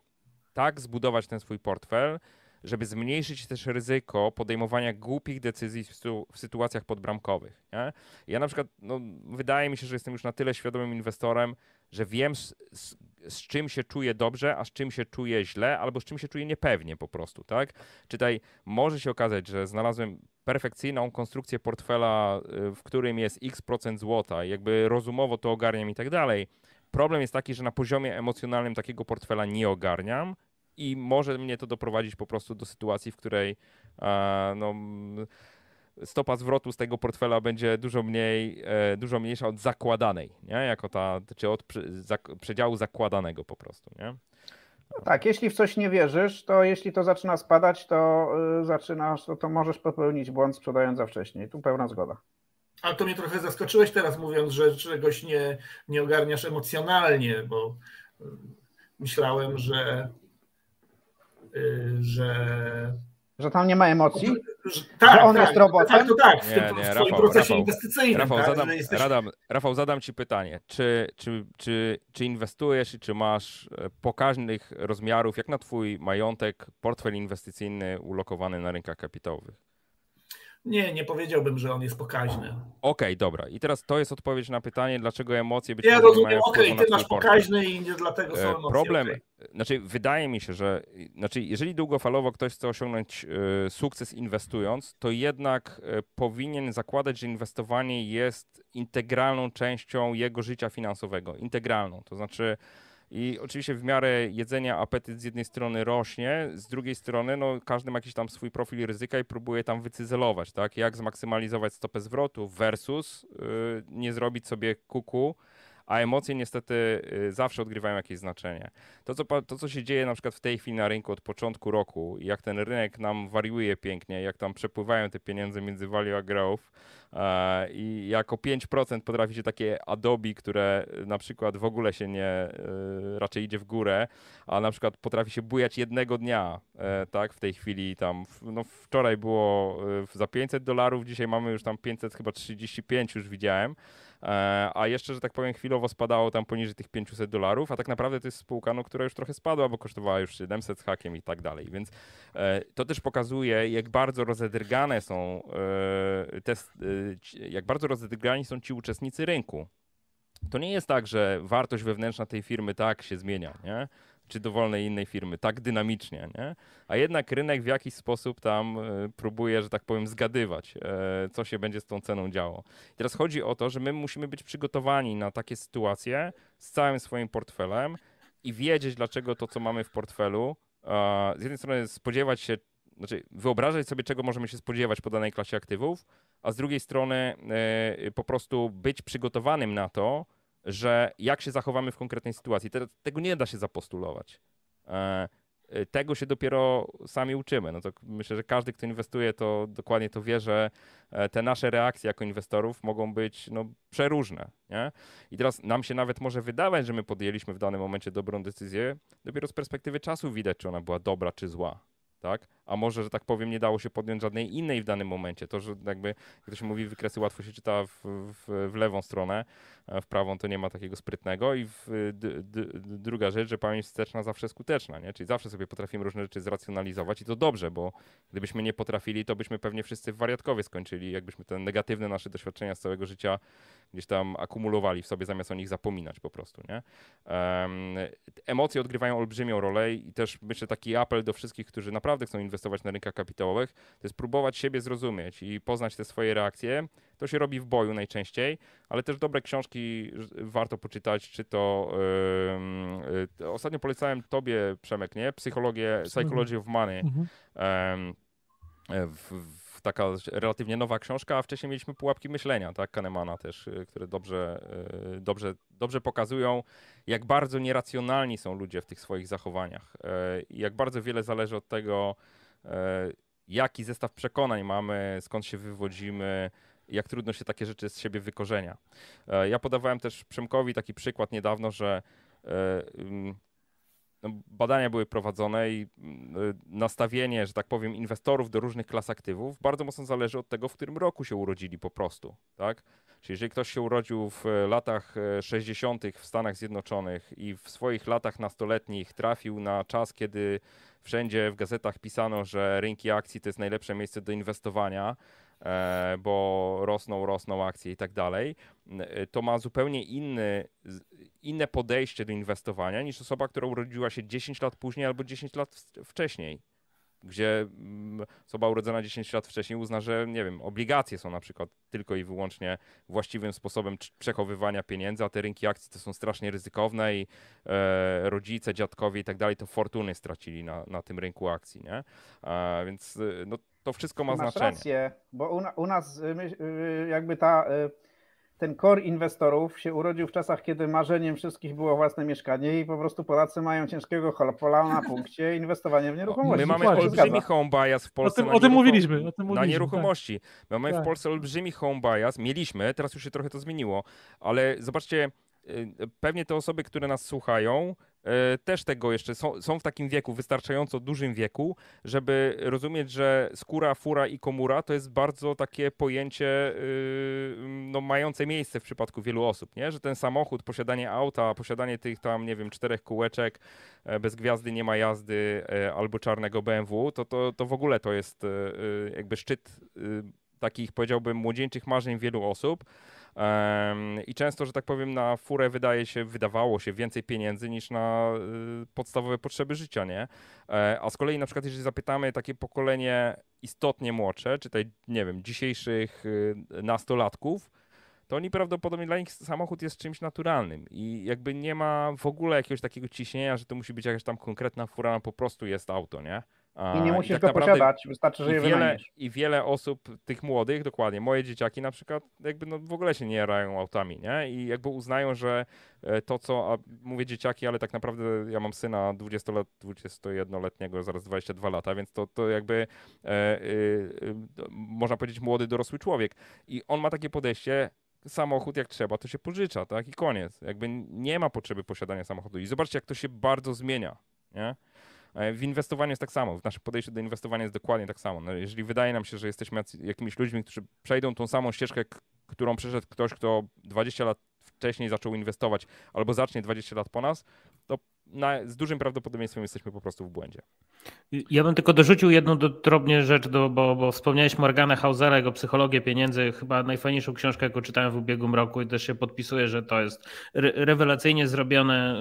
tak zbudować ten swój portfel, żeby zmniejszyć też ryzyko podejmowania głupich decyzji w, sytuacjach podbramkowych. Nie? Ja na przykład, no, wydaje mi się, że jestem już na tyle świadomym inwestorem, że wiem z, z, z, czym się czuję dobrze, a z czym się czuję źle, albo z czym się czuję niepewnie po prostu, tak? Czytaj, może się okazać, że znalazłem perfekcyjną konstrukcję portfela, y, w którym jest x procent złota, jakby rozumowo to ogarniam i tak dalej. Problem jest taki, że na poziomie emocjonalnym takiego portfela nie ogarniam i może mnie to doprowadzić po prostu do sytuacji, w której no, stopa zwrotu z tego portfela będzie dużo mniej, e, dużo mniejsza od zakładanej, nie? Jako ta, czy od przedziału zakładanego po prostu, nie? No tak, jeśli w coś nie wierzysz, to jeśli to zaczyna spadać, to y, zaczynasz, to, to możesz popełnić błąd sprzedając za wcześnie. Tu pełna zgoda. Ale to mnie trochę zaskoczyłeś teraz mówiąc, że czegoś nie, nie ogarniasz emocjonalnie, bo y, myślałem, że że że tam nie ma emocji? Że, tak, że on tak, jest robotem? Tak, to tak, w nie, tym nie, w Rafał, procesie Rafał, inwestycyjnym. Rafał, tak, zadam, jesteś... Radam, Rafał, zadam Ci pytanie. Czy, czy, czy, czy inwestujesz i czy masz e, pokaźnych rozmiarów, jak na Twój majątek, portfel inwestycyjny ulokowany na rynkach kapitałowych? Nie, nie powiedziałbym, że on jest pokaźny. Okej, okay, dobra. I teraz to jest odpowiedź na pytanie, dlaczego emocje być Ja rozumiem, okej, okay, ty masz pokaźny i nie dlatego są e, emocje. Problem, okay. znaczy wydaje mi się, że znaczy jeżeli długofalowo ktoś chce osiągnąć y, sukces inwestując, to jednak y, powinien zakładać, że inwestowanie jest integralną częścią jego życia finansowego. Integralną, to znaczy i oczywiście w miarę jedzenia apetyt z jednej strony rośnie, z drugiej strony no, każdy ma jakiś tam swój profil ryzyka i próbuje tam wycyzelować, tak? Jak zmaksymalizować stopę zwrotu versus yy, nie zrobić sobie kuku, a emocje niestety y, zawsze odgrywają jakieś znaczenie. To co, to, co się dzieje na przykład w tej chwili na rynku od początku roku, jak ten rynek nam wariuje pięknie, jak tam przepływają te pieniądze między value a growth e, i jako 5% potrafi się takie Adobe, które na przykład w ogóle się nie, e, raczej idzie w górę, a na przykład potrafi się bujać jednego dnia, e, tak, w tej chwili tam, no wczoraj było za 500 dolarów, dzisiaj mamy już tam 500, chyba 35 już widziałem, a jeszcze, że tak powiem, chwilowo spadało tam poniżej tych 500 dolarów, a tak naprawdę to jest spółka, no, która już trochę spadła, bo kosztowała już 700 z hakiem i tak dalej, więc e, to też pokazuje, jak bardzo rozedrgane są e, te, jak bardzo rozedrgani są ci uczestnicy rynku. To nie jest tak, że wartość wewnętrzna tej firmy tak się zmienia, nie? Czy dowolnej innej firmy, tak dynamicznie, nie? A jednak rynek w jakiś sposób tam e, próbuje, że tak powiem, zgadywać, e, co się będzie z tą ceną działo. Teraz chodzi o to, że my musimy być przygotowani na takie sytuacje z całym swoim portfelem i wiedzieć, dlaczego to, co mamy w portfelu, z jednej strony spodziewać się, znaczy wyobrażać sobie, czego możemy się spodziewać po danej klasie aktywów, a z drugiej strony e, po prostu być przygotowanym na to, że jak się zachowamy w konkretnej sytuacji. Tego nie da się zapostulować. E, e, tego się dopiero sami uczymy. No to myślę, że każdy, kto inwestuje, to dokładnie to wie, że te nasze reakcje jako inwestorów mogą być no, przeróżne. Nie? I teraz nam się nawet może wydawać, że my podjęliśmy w danym momencie dobrą decyzję. Dopiero z perspektywy czasu widać, czy ona była dobra, czy zła tak? A może, że tak powiem, nie dało się podjąć żadnej innej w danym momencie. To, że jakby, jak to się mówi, wykresy łatwo się czyta w, w, w lewą stronę, w prawą to nie ma takiego sprytnego i w, d, d, druga rzecz, że pamięć wsteczna zawsze skuteczna, nie? Czyli zawsze sobie potrafimy różne rzeczy zracjonalizować i to dobrze, bo gdybyśmy nie potrafili, to byśmy pewnie wszyscy w wariatkowie skończyli, jakbyśmy te negatywne nasze doświadczenia z całego życia gdzieś tam akumulowali w sobie, zamiast o nich zapominać po prostu, nie? Um, emocje odgrywają olbrzymią rolę i też myślę taki apel do wszystkich, którzy naprawdę chcą inwestować na rynkach kapitałowych, to jest próbować siebie zrozumieć i poznać te swoje reakcje. To się robi w boju najczęściej, ale też dobre książki warto poczytać, czy to yy, yy, ostatnio polecałem tobie, Przemek, nie? Psychologię, Psychology of Money. Mhm. Yy, w, taka relatywnie nowa książka, a wcześniej mieliśmy pułapki myślenia, tak, Kahnemana też, y, które dobrze, y, dobrze, dobrze pokazują, jak bardzo nieracjonalni są ludzie w tych swoich zachowaniach y, i jak bardzo wiele zależy od tego, jaki zestaw przekonań mamy, skąd się wywodzimy, jak trudno się takie rzeczy z siebie wykorzenia. Ja podawałem też Przemkowi taki przykład niedawno, że badania były prowadzone i mm, nastawienie, że tak powiem, inwestorów do różnych klas aktywów bardzo mocno zależy od tego, w którym roku się urodzili po prostu, tak? Czyli jeżeli ktoś się urodził w e, latach 60. E, w Stanach Zjednoczonych i w swoich latach nastoletnich trafił na czas, kiedy wszędzie w gazetach pisano, że rynki akcji to jest najlepsze miejsce do inwestowania, bo rosną, rosną akcje i tak dalej, e, to ma zupełnie inny, inne podejście do inwestowania niż osoba, która urodziła się 10 lat później albo 10 lat wcześniej gdzie mm, osoba urodzona 10 lat wcześniej uzna, że nie wiem, obligacje są na przykład tylko i wyłącznie właściwym sposobem przechowywania pieniędzy, a te rynki akcji to są strasznie ryzykowne i e, rodzice, dziadkowie i tak dalej to fortuny stracili na, na tym rynku akcji, nie? E, więc no, to wszystko ma Masz znaczenie. rację, bo u, u nas y, y, jakby ta y, ten core inwestorów się urodził w czasach, kiedy marzeniem wszystkich było własne mieszkanie i po prostu Polacy mają ciężkiego pola na [LAUGHS] punkcie inwestowania w nieruchomości. My mamy olbrzymi home bias w Polsce. O tym, o tym mówiliśmy. O tym mówiliśmy, na nieruchomości. My mamy tak. w Polsce olbrzymi home bias. Mieliśmy, teraz już się trochę to zmieniło, ale zobaczcie, pewnie te osoby, które nas słuchają, też tego jeszcze są, są w takim wieku, wystarczająco dużym wieku, żeby rozumieć, że skóra, fura i komura to jest bardzo takie pojęcie y, no, mające miejsce w przypadku wielu osób, nie? że ten samochód, posiadanie auta, posiadanie tych tam, nie wiem, czterech kółeczek, e, bez gwiazdy nie ma jazdy e, albo czarnego BMW, to, to, to w ogóle to jest jakby szczyt takich, powiedziałbym, młodzieńczych marzeń wielu osób. I często, że tak powiem, na furę wydaje się, wydawało się więcej pieniędzy niż na y, podstawowe potrzeby życia, nie? E, a z kolei na przykład, jeżeli zapytamy takie pokolenie istotnie młodsze, czy tutaj, nie wiem, dzisiejszych y, nastolatków, to oni prawdopodobnie dla nich samochód jest czymś naturalnym i jakby nie ma w ogóle jakiegoś takiego ciśnienia, że to musi być jakaś tam konkretna fura, po prostu jest auto, nie? I nie musisz I tak go posiadać, wystarczy, że je wiele, I wiele osób, tych młodych, dokładnie, moje dzieciaki na przprzykład, jakby no w ogóle się nie jarają autami, nie? I jakby uznają, że e, to co, a mówię dzieciaki, ale tak naprawdę ja mam syna 20 lat, 21-letniego, zaraz 22 lata, więc to, to jakby e, e, można powiedzieć młody, dorosły człowiek. I on ma takie podejście, samochód jak trzeba, to się pożycza, tak? I koniec. Jakby nie ma potrzeby posiadania samochodu. I zobaczcie, jak to się bardzo zmienia, nie? E, w inwestowaniu jest tak samo, w naszym podejściu do inwestowania jest dokładnie tak samo. No, jeżeli wydaje nam się, że jesteśmy jakimiś ludźmi, którzy przejdą tą samą ścieżkę, którą przeszedł ktoś, kto 20 lat wcześniej zaczął inwestować albo zacznie 20 lat po nas, to na, z dużym prawdopodobieństwem jesteśmy po prostu w błędzie. Ja bym tylko dorzucił jedną do, drobnie rzecz, do, bo, bo wspomniałeś Morgana Hausera, jego Psychologię Pieniędzy, chyba najfajniejszą książkę, jaką czytałem w ubiegłym roku i też się podpisuję, że to jest re rewelacyjnie zrobiony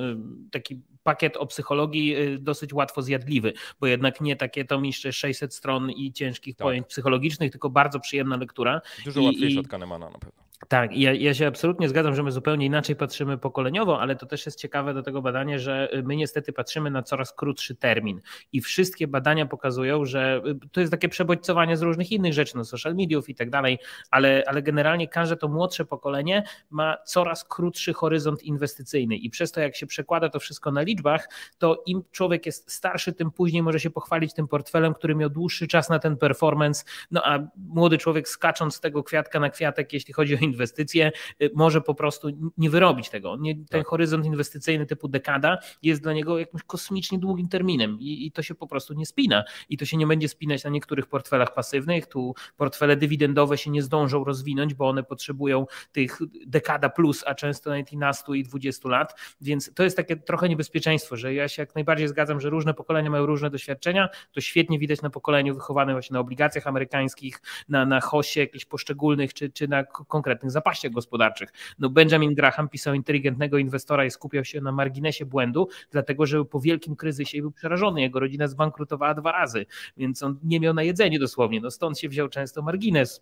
y, taki pakiet o psychologii y, dosyć łatwo zjadliwy, bo jednak nie takie to miszcze 600 stron i ciężkich tak. pojęć psychologicznych, tylko bardzo przyjemna lektura. Dużo łatwiejsza i, od Kahnemana na pewno. Tak, ja, ja się absolutnie zgadzam, że my zupełnie inaczej patrzymy pokoleniowo, ale to też jest ciekawe do tego badania, że my niestety patrzymy na coraz krótszy termin. I wszystkie badania pokazują, że to jest takie przebodźcowanie z różnych innych rzeczy, no social mediów i tak dalej, ale, ale generalnie każde to młodsze pokolenie ma coraz krótszy horyzont inwestycyjny. I przez to jak się przekłada to wszystko na liczbach, to im człowiek jest starszy, tym później może się pochwalić tym portfelem, który miał dłuższy czas na ten performance, no a młody człowiek skacząc z tego kwiatka na kwiatek, jeśli chodzi o inwestycje, y, może po prostu nie wyrobić tego. Nie, ten tak. horyzont inwestycyjny typu dekada jest dla niego jakimś kosmicznie długim terminem i, i, to się po prostu nie spina. I to się nie będzie spinać na niektórych portfelach pasywnych. Tu portfele dywidendowe się nie zdążą rozwinąć, bo one potrzebują tych dekada plus, a często nawet 15 i 20 lat. Więc to jest takie trochę niebezpieczeństwo, że ja się jak najbardziej zgadzam, że różne pokolenia mają różne doświadczenia. To świetnie widać na pokoleniu wychowanym właśnie na obligacjach amerykańskich, na, na hosie jakichś poszczególnych, czy, czy na konkretnych konkretnych zapaściach gospodarczych. No Benjamin Graham pisał inteligentnego inwestora i skupiał się na marginesie błędu, dlatego że po wielkim kryzysie był przerażony. Jego rodzina zbankrutowała dwa razy, więc on nie miał na jedzenie dosłownie. No stąd się wziął często margines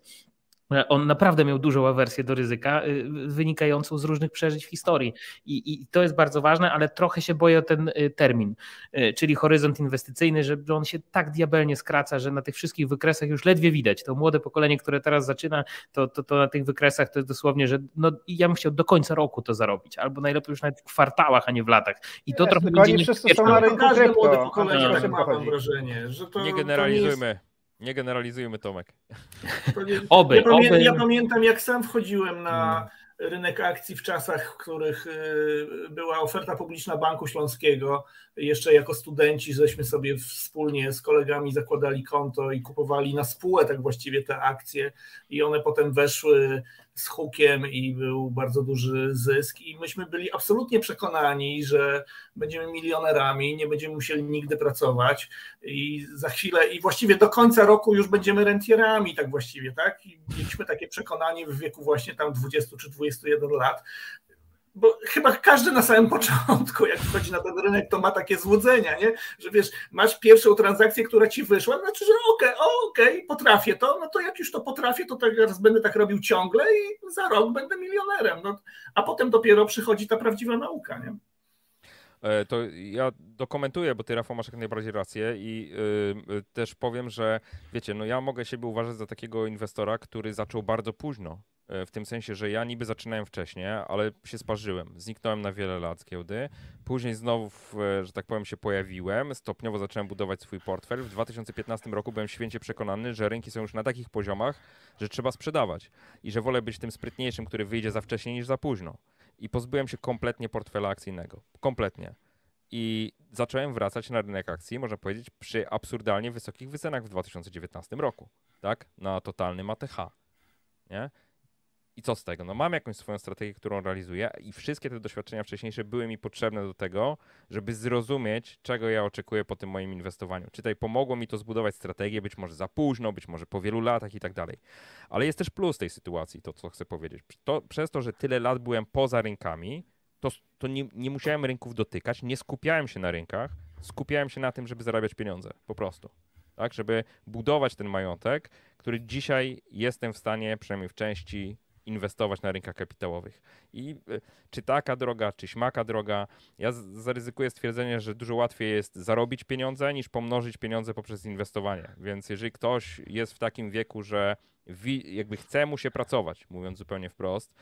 on naprawdę miał dużą awersję do ryzyka, y, wynikającą z różnych przeżyć w historii. I, I, to jest bardzo ważne, ale trochę się boję o ten y, termin, y, czyli horyzont inwestycyjny, że on się tak diabelnie skraca, że na tych wszystkich wykresach już ledwie widać. To młode pokolenie, które teraz zaczyna, to, to, to na tych wykresach to jest dosłownie, że no, ja bym chciał do końca roku to zarobić, albo najlepiej już nawet w kwartałach, a nie w latach. I to trochę będzie nie wszyscy są na rynku młode pokolenie no, mam wrażenie, że to nie generalizujmy. Nie generalizujmy, Tomek. Nie, oby, ja, pamię, oby. ja pamiętam, jak sam wchodziłem na hmm. rynek akcji w czasach, w których y, była oferta publiczna Banku Śląskiego. Jeszcze jako studenci, żeśmy sobie wspólnie z kolegami zakładali konto i kupowali na spółę tak właściwie te akcje i one potem weszły z hukiem i był bardzo duży zysk i myśmy byli absolutnie przekonani, że będziemy milionerami, nie będziemy musieli nigdy pracować i za chwilę i właściwie do końca roku już będziemy rentierami tak właściwie, tak? I mieliśmy takie przekonanie w wieku właśnie tam 20 czy 21 lat, bo chyba każdy na samym początku, jak wchodzi na ten rynek, to ma takie złudzenia, nie? że wiesz, masz pierwszą transakcję, która ci wyszła, znaczy, że okej, okay, okej, okay, potrafię to, no to jak już to potrafię, to teraz będę tak robił ciągle i za rok będę milionerem. No, a potem dopiero przychodzi ta prawdziwa nauka. Nie? E, to ja dokumentuję, bo ty, Rafał, masz jak najbardziej rację i yy, też powiem, że wiecie, no ja mogę siebie uważać za takiego inwestora, który zaczął bardzo późno w tym sensie, że ja niby zaczynałem wcześniej, ale się sparzyłem. Zniknąłem na wiele lat z giełdy. Później znowu, że tak powiem, się pojawiłem. Stopniowo zacząłem budować swój portfel. W 2015 roku byłem święcie przekonany, że rynki są już na takich poziomach, że trzeba sprzedawać i że wolę być tym sprytniejszym, który wyjdzie za wcześnie niż za późno. I pozbyłem się kompletnie portfela akcyjnego. Kompletnie. I zacząłem wracać na rynek akcji, można powiedzieć, przy absurdalnie wysokich wycenach w 2019 roku, tak? Na totalnym ATH. Nie? I co z tego? No mam jakąś swoją strategię, którą realizuję i wszystkie te doświadczenia wcześniejsze były mi potrzebne do tego, żeby zrozumieć, czego ja oczekuję po tym moim inwestowaniu. Czytaj, pomogło mi to zbudować strategię, być może za późno, być może po wielu latach i tak dalej. Ale jest też plus tej sytuacji, to co chcę powiedzieć. To, przez to, że tyle lat byłem poza rynkami, to, to nie, nie musiałem rynków dotykać, nie skupiałem się na rynkach, skupiałem się na tym, żeby zarabiać pieniądze, po prostu. Tak, żeby budować ten majątek, który dzisiaj jestem w stanie, przynajmniej w części, inwestować na rynkach kapitałowych. I e, czy taka droga, czy śmaka droga, ja zaryzykuję stwierdzenie, że dużo łatwiej jest zarobić pieniądze niż pomnożyć pieniądze poprzez inwestowanie. Więc jeżeli ktoś jest w takim wieku, że jakby chce mu się pracować, mówiąc zupełnie wprost,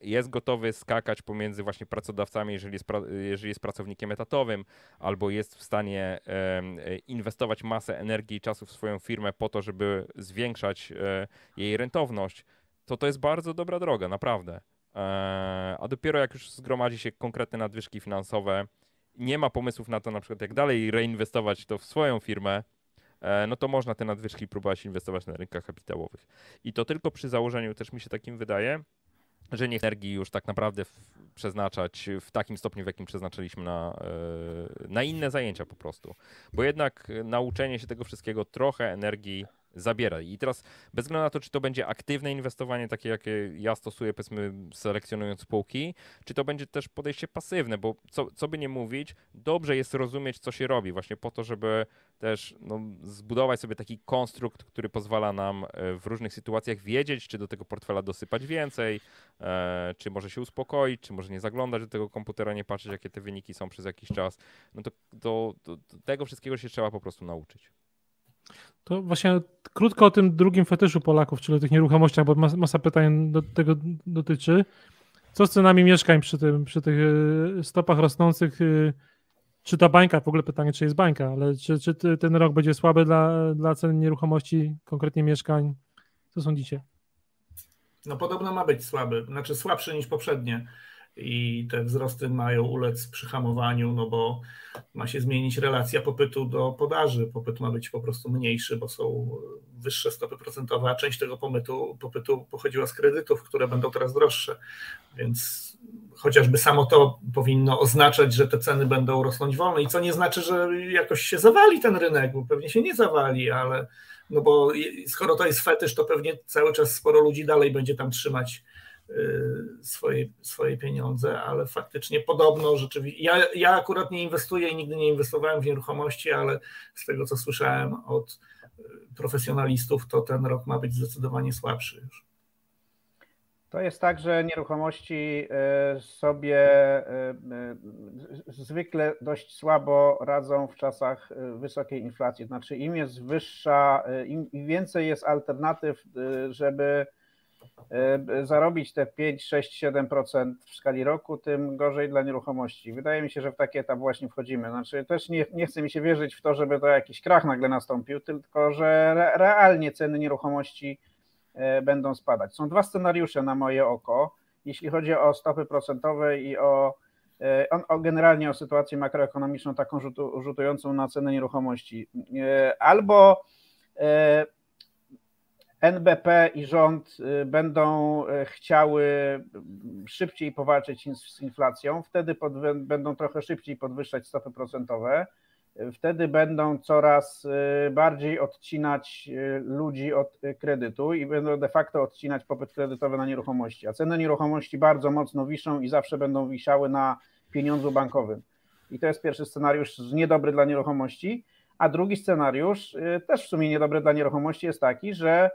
jest gotowy skakać pomiędzy właśnie pracodawcami, jeżeli jest, jeżeli jest pracownikiem etatowym, albo jest w stanie inwestować masę energii i czasu w swoją firmę po to, żeby zwiększać e, jej rentowność, to to jest bardzo dobra droga, naprawdę. Eee, a dopiero jak już zgromadzi się konkretne nadwyżki finansowe, nie ma pomysłów na to na przykład jak dalej reinwestować to w swoją firmę, eee, no to można te nadwyżki próbować inwestować na rynkach kapitałowych. I to tylko przy założeniu, też mi się takim wydaje, że nie energii już tak naprawdę przeznaczać w takim stopniu, w jakim przeznaczyliśmy na, na inne zajęcia po prostu. Bo jednak nauczenie się tego wszystkiego trochę energii zabiera. I teraz bez względu na to, czy to będzie aktywne inwestowanie, takie jakie ja stosuję, powiedzmy, selekcjonując spółki, czy to będzie też podejście pasywne, bo co, co by nie mówić, dobrze jest rozumieć, co się robi, właśnie po to, żeby też no, zbudować sobie taki konstrukt, który pozwala nam e, w różnych sytuacjach wiedzieć, czy do tego portfela dosypać więcej, e, czy może się uspokoić, czy może nie zaglądać do tego komputera, nie patrzeć, jakie te wyniki są przez jakiś czas. No to, to, to tego wszystkiego się trzeba po prostu nauczyć. To właśnie krótko o tym drugim fetyszu Polaków, czyli o tych nieruchomościach, bo masa pytań do tego dotyczy. Co z cenami mieszkań przy, tym, przy tych e, stopach rosnących? E, czy ta bańka, w ogóle pytanie, czy jest bańka, ale czy, czy ten rok będzie słaby dla, dla cen nieruchomości, konkretnie mieszkań? Co sądzicie? No podobno ma być słaby, znaczy słabszy niż poprzednie i te wzrosty mają ulec przyhamowaniu, no bo ma się zmienić relacja popytu do podaży. Popyt ma być po prostu mniejszy, bo są wyższe stopy procentowe, a część tego popytu, popytu pochodziła z kredytów, które będą teraz droższe. Więc chociażby samo to powinno oznaczać, że te ceny będą rosnąć wolno i co nie znaczy, że jakoś się zawali ten rynek, bo pewnie się nie zawali, ale no bo skoro to jest fetysz, to pewnie cały czas sporo ludzi dalej będzie tam trzymać swoje, swoje pieniądze, ale faktycznie podobno rzeczywiście. Ja, ja akurat nie inwestuję i nigdy nie inwestowałem w nieruchomości, ale z tego co słyszałem od y, profesjonalistów, to ten rok ma być zdecydowanie słabszy już. To jest tak, że nieruchomości y, sobie zwykle dość słabo radzą w czasach wysokiej inflacji. Znaczy, im jest wyższa, im więcej jest alternatyw, żeby zarobić te 5, 6, 7% w skali roku, tym gorzej dla nieruchomości. Wydaje mi się, że w taki etap właśnie wchodzimy. Znaczy też nie, nie chce mi się wierzyć w to, żeby to jakiś krach nagle nastąpił, tylko że re, realnie ceny nieruchomości e, będą spadać. Są dwa scenariusze na moje oko, jeśli chodzi o stopy procentowe i o, e, o generalnie o sytuację makroekonomiczną taką rzutującą na ceny nieruchomości. Albo NBP i rząd y, będą y, chciały szybciej powalczyć z inflacją, wtedy pod, będą trochę szybciej podwyższać stopy procentowe, wtedy będą coraz y, bardziej odcinać ludzi od kredytu i będą de facto odcinać popyt kredytowy na nieruchomości. A ceny nieruchomości bardzo mocno wiszą i zawsze będą wisiały na pieniądzu bankowym. I to jest pierwszy scenariusz niedobry dla nieruchomości. A drugi scenariusz, też w sumie niedobry dla nieruchomości, jest taki, że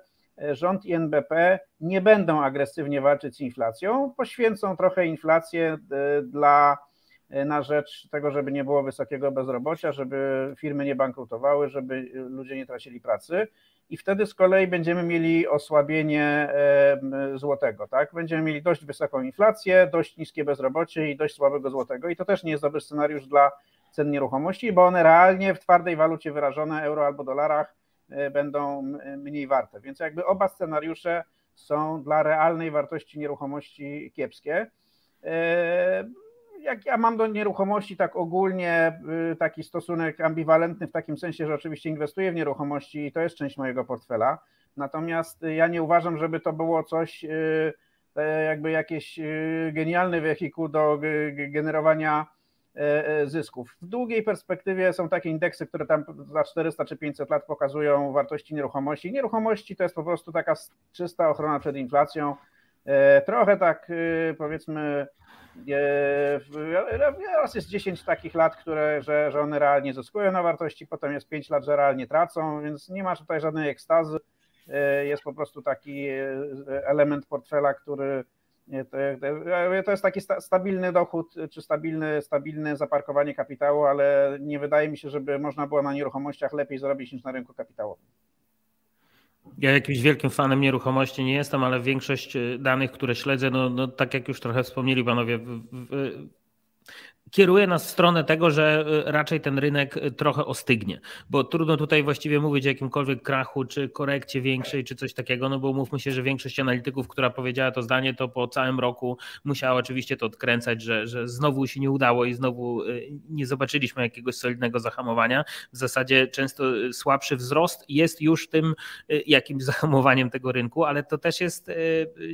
rząd i NBP nie będą agresywnie walczyć z inflacją, poświęcą trochę inflację e, dla, e, na rzecz tego, żeby nie było wysokiego bezrobocia, żeby firmy nie bankrutowały, żeby ludzie nie tracili pracy. I wtedy z kolei będziemy mieli osłabienie e, złotego, tak? Będziemy mieli dość wysoką inflację, dość niskie bezrobocie i dość słabego złotego. I to też nie jest dobry scenariusz dla cen nieruchomości, bo one realnie w twardej walucie wyrażone, euro albo dolarach, E, będą mniej warte. Więc jakby oba scenariusze są dla realnej wartości nieruchomości kiepskie. E, jak ja mam do nieruchomości tak ogólnie y, taki stosunek ambiwalentny w takim sensie, że oczywiście inwestuję w nieruchomości i to jest część mojego portfela. Natomiast ja nie uważam, żeby to było coś y, e, jakby jakieś y, genialne wehikuł do generowania zysków. W długiej perspektywie są takie indeksy, które tam za 400 czy 500 lat pokazują wartości nieruchomości. Nieruchomości to jest po prostu taka czysta ochrona przed inflacją. E, trochę tak powiedzmy, raz jest 10 takich lat, które, że, że one realnie zyskują na wartości, potem jest 5 lat, że realnie tracą, więc nie ma tutaj żadnej ekstazy. Jest po prostu taki element portfela, który to jest taki stabilny dochód, czy stabilne, stabilne zaparkowanie kapitału, ale nie wydaje mi się, żeby można było na nieruchomościach lepiej zarobić niż na rynku kapitałowym. Ja jakimś wielkim fanem nieruchomości nie jestem, ale większość y, danych, które śledzę, no, no tak jak już trochę wspomnieli panowie, w, w, kieruje nas w stronę tego, że e, raczej ten rynek e, trochę ostygnie, bo trudno tutaj właściwie mówić o jakimkolwiek krachu, czy korekcie większej, czy coś takiego, no bo mówmy się, że większość analityków, która powiedziała to zdanie, to po całym roku musiała oczywiście to odkręcać, że, że znowu się nie udało i znowu e, nie zobaczyliśmy jakiegoś solidnego zahamowania. W zasadzie często słabszy wzrost jest już tym jakimś [LAUGHS] zahamowaniem tego rynku, ale to też jest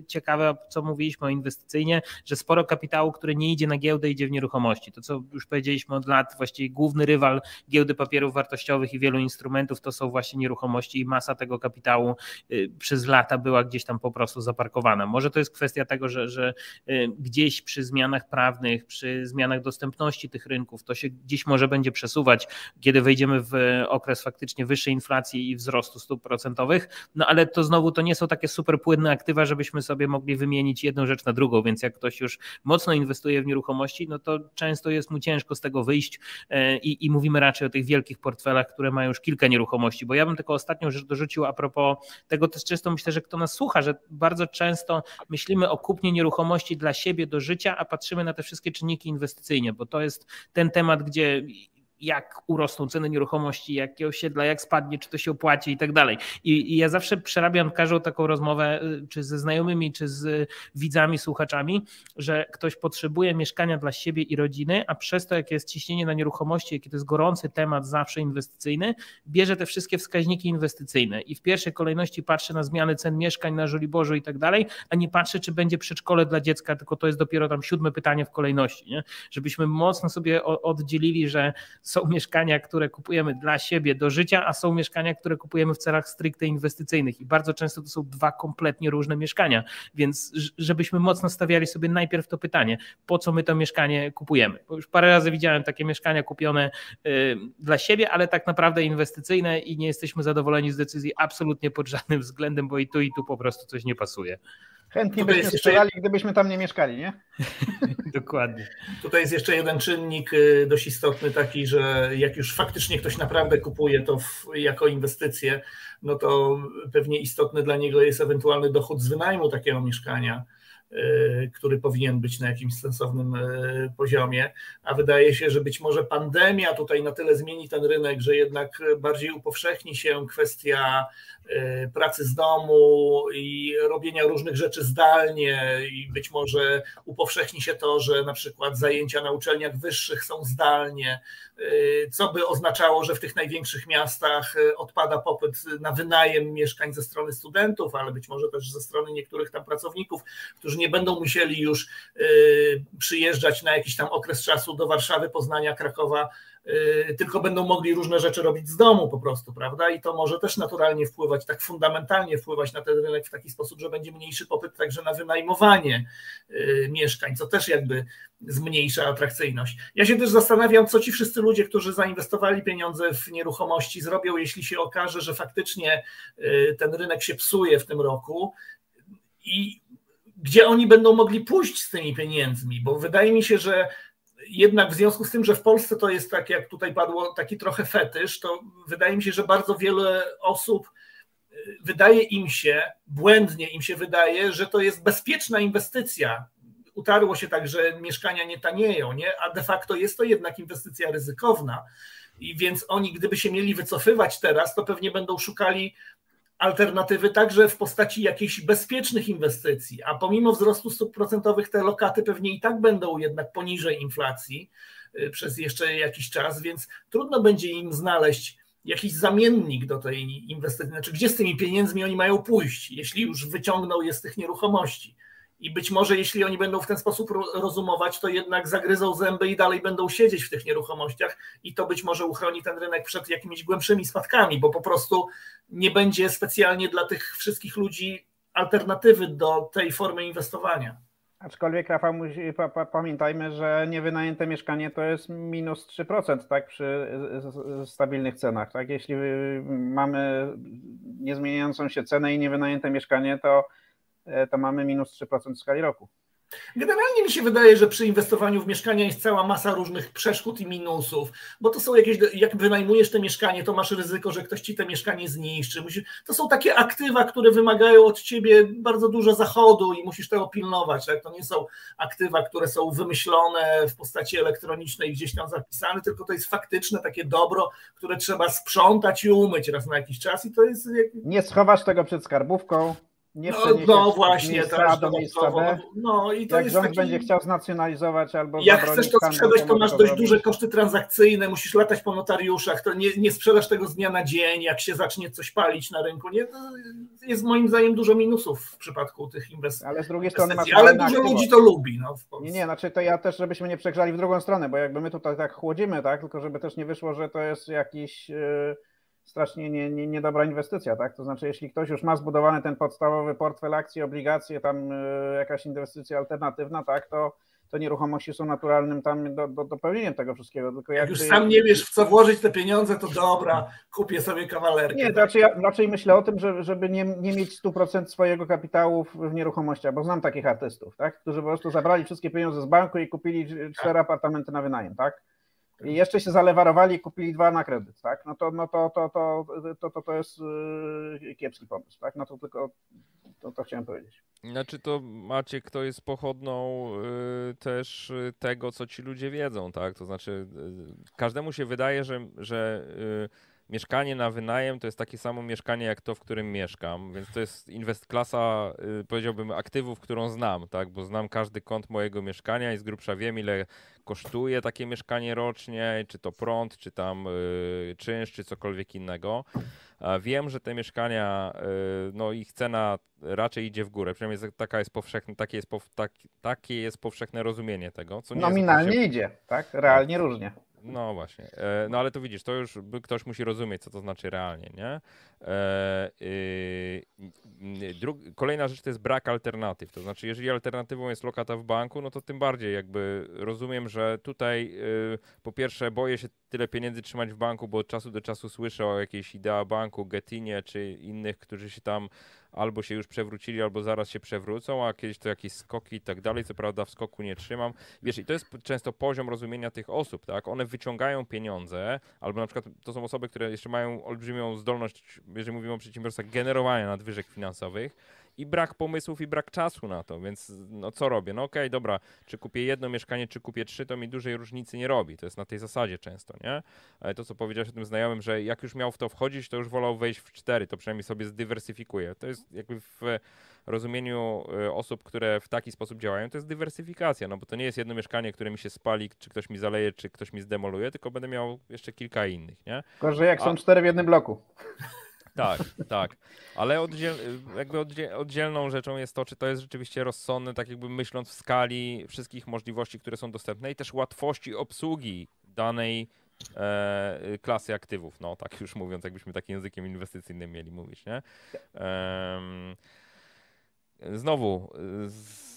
ciekawe, co mówiliśmy o inwestycyjnie, że sporo kapitału, który nie idzie na giełdę, idzie w nieruchomości. To, co już powiedzieliśmy od lat, właściwie główny rywal giełdy papierów wartościowych i wielu instrumentów to są właśnie nieruchomości i masa tego kapitału y, przez lata była gdzieś tam po prostu zaparkowana. Może to jest kwestia tego, że, że y, gdzieś przy zmianach prawnych, przy zmianach dostępności tych rynków, to się gdzieś może będzie przesuwać, kiedy wejdziemy w okres faktycznie wyższej inflacji i wzrostu stóp procentowych, no ale to znowu to nie są takie super płynne aktywa, żebyśmy sobie mogli wymienić jedną rzecz na drugą, więc jak ktoś już mocno inwestuje w nieruchomości, no to często jest mu ciężko z tego wyjść e, i, i mówimy raczej o tych wielkich portfelach, które mają już kilka nieruchomości, bo ja bym tylko ostatnią rzecz dorzucił a propos tego, też często myślę, że kto nas słucha, że bardzo często myślimy o kupnie nieruchomości dla siebie do życia, a patrzymy na te wszystkie czynniki inwestycyjne, bo to jest ten temat, gdzie jak urosną ceny nieruchomości, jakie osiedla, jak spadnie, czy to się opłaci i tak dalej. I, ja zawsze przerabiam każdą taką rozmowę, y, czy ze znajomymi, czy z widzami, słuchaczami, że ktoś potrzebuje mieszkania dla siebie i rodziny, a przez to, jakie jest ciśnienie na nieruchomości, jaki to jest gorący temat zawsze inwestycyjny, bierze te wszystkie wskaźniki inwestycyjne i w pierwszej kolejności patrzy na zmiany cen mieszkań na Żoliborzu i tak dalej, a nie patrzy, czy będzie przedszkole dla dziecka, tylko to jest dopiero tam siódme pytanie w kolejności, nie? żebyśmy mocno sobie oddzielili, że są mieszkania, które kupujemy dla siebie do życia, a są mieszkania, które kupujemy w celach stricte inwestycyjnych. I bardzo często to są dwa kompletnie różne mieszkania, więc żebyśmy mocno stawiali sobie najpierw to pytanie, po co my to mieszkanie kupujemy, bo już parę razy widziałem takie mieszkania kupione y, dla siebie, ale tak naprawdę inwestycyjne i nie jesteśmy zadowoleni z decyzji absolutnie pod żadnym względem, bo i tu i tu po prostu coś nie pasuje. Chętnie byśmy sprzedali, jeszcze... gdybyśmy tam nie mieszkali, nie? [LAUGHS] Dokładnie. Tutaj jest jeszcze jeden czynnik y, dość istotny taki, że jak już faktycznie ktoś naprawdę kupuje to w, jako inwestycję, no to pewnie istotny dla niego jest ewentualny dochód z wynajmu takiego mieszkania y, który powinien być na jakimś sensownym y, poziomie, a wydaje się, że być może pandemia tutaj na tyle zmieni ten rynek, że jednak bardziej upowszechni się kwestia pracy z domu i robienia różnych rzeczy zdalnie i być może upowszechni się to, że na przykład zajęcia na uczelniach wyższych są zdalnie, y, co by oznaczało, że w tych największych miastach y, odpada popyt na wynajem mieszkań ze strony studentów, ale być może też ze strony niektórych tam pracowników, którzy nie będą musieli już przyjeżdżać na jakiś tam okres czasu do Warszawy, Poznania, Krakowa, Y, tylko będą mogli różne rzeczy robić z domu po prostu, prawda? I to może też naturalnie wpływać, tak fundamentalnie wpływać na ten rynek w taki sposób, że będzie mniejszy popyt także na wynajmowanie y, mieszkań, co też jakby zmniejsza atrakcyjność. Ja się też zastanawiam, co ci wszyscy ludzie, którzy zainwestowali pieniądze w nieruchomości, zrobią, jeśli się okaże, że faktycznie y, ten rynek się psuje w tym roku i gdzie oni będą mogli pójść z tymi pieniędzmi, bo wydaje mi się, że jednak w związku z tym, że w Polsce to jest tak, jak tutaj padło, taki trochę fetysz, to wydaje mi się, że bardzo wiele osób y, wydaje im się, błędnie im się wydaje, że to jest bezpieczna inwestycja. Utarło się tak, że mieszkania nie tanieją, nie? a de facto jest to jednak inwestycja ryzykowna. I więc oni, gdyby się mieli wycofywać teraz, to pewnie będą szukali alternatywy także w postaci jakichś bezpiecznych inwestycji, a pomimo wzrostu stóp procentowych te lokaty pewnie i tak będą jednak poniżej inflacji y, przez jeszcze jakiś czas, więc trudno będzie im znaleźć jakiś zamiennik do tej inwestycji, znaczy gdzie z tymi pieniędzmi oni mają pójść, jeśli już wyciągną je z tych nieruchomości. I być może, jeśli oni będą w ten sposób rozumować, to jednak zagryzą zęby i dalej będą siedzieć w tych nieruchomościach, i to być może uchroni ten rynek przed jakimiś głębszymi spadkami, bo po prostu nie będzie specjalnie dla tych wszystkich ludzi alternatywy do tej formy inwestowania. Aczkolwiek, Rafał, pa, pa, pamiętajmy, że niewynajęte mieszkanie to jest minus 3%, tak, przy stabilnych cenach. Tak? Jeśli mamy niezmieniającą się cenę i niewynajęte mieszkanie, to to mamy minus 3% w skali roku. Generalnie mi się wydaje, że przy inwestowaniu w mieszkania jest cała masa różnych przeszkód i minusów, bo to są jakieś, jak wynajmujesz te mieszkanie, to masz ryzyko, że ktoś ci te mieszkanie zniszczy. To są takie aktywa, które wymagają od ciebie bardzo dużo zachodu i musisz tego pilnować. Tak? To nie są aktywa, które są wymyślone w postaci elektronicznej, gdzieś tam zapisane, tylko to jest faktyczne takie dobro, które trzeba sprzątać i umyć raz na jakiś czas i to jest... Nie schowasz tego przed skarbówką. Nie no, no właśnie, to do miejsca B. No, i to Jak jest rząd taki... będzie chciał znacjonalizować albo Jak chcesz to sprzedać, to masz dość duże koszty transakcyjne, musisz latać po notariuszach, to nie, nie sprzedasz tego z dnia na dzień, jak się zacznie coś palić na rynku. Nie, jest moim zdaniem dużo minusów w przypadku tych inwestycji. Ale z drugiej strony masz Ale dużo ludzi to lubi. No, nie, nie, znaczy to ja też, żebyśmy nie przegrzali w drugą stronę, bo jakby my tutaj tak chłodzimy, tak, tylko żeby też nie wyszło, że to jest jakiś... Yy strasznie nie, nie, niedobra inwestycja, tak? To znaczy, jeśli ktoś już ma zbudowany ten podstawowy portfel akcji, obligacje, tam y, jakaś inwestycja alternatywna, tak, to, to nieruchomości są naturalnym tam do, do, dopełnieniem tego wszystkiego. Tylko jak już sam nie wiesz, w co włożyć te pieniądze, to dobra, kupię sobie kawalerkę. Nie, to raczej, ja, raczej myślę o tym, że, żeby nie, nie mieć 100% swojego kapitału w nieruchomościach, bo znam takich artystów, tak? którzy po prostu zabrali wszystkie pieniądze z banku i kupili cztery apartamenty na wynajem, tak? I jeszcze się zalewarowali i kupili dwa na kredyt, tak? No to, no to, to, to, to, to, to jest yy, kiepski pomysł, tak? No to tylko to, to chciałem powiedzieć. Znaczy to macie, kto jest pochodną yy, też y, tego, co ci ludzie wiedzą, tak? To znaczy yy, każdemu się wydaje, że, że yy, mieszkanie na wynajem to jest takie samo mieszkanie jak to, w którym mieszkam, więc to jest inwest klasa, yy, powiedziałbym, aktywów, którą znam, tak? Bo znam każdy kąt mojego mieszkania i z grubsza wiem, ile kosztuje takie mieszkanie rocznie, czy to prąd, czy tam yy, czynsz, czy cokolwiek innego. Wiem, że te mieszkania, yy, no ich cena raczej idzie w górę, przynajmniej taka jest powszechne, takie, jest pow, tak, takie jest powszechne rozumienie tego. Co Nominalnie jest, idzie, tak? Realnie różnie. No właśnie. E, no ale to widzisz, to już ktoś musi rozumieć, co to znaczy realnie, nie? E, kolejna rzecz to jest brak alternatyw. To znaczy, jeżeli alternatywą jest lokata w banku, no to tym bardziej jakby rozumiem, że tutaj y, po pierwsze boję się tyle pieniędzy trzymać w banku, bo od czasu do czasu słyszę o jakiejś idea banku, Getinie czy innych, którzy się tam albo się już przewrócili, albo zaraz się przewrócą, a kiedyś to jakieś skoki i tak dalej. Co prawda w skoku nie trzymam. Wiesz, i to jest często poziom rozumienia tych osób, tak? One wyciągają pieniądze, albo na przykład to są osoby, które jeszcze mają olbrzymią zdolność, jeżeli mówimy o przedsiębiorstwach, generowania nadwyżek finansowych i brak pomysłów i brak czasu na to, więc no co robię? No okej, okay, dobra, czy kupię jedno mieszkanie, czy kupię trzy, to mi dużej różnicy nie robi. To jest na tej zasadzie często, nie? Ale to, co powiedziałeś o tym znajomym, że jak już miał w to wchodzić, to już wolał wejść w cztery, to przynajmniej sobie zdywersyfikuje. To jest jakby w rozumieniu y, osób, które w taki sposób działają, to jest dywersyfikacja, no bo to nie jest jedno mieszkanie, które mi się spali, czy ktoś mi zaleje, czy ktoś mi zdemoluje, tylko będę miał jeszcze kilka innych, nie? Tylko, że jak A... są cztery w jednym bloku. Tak, tak. Ale oddziel, jakby oddzielną rzeczą jest to, czy to jest rzeczywiście rozsądne, tak jakby myśląc w skali wszystkich możliwości, które są dostępne i też łatwości obsługi danej e, klasy aktywów. No, tak już mówiąc, jakbyśmy takim językiem inwestycyjnym mieli mówić, nie? Znowu,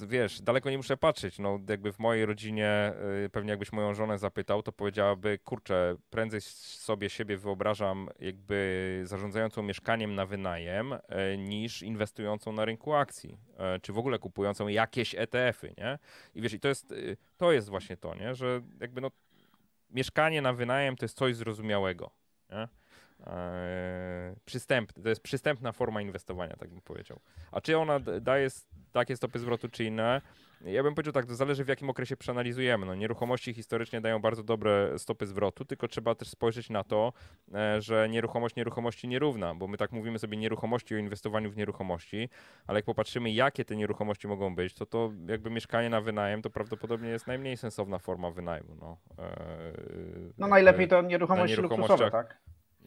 wiesz, daleko nie muszę patrzeć. No, jakby w mojej rodzinie, y, pewnie jakbyś moją żonę zapytał, to powiedziałaby, kurczę, prędzej sobie siebie wyobrażam jakby zarządzającą mieszkaniem na wynajem, y, niż inwestującą na rynku akcji, y, czy w ogóle kupującą jakieś ETF-y, nie? I wiesz, i to jest, to jest właśnie to, nie? Że jakby no, mieszkanie na wynajem to jest coś zrozumiałego, nie? Eee, przystępny, to jest przystępna forma inwestowania, tak bym powiedział. A czy ona daje takie stopy zwrotu, czy inne? Ja bym powiedział tak, to zależy w jakim okresie przeanalizujemy. No, nieruchomości historycznie dają bardzo dobre stopy zwrotu, tylko trzeba też spojrzeć na to, e, że nieruchomość nieruchomości nierówna, bo my tak mówimy sobie nieruchomości o inwestowaniu w nieruchomości, ale jak popatrzymy, jakie te nieruchomości mogą być, to to jakby mieszkanie na wynajem to prawdopodobnie jest najmniej sensowna forma wynajmu. No, e, no najlepiej to nieruchomości luksusowe, tak?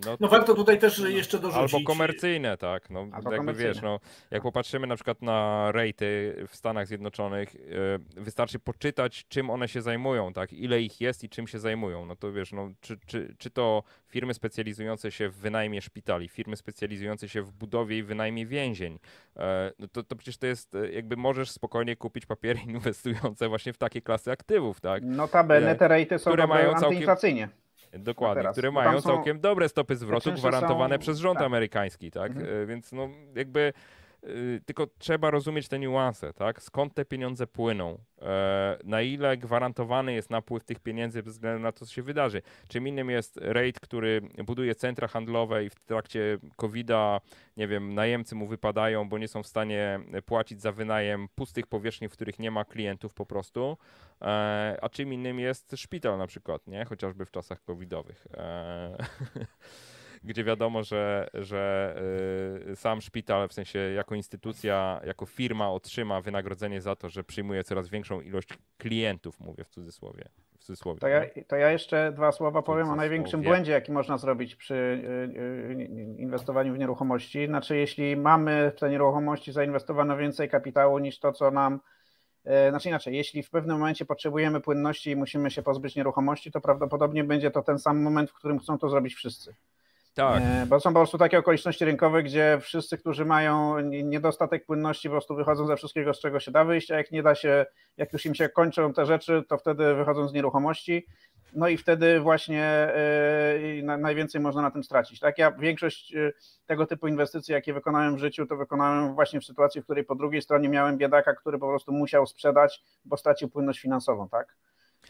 No, no warto tutaj też jeszcze dorzucić. Albo komercyjne, tak. No, albo jakby wiesz, no, jak popatrzymy na przykład na rejty w Stanach Zjednoczonych, yy, wystarczy poczytać, czym one się zajmują, tak, ile ich jest i czym się zajmują. No to wiesz, no, czy, czy, czy to firmy specjalizujące się w wynajmie szpitali, firmy specjalizujące się w budowie i wynajmie więzień, yy, no to, to przecież to jest, e, jakby możesz spokojnie kupić papiery [LAUGHS] inwestujące właśnie w takie klasy aktywów, tak. Notabene te rejty są które mają antyinflacyjnie. Dokładnie, teraz, które mają całkiem dobre stopy zwrotu gwarantowane są... przez rząd tak. amerykański, tak? Mhm. E, więc no jakby tylko trzeba rozumieć te niuanse, tak? Skąd te pieniądze płyną, e, na ile gwarantowany jest napływ tych pieniędzy bez względu na to, co się wydarzy. Czym innym jest rate, który buduje centra handlowe i w trakcie COVID-a, nie wiem, najemcy mu wypadają, bo nie są w stanie płacić za wynajem pustych powierzchni, w których nie ma klientów po prostu, e, a czym innym jest szpital na przykład, nie? Chociażby w czasach covidowych. [LAUGHS] Gdzie wiadomo, że, że y, sam szpital, w sensie jako instytucja, jako firma otrzyma wynagrodzenie za to, że przyjmuje coraz większą ilość klientów, mówię w cudzysłowie. W cudzysłowie to, ja, to ja jeszcze dwa słowa powiem o największym błędzie, jaki można zrobić przy y, y, inwestowaniu w nieruchomości. Znaczy, jeśli mamy w te nieruchomości zainwestowano więcej kapitału niż to, co nam znaczy inaczej, jeśli w pewnym momencie potrzebujemy płynności i musimy się pozbyć nieruchomości, to prawdopodobnie będzie to ten sam moment, w którym chcą to zrobić wszyscy. Tak. E, bo są po prostu takie okoliczności rynkowe, gdzie wszyscy, którzy mają niedostatek płynności, po prostu wychodzą ze wszystkiego, z czego się da wyjść, a jak nie da się, jak już im się kończą te rzeczy, to wtedy wychodzą z nieruchomości. No i wtedy właśnie yy, najwięcej można na tym stracić. Tak, ja większość yy, tego typu inwestycji, jakie wykonałem w życiu, to wykonałem właśnie w sytuacji, w której po drugiej stronie miałem biedaka, który po prostu musiał sprzedać, bo stracił płynność finansową, tak?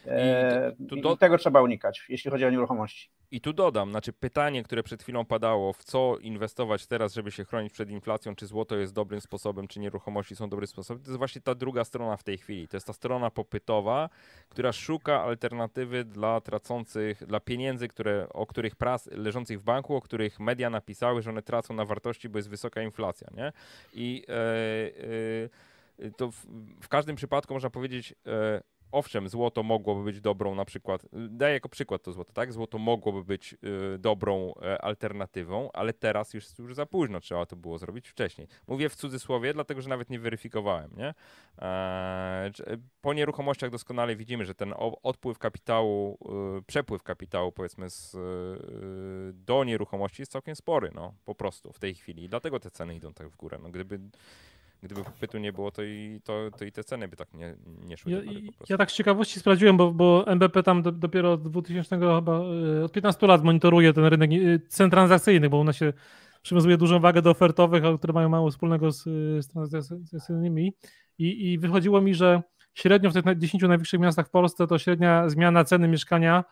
I, to, to, I tego trzeba unikać, jeśli chodzi o nieruchomości. I tu dodam, znaczy pytanie, które przed chwilą padało, w co inwestować teraz, żeby się chronić przed inflacją, czy złoto jest dobrym sposobem, czy nieruchomości są dobrym sposobem, to jest właśnie ta druga strona w tej chwili. To jest ta strona popytowa, która szuka alternatywy dla tracących, dla pieniędzy, które, o których pras, leżących w banku, o których media napisały, że one tracą na wartości, bo jest wysoka inflacja, nie? I e, e, to w, w, każdym przypadku można powiedzieć, e, owszem, złoto mogłoby być dobrą na przykład, daję jako przykład to złoto, tak? Złoto mogłoby być y, dobrą y, alternatywą, ale teraz już, już za późno trzeba to było zrobić wcześniej. Mówię w cudzysłowie, dlatego że nawet nie weryfikowałem, nie? E, po nieruchomościach doskonale widzimy, że ten odpływ kapitału, y, przepływ kapitału powiedzmy z, do nieruchomości jest całkiem spory, no po prostu w tej chwili. I dlatego te ceny idą tak w górę. No, gdyby gdyby popytu nie było, to i, to, to i te ceny by tak nie, nie szły. Ja, ja tak z ciekawości sprawdziłem, bo, bo MBP tam do, dopiero od 2000 chyba, e, od 15 lat monitoruje ten rynek e, cen transakcyjnych, bo ona się przywiązuje dużą wagę do ofertowych, które mają mało wspólnego z, z transakcyjnymi I, i wychodziło mi, że średnio w tych 10 największych miastach w Polsce to średnia zmiana ceny mieszkania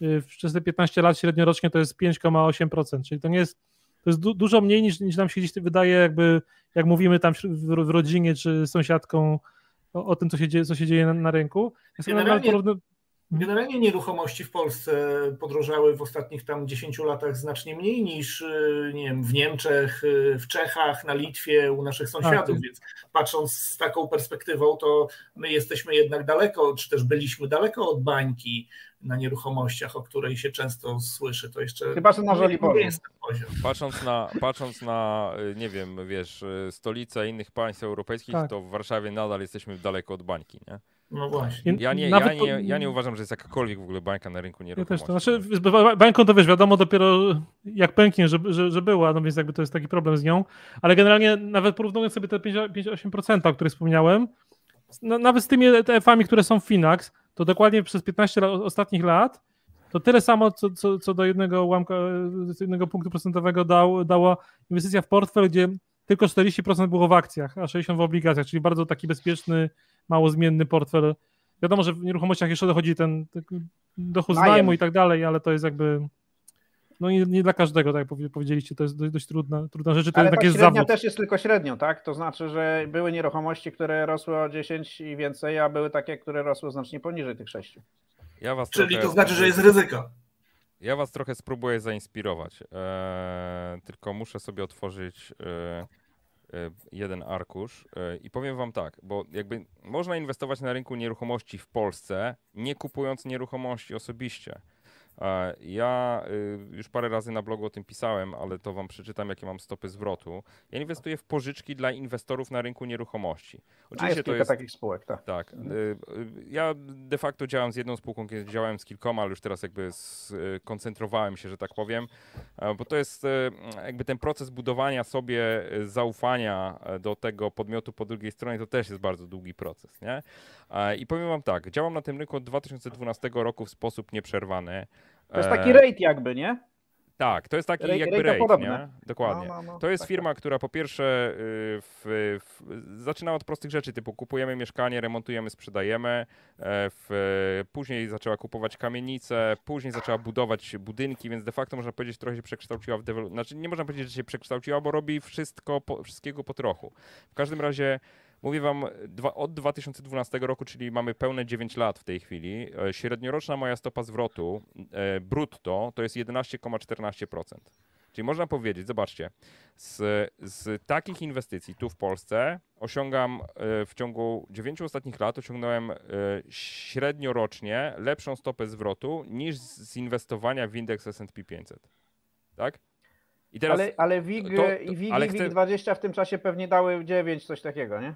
e, przez te 15 lat średnio rocznie to jest 5,8%, czyli to nie jest to jest du dużo mniej niż, niż nam się gdzieś wydaje, jakby jak mówimy tam w, rodzinie czy sąsiadką o, o, tym, co się dzieje, co się dzieje na, na rynku. Generalnie, generalnie nieruchomości w Polsce podrożały w ostatnich tam 10 latach znacznie mniej niż y, nie wiem, w Niemczech, y, w Czechach, na Litwie, u naszych sąsiadów, A, więc patrząc z taką perspektywą, to my jesteśmy jednak daleko, czy też byliśmy daleko od bańki na nieruchomościach, o której się często słyszy, to jeszcze Chyba, że na Żoliborzu. jest ten poziom. Patrząc na, patrząc na, y, nie wiem, wiesz, stolice innych państw europejskich, tak. to w Warszawie nadal jesteśmy daleko od bańki, nie? No właśnie. Ja nie, ja, nie, ja nie uważam, że jest jakakolwiek w ogóle bańka na rynku nieruchomości. Ja też to. Znaczy, bańką to wiesz, wiadomo dopiero jak pęknie, że, że, że była, no więc jakby to jest taki problem z nią, ale generalnie nawet porównując sobie te 58%, o których wspomniałem, no, nawet z tymi ETF-ami, które są w Finax, to dokładnie przez 15 lat, ostatnich lat to tyle samo, co, co, co do jednego ułamka, jednego punktu procentowego dał, dała inwestycja w portfel, gdzie tylko 40% było w akcjach, a 60% w obligacjach, czyli bardzo taki bezpieczny, mało zmienny portfel. Wiadomo, że w nieruchomościach jeszcze dochodzi ten, dochód z najmu i tak dalej, ale to jest jakby no nie, nie dla każdego, tak jak powiedzieliście, to jest dość, dość trudna, trudna rzecz. To Ale tak jest średnia też jest tylko średnią, tak? To znaczy, że były nieruchomości, które rosły o 10 i więcej, a były takie, które rosły znacznie poniżej tych 6. Ja was Czyli trochę... to znaczy, że jest ryzyko. Ja was trochę spróbuję zainspirować. Eee, tylko muszę sobie otworzyć eee, jeden arkusz eee, i powiem wam tak, bo jakby można inwestować na rynku nieruchomości w Polsce, nie kupując nieruchomości osobiście. Ja y, już parę razy na blogu o tym pisałem, ale to wam przeczytam, jakie mam stopy zwrotu. Ja inwestuję w pożyczki dla inwestorów na rynku nieruchomości. Oczywiście A jest to jest takich spółek, tak. Tak. Mhm. Y, y, ja de facto działam z jedną spółką, kiedy działałem z kilkoma, ale już teraz jakby skoncentrowałem się, że tak powiem, bo to jest jakby ten proces budowania sobie zaufania do tego podmiotu po drugiej stronie, to też jest bardzo długi proces, nie? I powiem wam tak, działam na tym rynku od 2012 roku w sposób nieprzerwany. To jest taki rate jakby, nie? Tak, to jest taki Rej- jakby rate, podobne. nie? Dokładnie. No, no, no, to jest tak, firma, która po pierwsze y, w, w, zaczyna od prostych rzeczy, typu kupujemy mieszkanie, remontujemy, sprzedajemy, e, w, później zaczęła kupować kamienice, później zaczęła budować budynki, więc de facto można powiedzieć trochę się przekształciła w deweloper. Znaczy nie można powiedzieć, że się przekształciła, bo robi wszystko, po, wszystkiego po trochu. W każdym razie Mówię wam, dwa, od 2012 roku, czyli mamy pełne 9 lat w tej chwili, e, średnioroczna moja stopa zwrotu e, brutto to jest 11,14%. Czyli można powiedzieć, zobaczcie, z, z takich inwestycji tu w Polsce osiągam e, w ciągu 9 ostatnich lat osiągnąłem e, średnio rocznie lepszą stopę zwrotu niż z inwestowania w indeks S&P 500. Tak? Teraz ale, ale WIG to- to- i WIG, ale chcę- WIG20 w tym czasie pewnie dały 9, coś takiego, nie?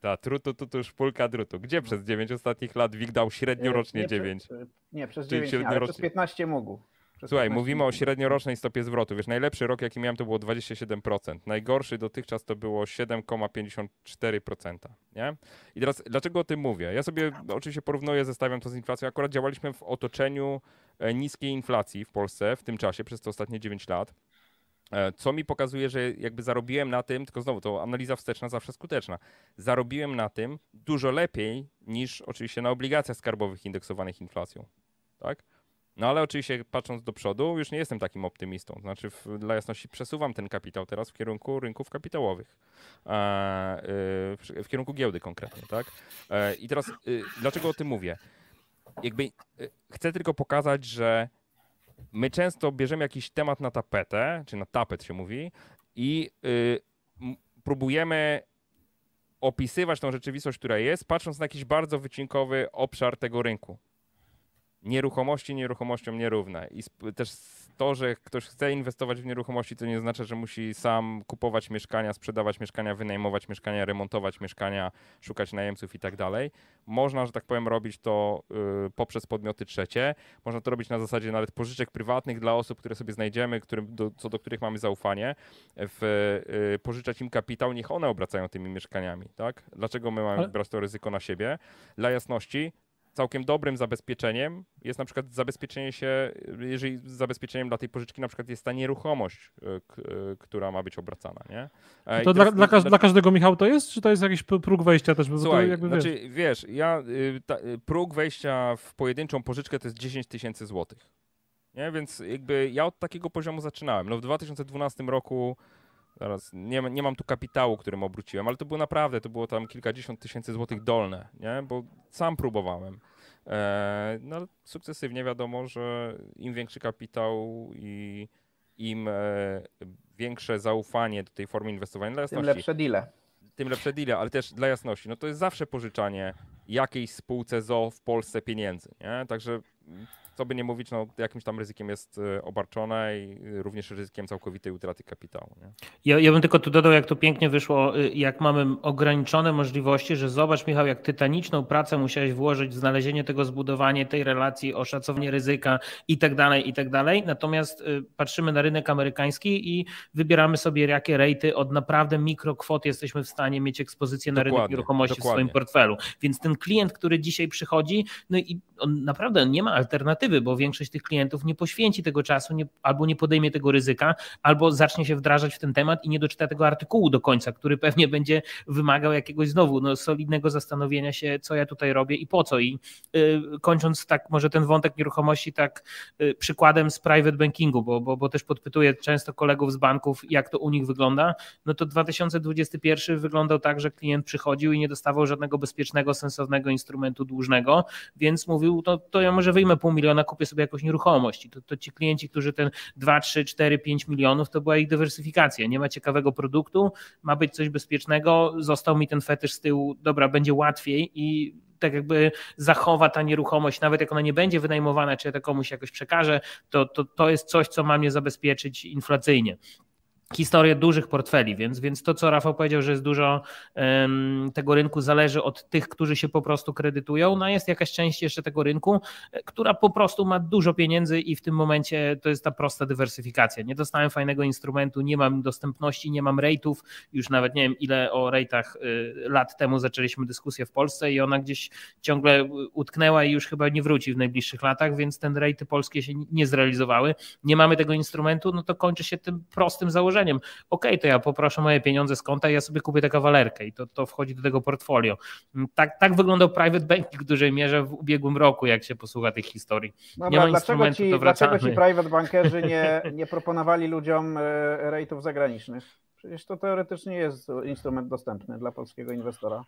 Ta trutu, tu, tu, szpulka drutu. Gdzie przez 9 ostatnich lat WIG dał średnio rocznie nie, 9? Przez, nie, przez Czyli 9 nie, ale średniorocznie. przez 15 mógł. Przez Słuchaj, 15 mówimy o średniorocznej stopie zwrotu. Wiesz, najlepszy rok, jaki miałem, to było 27%. Najgorszy dotychczas to było 7,54%. Nie? I teraz, dlaczego o tym mówię? Ja sobie oczywiście porównuję, zestawiam to z inflacją. Akurat działaliśmy w otoczeniu e, niskiej inflacji w Polsce w tym czasie, przez te ostatnie 9 lat. E, Co mi pokazuje, że jakby zarobiłem na tym, tylko znowu to analiza wsteczna zawsze skuteczna. Zarobiłem na tym dużo lepiej niż oczywiście na obligacjach skarbowych indeksowanych inflacją. Tak? No ale oczywiście patrząc do przodu, już nie jestem takim optymistą. Znaczy, w, dla jasności, przesuwam ten kapitał teraz w kierunku rynków kapitałowych. E, y, w, w kierunku giełdy konkretnie, tak? E, I teraz, y, dlaczego o tym mówię? Jakby y, chcę tylko pokazać, że my często bierzemy jakiś temat na tapetę, czy na tapet się mówi, i y, próbujemy opisywać tą rzeczywistość, która jest, patrząc na jakiś bardzo wycinkowy obszar tego rynku. Nieruchomości nieruchomościom nierówne. I też to, że ktoś chce inwestować w nieruchomości, to nie oznacza, że musi sam kupować mieszkania, sprzedawać mieszkania, wynajmować mieszkania, remontować mieszkania, szukać najemców i tak dalej. Można, że tak powiem, robić to y, poprzez podmioty trzecie. Można to robić na zasadzie nawet pożyczek prywatnych dla osób, które sobie znajdziemy, którym, do, co do których mamy zaufanie, w, y, pożyczać im kapitał, niech one obracają tymi mieszkaniami. Tak? Dlaczego my mamy Ale- brać to ryzyko na siebie? Dla jasności, całkiem dobrym zabezpieczeniem jest na przykład zabezpieczenie się, jeżeli zabezpieczeniem dla tej pożyczki na przykład jest ta nieruchomość, y, y, która ma być obracana, nie? E, i To dla, dla, każ- dla każdego Michał to jest, czy to jest jakiś próg wejścia też? Słuchaj, jakby, wiesz, znaczy, wiesz, ja, y, ta, próg wejścia w pojedynczą pożyczkę to jest 10 tysięcy złotych. Nie? Więc jakby ja od takiego poziomu zaczynałem. No w 2012 roku, zaraz, nie, nie mam tu kapitału, którym obróciłem, ale to było naprawdę, to było tam kilkadziesiąt tysięcy złotych dolne, nie? Bo sam próbowałem. E, no ale sukcesywnie wiadomo, że im większy kapitał i im e, większe zaufanie do tej formy inwestowania, dla Tym jasności, lepsze deale. tym lepsze deale, ale też dla jasności, no to jest zawsze pożyczanie jakiejś spółce ZO w Polsce pieniędzy, nie? Także co by nie mówić, no jakimś tam ryzykiem jest e, obarczone i e, również ryzykiem całkowitej utraty kapitału, nie? Ja, ja bym tylko tu dodał, jak to pięknie wyszło, y, jak mamy ograniczone możliwości, że zobacz, Michał, jak tytaniczną pracę musiałeś włożyć w znalezienie tego, zbudowanie tej relacji, oszacowanie ryzyka i tak dalej, i tak dalej. Natomiast y, patrzymy na rynek amerykański i wybieramy sobie, jakie rejty od naprawdę mikrokwot jesteśmy w stanie mieć ekspozycję na rynek Dokładnie, nieruchomości w dokładnie. swoim portfelu. Więc ten klient, który dzisiaj przychodzi, no i on naprawdę nie ma alternatywy, bo większość tych klientów nie poświęci tego czasu, nie, albo nie podejmie tego ryzyka, albo zacznie się wdrażać w ten temat i nie doczyta tego artykułu do końca, który pewnie [LAUGHS] będzie wymagał jakiegoś znowu no, solidnego zastanowienia się, co ja tutaj robię i po co. I y, kończąc tak może ten wątek nieruchomości tak y, przykładem z private bankingu, bo, bo, bo też podpytuję często kolegów z banków, jak to u nich wygląda, no to 2021 wyglądał tak, że klient przychodził i nie dostawał żadnego bezpiecznego, sensownego instrumentu dłużnego, więc mówił, to, to ja może wyjmę pół miliona, kupię sobie jakąś nieruchomość. I to, to ci klienci, którzy ten 2, 3, 4, 5 milionów, to była ich dywersyfikacja. Nie ma ciekawego produktu, ma być coś bezpiecznego, został mi ten fetysz z tyłu, dobra, będzie łatwiej i tak jakby zachowa ta nieruchomość, nawet jak ona nie będzie wynajmowana, czy ja to komuś jakoś przekażę, to, to, to jest coś, co ma mnie zabezpieczyć inflacyjnie. Historię dużych portfeli, więc, więc to, co Rafał powiedział, że jest dużo um, tego rynku zależy od tych, którzy się po prostu kredytują, no jest jakaś część jeszcze tego rynku, która po prostu ma dużo pieniędzy i w tym momencie to jest ta prosta dywersyfikacja. Nie dostałem fajnego instrumentu, nie mam dostępności, nie mam rate'ów, już nawet nie wiem ile o rate'ach y, lat temu zaczęliśmy dyskusję w Polsce i ona gdzieś ciągle utknęła i już chyba nie wróci w najbliższych latach, więc ten rejty polskie się nie zrealizowały. Nie mamy tego instrumentu, no to kończy się tym prostym założeniem, okej, okay, to ja poproszę moje pieniądze z konta i ja sobie kupię tę kawalerkę i to, to wchodzi do tego portfolio. Mm, tak, tak wyglądał private banking w dużej mierze w ubiegłym roku, jak się posłucha tych historii. Dobra, nie ma dlaczego ci, Dlaczego ci private bankerzy nie, [LAUGHS] nie proponowali ludziom e, rejtów zagranicznych? Przecież to teoretycznie jest instrument dostępny dla polskiego inwestora.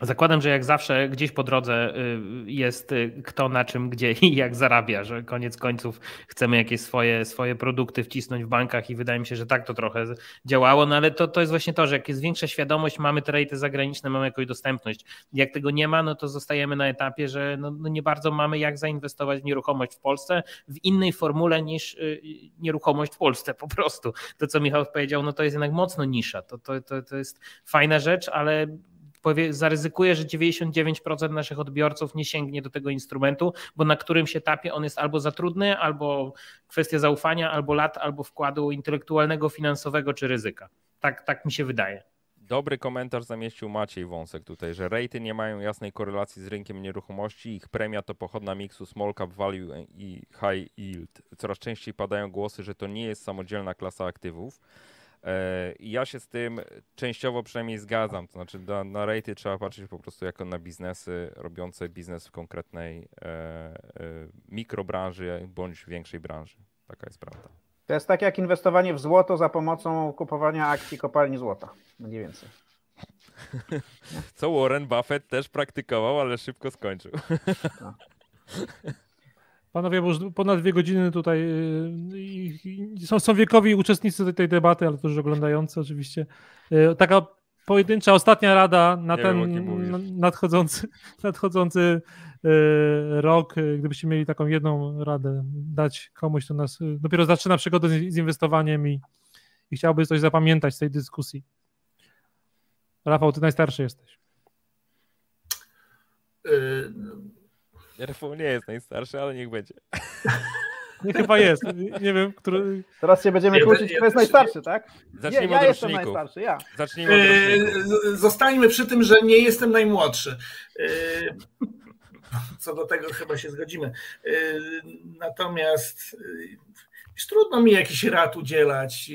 Zakładam, że jak zawsze gdzieś po drodze y, jest y, kto na czym, gdzie i jak zarabia, że koniec końców chcemy jakieś swoje, swoje produkty wcisnąć w bankach i wydaje mi się, że tak to trochę działało, no ale to, to jest właśnie to, że jak jest większa świadomość, mamy te rejty zagraniczne, mamy jakąś dostępność. Jak tego nie ma, no to zostajemy na etapie, że no, no nie bardzo mamy jak zainwestować w nieruchomość w Polsce w innej formule niż y, nieruchomość w Polsce po prostu. To, co Michał powiedział, no to jest jednak mocno nisza. To, to, to, to jest fajna rzecz, ale powie, zaryzykuję, że 99% naszych odbiorców nie sięgnie do tego instrumentu, bo na którymś etapie on jest albo za trudny, albo kwestia zaufania, albo lat, albo wkładu intelektualnego, finansowego czy ryzyka. Tak, tak mi się wydaje. Dobry komentarz zamieścił Maciej Wąsek tutaj, że rejty nie mają jasnej korelacji z rynkiem nieruchomości. Ich premia to pochodna miksu small cap value i high yield. Coraz częściej padają głosy, że to nie jest samodzielna klasa aktywów. E, ja się z tym częściowo przynajmniej zgadzam. To znaczy na, na rejty trzeba patrzeć po prostu jako na biznesy robiące biznes w konkretnej e, e, mikrobranży bądź większej branży. Taka jest prawda. To jest tak jak inwestowanie w złoto za pomocą kupowania akcji kopalni złota. Mniej więcej. [LAUGHS] Co Warren Buffett też praktykował, ale szybko skończył. No. [LAUGHS] Panowie, bo już ponad dwie godziny tutaj y, są, są wiekowi uczestnicy tej debaty, ale też oglądający oczywiście. Y, taka pojedyncza ostatnia rada na Nie ten wiem, nadchodzący, [LAUGHS] nadchodzący y, rok, gdybyście mieli taką jedną radę dać komuś, kto nas dopiero zaczyna przygodę z, z inwestowaniem i, i chciałby coś zapamiętać z tej dyskusji. Rafał, ty najstarszy jesteś. Rafał nie jest najstarszy, ale niech będzie. Nie chyba jest. Nie wiem, który. Teraz się będziemy kłócić, kto jest najstarszy, tak? Zacznijmy ja, ja jestem najstarszy, ja. Zacznijmy od yy, Zostańmy przy tym, że nie jestem najmłodszy. Yy, co do tego chyba się zgodzimy. Yy, natomiast już trudno mi jakiś rad udzielać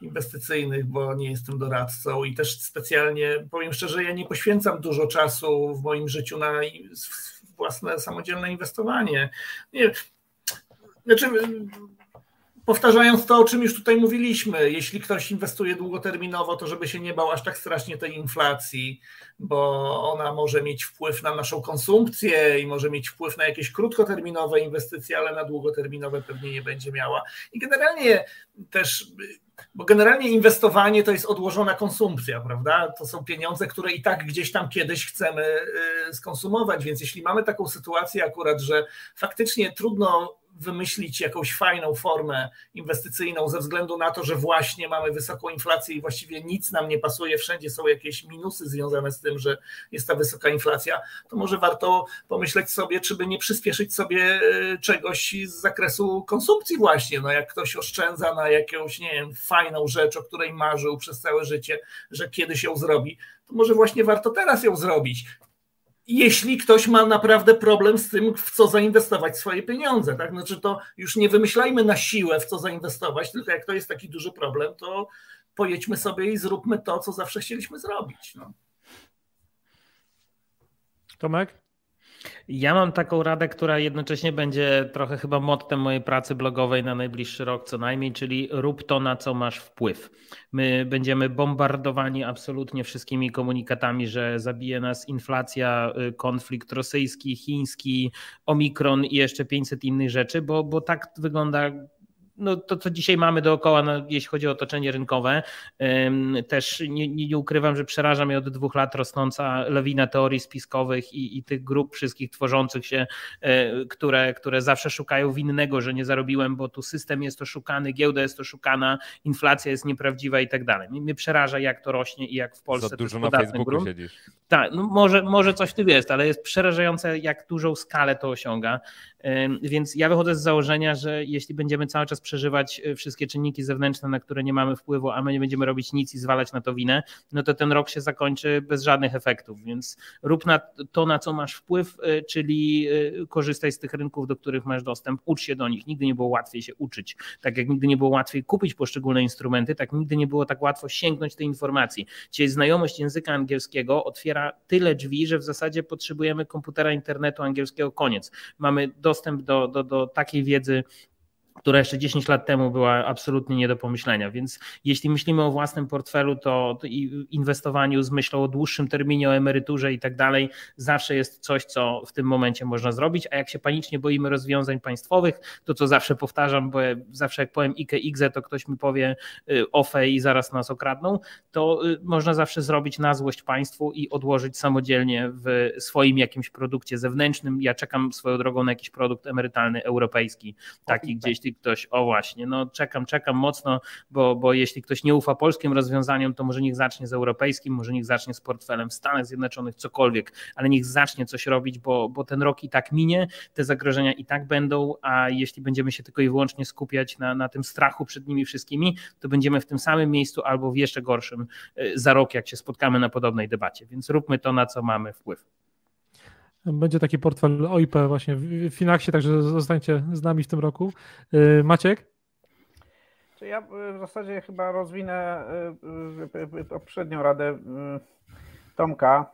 inwestycyjnych, bo nie jestem doradcą i też specjalnie, powiem szczerze, ja nie poświęcam dużo czasu w moim życiu na własne samodzielne inwestowanie. Nie, znaczy, powtarzając to, o czym już tutaj mówiliśmy, jeśli ktoś inwestuje długoterminowo, to żeby się nie bał aż tak strasznie tej inflacji, bo ona może mieć wpływ na naszą konsumpcję i może mieć wpływ na jakieś krótkoterminowe inwestycje, ale na długoterminowe pewnie nie będzie miała. I generalnie też bo generalnie inwestowanie to jest odłożona konsumpcja, prawda? To są pieniądze, które i tak gdzieś tam kiedyś chcemy y, skonsumować, więc jeśli mamy taką sytuację akurat, że faktycznie trudno wymyślić jakąś fajną formę inwestycyjną ze względu na to, że właśnie mamy wysoką inflację i właściwie nic nam nie pasuje, wszędzie są jakieś minusy związane z tym, że jest ta wysoka inflacja, to może warto pomyśleć sobie, czy by nie przyspieszyć sobie e, czegoś z zakresu konsumpcji właśnie, no jak ktoś oszczędza na jakąś, nie wiem, fajną rzecz, o której marzył przez całe życie, że kiedyś ją zrobi, to może właśnie warto teraz ją zrobić jeśli ktoś ma naprawdę problem z tym, w co zainwestować swoje pieniądze. Tak? Znaczy to już nie wymyślajmy na siłę, w co zainwestować, tylko jak to jest taki duży problem, to pojedźmy sobie i zróbmy to, co zawsze chcieliśmy zrobić. No. Tomek? Ja mam taką radę, która jednocześnie będzie trochę chyba mottem mojej pracy blogowej na najbliższy rok co najmniej, czyli rób to, na co masz wpływ. My będziemy bombardowani absolutnie wszystkimi komunikatami, że zabije nas inflacja, y, konflikt rosyjski, chiński, omikron i jeszcze 500 innych rzeczy, bo, bo tak wygląda no, to, co dzisiaj mamy dookoła, no, jeśli chodzi o otoczenie rynkowe. Też nie, nie, ukrywam, że przeraża mnie od dwóch lat rosnąca lawina teorii spiskowych i, i tych grup wszystkich tworzących się, e, które, które zawsze szukają winnego, że nie zarobiłem, bo tu system jest oszukany, giełda jest oszukana, inflacja jest nieprawdziwa i tak dalej. Mnie przeraża, jak to rośnie i jak w Polsce Za dużo na Facebooku grunt. siedzisz. Tak, no może, może coś w tym jest, ale jest przerażające, jak dużą skalę to osiąga. Więc ja wychodzę z założenia, że jeśli będziemy cały czas przeżywać e, wszystkie czynniki zewnętrzne, na które nie mamy wpływu, a my nie będziemy robić nic i zwalać na to winę, no to ten rok się zakończy bez żadnych efektów. Więc rób na to, na co masz wpływ, e, czyli e, korzystaj z tych rynków, do których masz dostęp, ucz się do nich. Nigdy nie było łatwiej się uczyć. Tak jak nigdy nie było łatwiej kupić poszczególne instrumenty, tak nigdy nie było tak łatwo sięgnąć tej informacji. Dzisiaj znajomość języka angielskiego otwiera tyle drzwi, że w zasadzie potrzebujemy komputera internetu angielskiego, koniec. Mamy dostęp do, do, do takiej wiedzy, która jeszcze 10 lat temu była absolutnie nie do pomyślenia. Więc jeśli myślimy o własnym portfelu, to, to inwestowaniu z myślą o dłuższym terminie, o emeryturze i tak dalej, zawsze jest coś, co w tym momencie można zrobić. A jak się panicznie boimy rozwiązań państwowych, to co zawsze powtarzam, bo zawsze jak powiem IKE, IGZE, to ktoś mi powie y, OFE i zaraz nas okradną, to y, można zawsze zrobić na złość państwu i odłożyć samodzielnie w swoim jakimś produkcie zewnętrznym. Ja czekam swoją drogą na jakiś produkt emerytalny europejski, taki gdzieś jeśli ktoś, o właśnie, no czekam, czekam mocno, bo, bo jeśli ktoś nie ufa polskim rozwiązaniom, to może niech zacznie z europejskim, może niech zacznie z portfelem w Stanach Zjednoczonych, cokolwiek, ale niech zacznie coś robić, bo, bo ten rok i tak minie, te zagrożenia i tak będą, a jeśli będziemy się tylko i wyłącznie skupiać na, na tym strachu przed nimi wszystkimi, to będziemy w tym samym miejscu albo w jeszcze gorszym y, za rok, jak się spotkamy na podobnej debacie. Więc róbmy to, na co mamy wpływ. Będzie taki portfel OIP właśnie w Finaxie, także zostańcie z nami w tym roku. Y, Maciek? Ja y, w zasadzie chyba rozwinę y, poprzednią radę Tomka.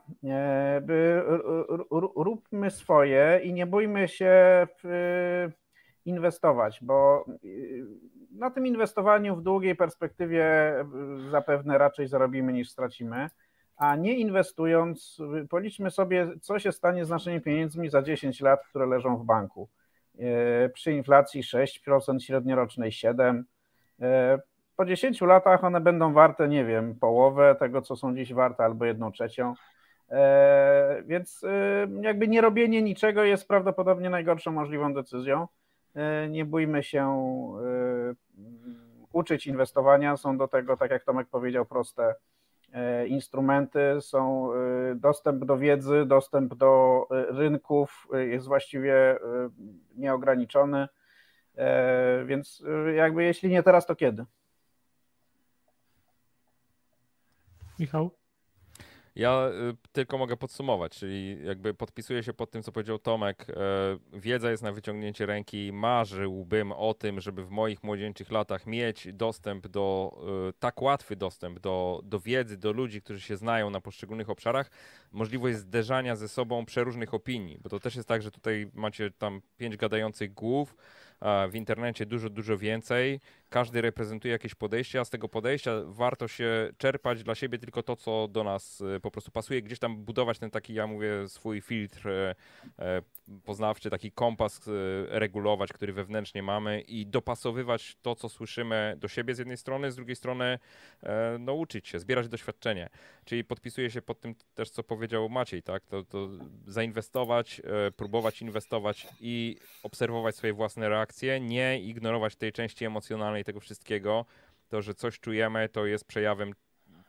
Róbmy swoje i nie bójmy się inwestować, bo na tym inwestowaniu w długiej perspektywie zapewne raczej zarobimy niż stracimy a nie inwestując, policzmy sobie, co się stanie z naszymi pieniędzmi za 10 lat, które leżą w banku. E, przy inflacji 6%, średniorocznej 7%. E, po 10 latach one będą warte, nie wiem, połowę tego, co są dziś warte, albo jedną trzecią. E, więc jakby nie robienie niczego jest prawdopodobnie najgorszą możliwą decyzją. Nie bójmy się uczyć inwestowania. Są do tego, tak jak Tomek powiedział, proste instrumenty, są e, dostęp do wiedzy, dostęp do e, rynków jest właściwie nieograniczony. Więc jakby jeśli nie teraz, to kiedy? Michał? Ja y, tylko mogę podsumować, czyli jakby podpisuję się pod tym, co powiedział Tomek. E, wiedza jest na wyciągnięcie ręki. Marzyłbym o tym, żeby w moich młodzieńczych latach mieć dostęp do, e, tak łatwy dostęp do, do wiedzy, do ludzi, którzy się znają na poszczególnych obszarach, możliwość zderzania ze sobą przeróżnych opinii, bo to też jest tak, że tutaj macie tam pięć gadających głów, w internecie dużo, dużo więcej. Każdy reprezentuje jakieś podejście, a z tego podejścia warto się czerpać dla siebie tylko to, co do nas e, po prostu pasuje. Gdzieś tam budować ten taki, ja mówię, swój filtr e, e, poznawczy, taki kompas regulować, który wewnętrznie mamy i dopasowywać to, co słyszymy do siebie z jednej strony, z drugiej strony no, uczyć się, zbierać doświadczenie. Czyli podpisuję się pod tym też, co powiedział Maciej, tak? To, to zainwestować, próbować inwestować i obserwować swoje własne reakcje, nie ignorować tej części emocjonalnej tego wszystkiego. To, że coś czujemy, to jest przejawem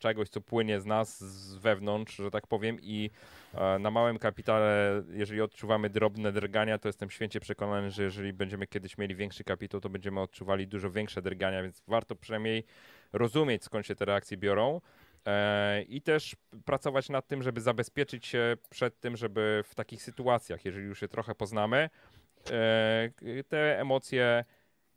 czegoś, co płynie z nas, z wewnątrz, że tak powiem i e, na małym kapitale, jeżeli odczuwamy drobne drgania, to jestem święcie przekonany, że jeżeli będziemy kiedyś mieli większy kapitał, to będziemy odczuwali dużo większe drgania, więc warto przynajmniej rozumieć, skąd się te reakcje biorą e, i też pracować nad tym, żeby zabezpieczyć się przed tym, żeby w takich sytuacjach, jeżeli już je trochę poznamy, e, te emocje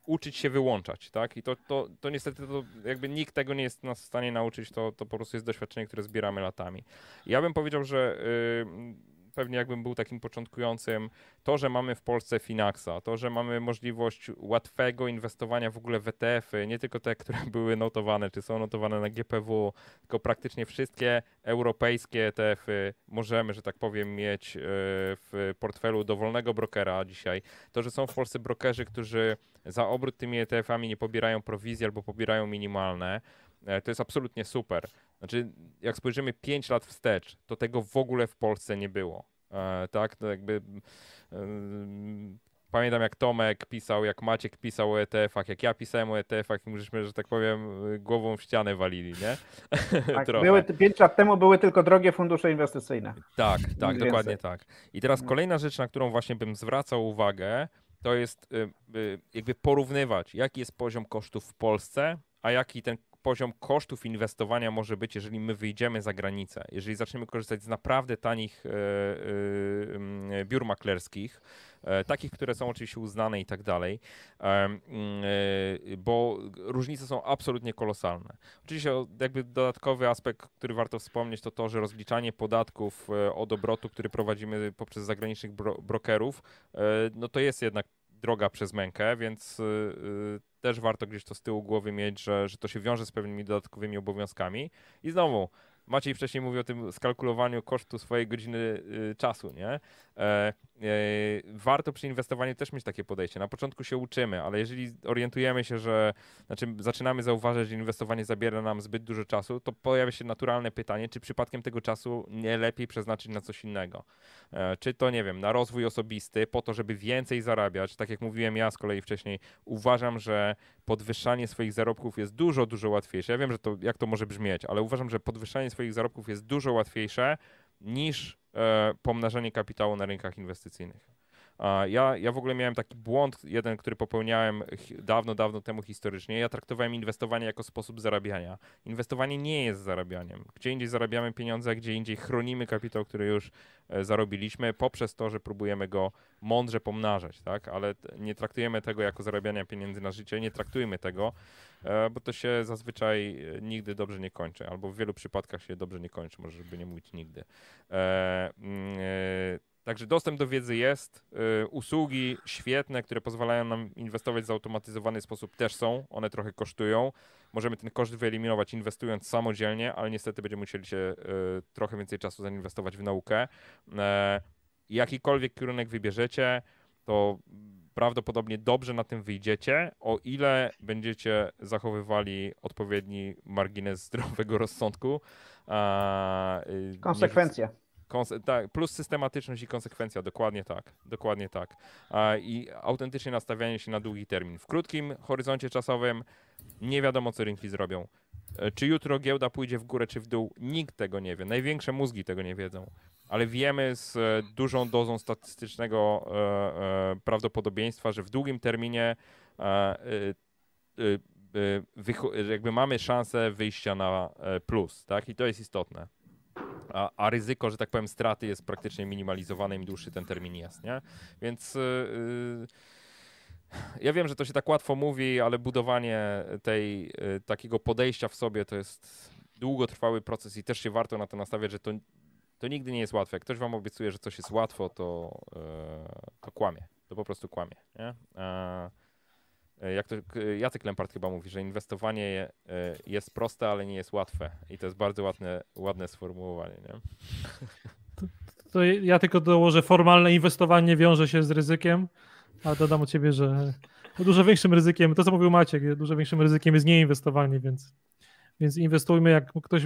uczyć się wyłączać, tak? I to, to, to niestety to jakby nikt tego nie jest nas w stanie nauczyć, to, to po prostu jest doświadczenie, które zbieramy latami. Ja bym powiedział, że y, pewnie jakbym był takim początkującym, to, że mamy w Polsce Finaxa, to, że mamy możliwość łatwego inwestowania w ogóle w ETF-y, nie tylko te, które [LAUGHS] były notowane, czy są notowane na GPW, tylko praktycznie wszystkie europejskie ETF-y możemy, że tak powiem, mieć e, w portfelu dowolnego brokera dzisiaj. To, że są w Polsce brokerzy, którzy za obrót tymi ETF-ami nie pobierają prowizji albo pobierają minimalne, e, to jest absolutnie super. Znaczy, jak spojrzymy 5 lat wstecz, to tego w ogóle w Polsce nie było. E, tak, to jakby. E, pamiętam jak Tomek pisał, jak Maciek pisał o ETF-ach, jak ja pisałem o ETF-ach i myśmy, że tak powiem, głową w ścianę walili, nie? [LAUGHS] Tak, były, 5 lat temu były tylko drogie fundusze inwestycyjne. Tak, tak, dokładnie tak. I teraz no. kolejna rzecz, na którą właśnie bym zwracał uwagę, to jest y, y, jakby porównywać, jaki jest poziom kosztów w Polsce, a jaki ten poziom kosztów inwestowania może być, jeżeli my wyjdziemy za granicę, jeżeli zaczniemy korzystać z naprawdę tanich e, e, biur maklerskich, e, takich, które są oczywiście uznane i tak dalej, bo różnice są absolutnie kolosalne. Oczywiście jakby dodatkowy aspekt, który warto wspomnieć, to to, że rozliczanie podatków od obrotu, który prowadzimy poprzez zagranicznych brokerów, no to jest jednak droga przez mękę, więc też warto gdzieś to z tyłu głowy mieć, że, że to się wiąże z pewnymi dodatkowymi obowiązkami. I znowu, Maciej wcześniej mówił o tym skalkulowaniu kosztu swojej godziny y, czasu, nie? E, warto przy inwestowaniu też mieć takie podejście. Na początku się uczymy, ale jeżeli orientujemy się, że znaczy zaczynamy zauważyć, że inwestowanie zabiera nam zbyt dużo czasu, to pojawia się naturalne pytanie, czy przypadkiem tego czasu nie lepiej przeznaczyć na coś innego. E, czy to, nie wiem, na rozwój osobisty, po to, żeby więcej zarabiać. Tak jak mówiłem ja z kolei wcześniej, uważam, że podwyższanie swoich zarobków jest dużo, dużo łatwiejsze. Ja wiem, że to, jak to może brzmieć, ale uważam, że podwyższanie swoich zarobków jest dużo łatwiejsze niż pomnażanie kapitału na rynkach inwestycyjnych. Ja, ja w ogóle miałem taki błąd, jeden, który popełniałem dawno, dawno temu historycznie. Ja traktowałem inwestowanie jako sposób zarabiania. Inwestowanie nie jest zarabianiem. Gdzie indziej zarabiamy pieniądze, a gdzie indziej chronimy kapitał, który już e, zarobiliśmy, poprzez to, że próbujemy go mądrze pomnażać, tak? Ale nie traktujemy tego jako zarabiania pieniędzy na życie, nie traktujmy tego, e, bo to się zazwyczaj e, nigdy dobrze nie kończy, albo w wielu przypadkach się dobrze nie kończy, może żeby nie mówić nigdy. Mm, Także dostęp do wiedzy jest, y, usługi świetne, które pozwalają nam inwestować w zautomatyzowany sposób też są, one trochę kosztują. Możemy ten koszt wyeliminować inwestując samodzielnie, ale niestety będziemy musieli się y, trochę więcej czasu zainwestować w naukę. E, jakikolwiek kierunek wybierzecie, to prawdopodobnie dobrze na tym wyjdziecie, o ile będziecie zachowywali odpowiedni margines [LAUGHS] zdrowego rozsądku. Y, Konsekwencje. Tak, plus systematyczność i konsekwencja, dokładnie tak, dokładnie tak. I autentycznie nastawianie się na długi termin. W krótkim horyzoncie czasowym nie wiadomo, co rynki zrobią. E, czy jutro giełda pójdzie w górę, czy w dół? Nikt tego nie wie. Największe mózgi tego nie wiedzą. Ale wiemy z e, dużą dozą statystycznego e, prawdopodobieństwa, że w długim terminie jakby mamy szansę wyjścia na plus, tak? I to jest istotne a, a, ryzyko, że tak powiem, straty jest praktycznie minimalizowane, im dłuższy ten termin jest, nie? Więc yy, ja wiem, że to się tak łatwo mówi, ale budowanie tej, yy, takiego podejścia w sobie to jest długotrwały proces i też się warto na to nastawiać, że to, to nigdy nie jest łatwe. Jak ktoś wam obiecuje, że coś jest łatwo, to, yy, to kłamie. To po prostu kłamie, nie? E, jak to Jacek Lempart chyba mówi, że inwestowanie e, jest proste, ale nie jest łatwe. I to jest bardzo ładne, ładne sformułowanie. Nie? [LAUGHS] To, to ja tylko dołożę, formalne inwestowanie wiąże się z ryzykiem, a dodam od ciebie, że dużo większym ryzykiem, to co mówił Maciek, dużo większym ryzykiem jest nieinwestowanie, więc, więc inwestujmy, jak ktoś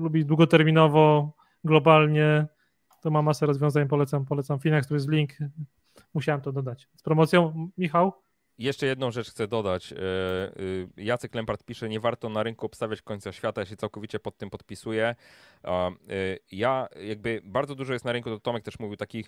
lubi długoterminowo, globalnie, to ma masę rozwiązań, polecam, polecam Finax, tu jest link, musiałem to dodać. Z promocją, Michał? Jeszcze jedną rzecz chcę dodać. E, e, Jacek Lempart pisze, nie warto na rynku obstawiać końca świata, ja się całkowicie pod tym podpisuję. E, ja jakby bardzo dużo jest na rynku, to Tomek też mówił, takich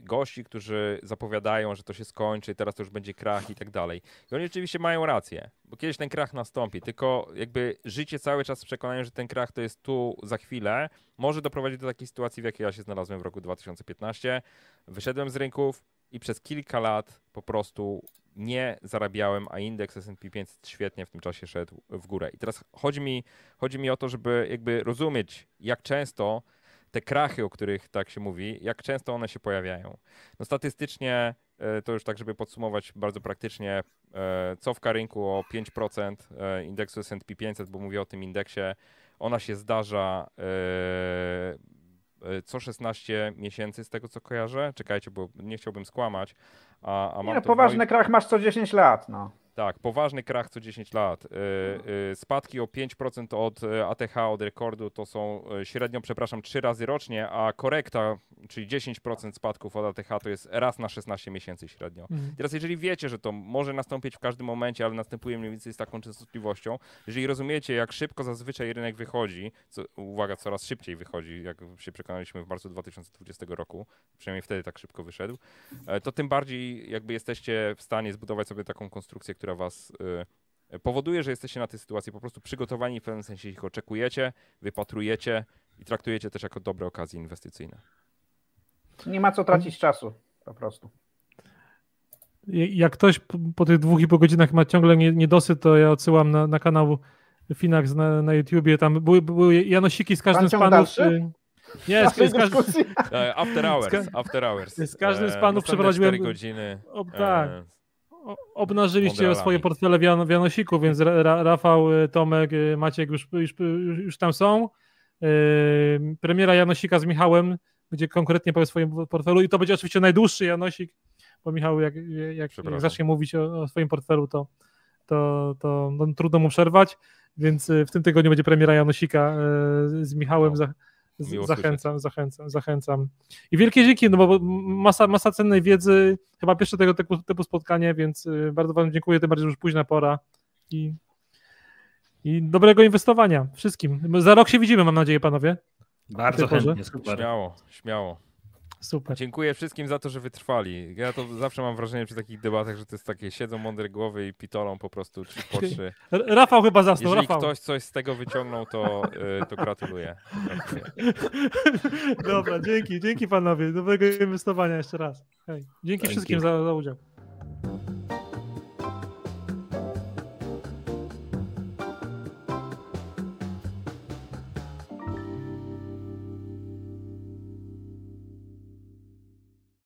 gości, którzy zapowiadają, że to się skończy, teraz to już będzie krach i tak dalej. I oni oczywiście mają rację, bo kiedyś ten krach nastąpi, tylko jakby życie cały czas w przekonaniu, że ten krach to jest tu za chwilę, może doprowadzić do takiej sytuacji, w jakiej ja się znalazłem w roku 2015. Wyszedłem z rynków, i przez kilka lat po prostu nie zarabiałem, a indeks S&P 500 świetnie w tym czasie szedł w górę. I teraz chodzi mi, chodzi mi o to, żeby jakby rozumieć, jak często te krachy, o których tak się mówi, jak często one się pojawiają. No statystycznie, e, to już tak, żeby podsumować bardzo praktycznie, e, cofka rynku o 5% e, indeksu S&P 500, bo mówię o tym indeksie, ona się zdarza co 16 miesięcy z tego co kojarzę. Czekajcie, bo nie chciałbym skłamać. A, a nie, poważny moim... krach masz co 10 lat. No. Tak, poważny krach co 10 lat. Y, y, spadki o 5% od ATH, od rekordu to są średnio, przepraszam, 3 razy rocznie, a korekta, czyli 10% spadków od ATH to jest raz na 16 miesięcy średnio. Mhm. Teraz jeżeli wiecie, że to może nastąpić w każdym momencie, ale następuje mniej więcej z taką częstotliwością, jeżeli rozumiecie, jak szybko zazwyczaj rynek wychodzi, co, uwaga, coraz szybciej wychodzi, jak się przekonaliśmy w marcu 2020 roku, przynajmniej wtedy tak szybko wyszedł, e, to tym bardziej jakby jesteście w stanie zbudować sobie taką konstrukcję, która która was y, powoduje, że jesteście na tej sytuacji po prostu przygotowani, w pewnym sensie ich oczekujecie, wypatrujecie i traktujecie też jako dobre okazje inwestycyjne. Nie ma co tracić czasu, po prostu. Jak ktoś po tych dwóch i po godzinach ma ciągle niedosyt, to ja odsyłam na, na kanał Finax na, na YouTubie. Tam były, były janosiki z każdym z panów. Dalszy? Nie, z, z, e, After hours, after hours. Z każdym z e, panów przeprowadziłem. godziny. O, tak. E, obnażyliście swoje portfele w, Jan, w Janosiku, więc Ra, Rafał, y, Tomek, y, Maciek już, już, już tam są. Yy, premiera Janosika z Michałem, gdzie konkretnie powie o swoim portfelu i to będzie oczywiście najdłuższy Janosik, bo Michał jak, jak, jak zacznie mówić o, o, swoim portfelu, to, to, to no, trudno mu przerwać, więc y, w tym tygodniu będzie premiera Janosika z Michałem. No. Miło zachęcam, słyszeć. zachęcam, zachęcam. I wielkie dzięki, no bo masa, masa cennej wiedzy, chyba pierwsze tego typu, typu spotkanie, więc y, bardzo Wam dziękuję, tym bardziej, że już późna pora i, i dobrego inwestowania wszystkim. Za rok się widzimy, mam nadzieję, panowie. Bardzo chętnie, super. Śmiało, śmiało. Super. Dziękuję wszystkim za to, że wytrwali. Ja to zawsze mam wrażenie przy takich debatach, że to jest takie siedzą mądre głowy i pitolą po prostu trzy po trzy. [LAUGHS] Rafał chyba zasnął. Jeżeli Rafał. ktoś coś z tego wyciągnął, to, yy, to gratuluję. [LAUGHS] Dobra, dzięki, dzięki panowie. Dobrego inwestowania jeszcze raz. Hej. Dzięki, dzięki. wszystkim za, za udział.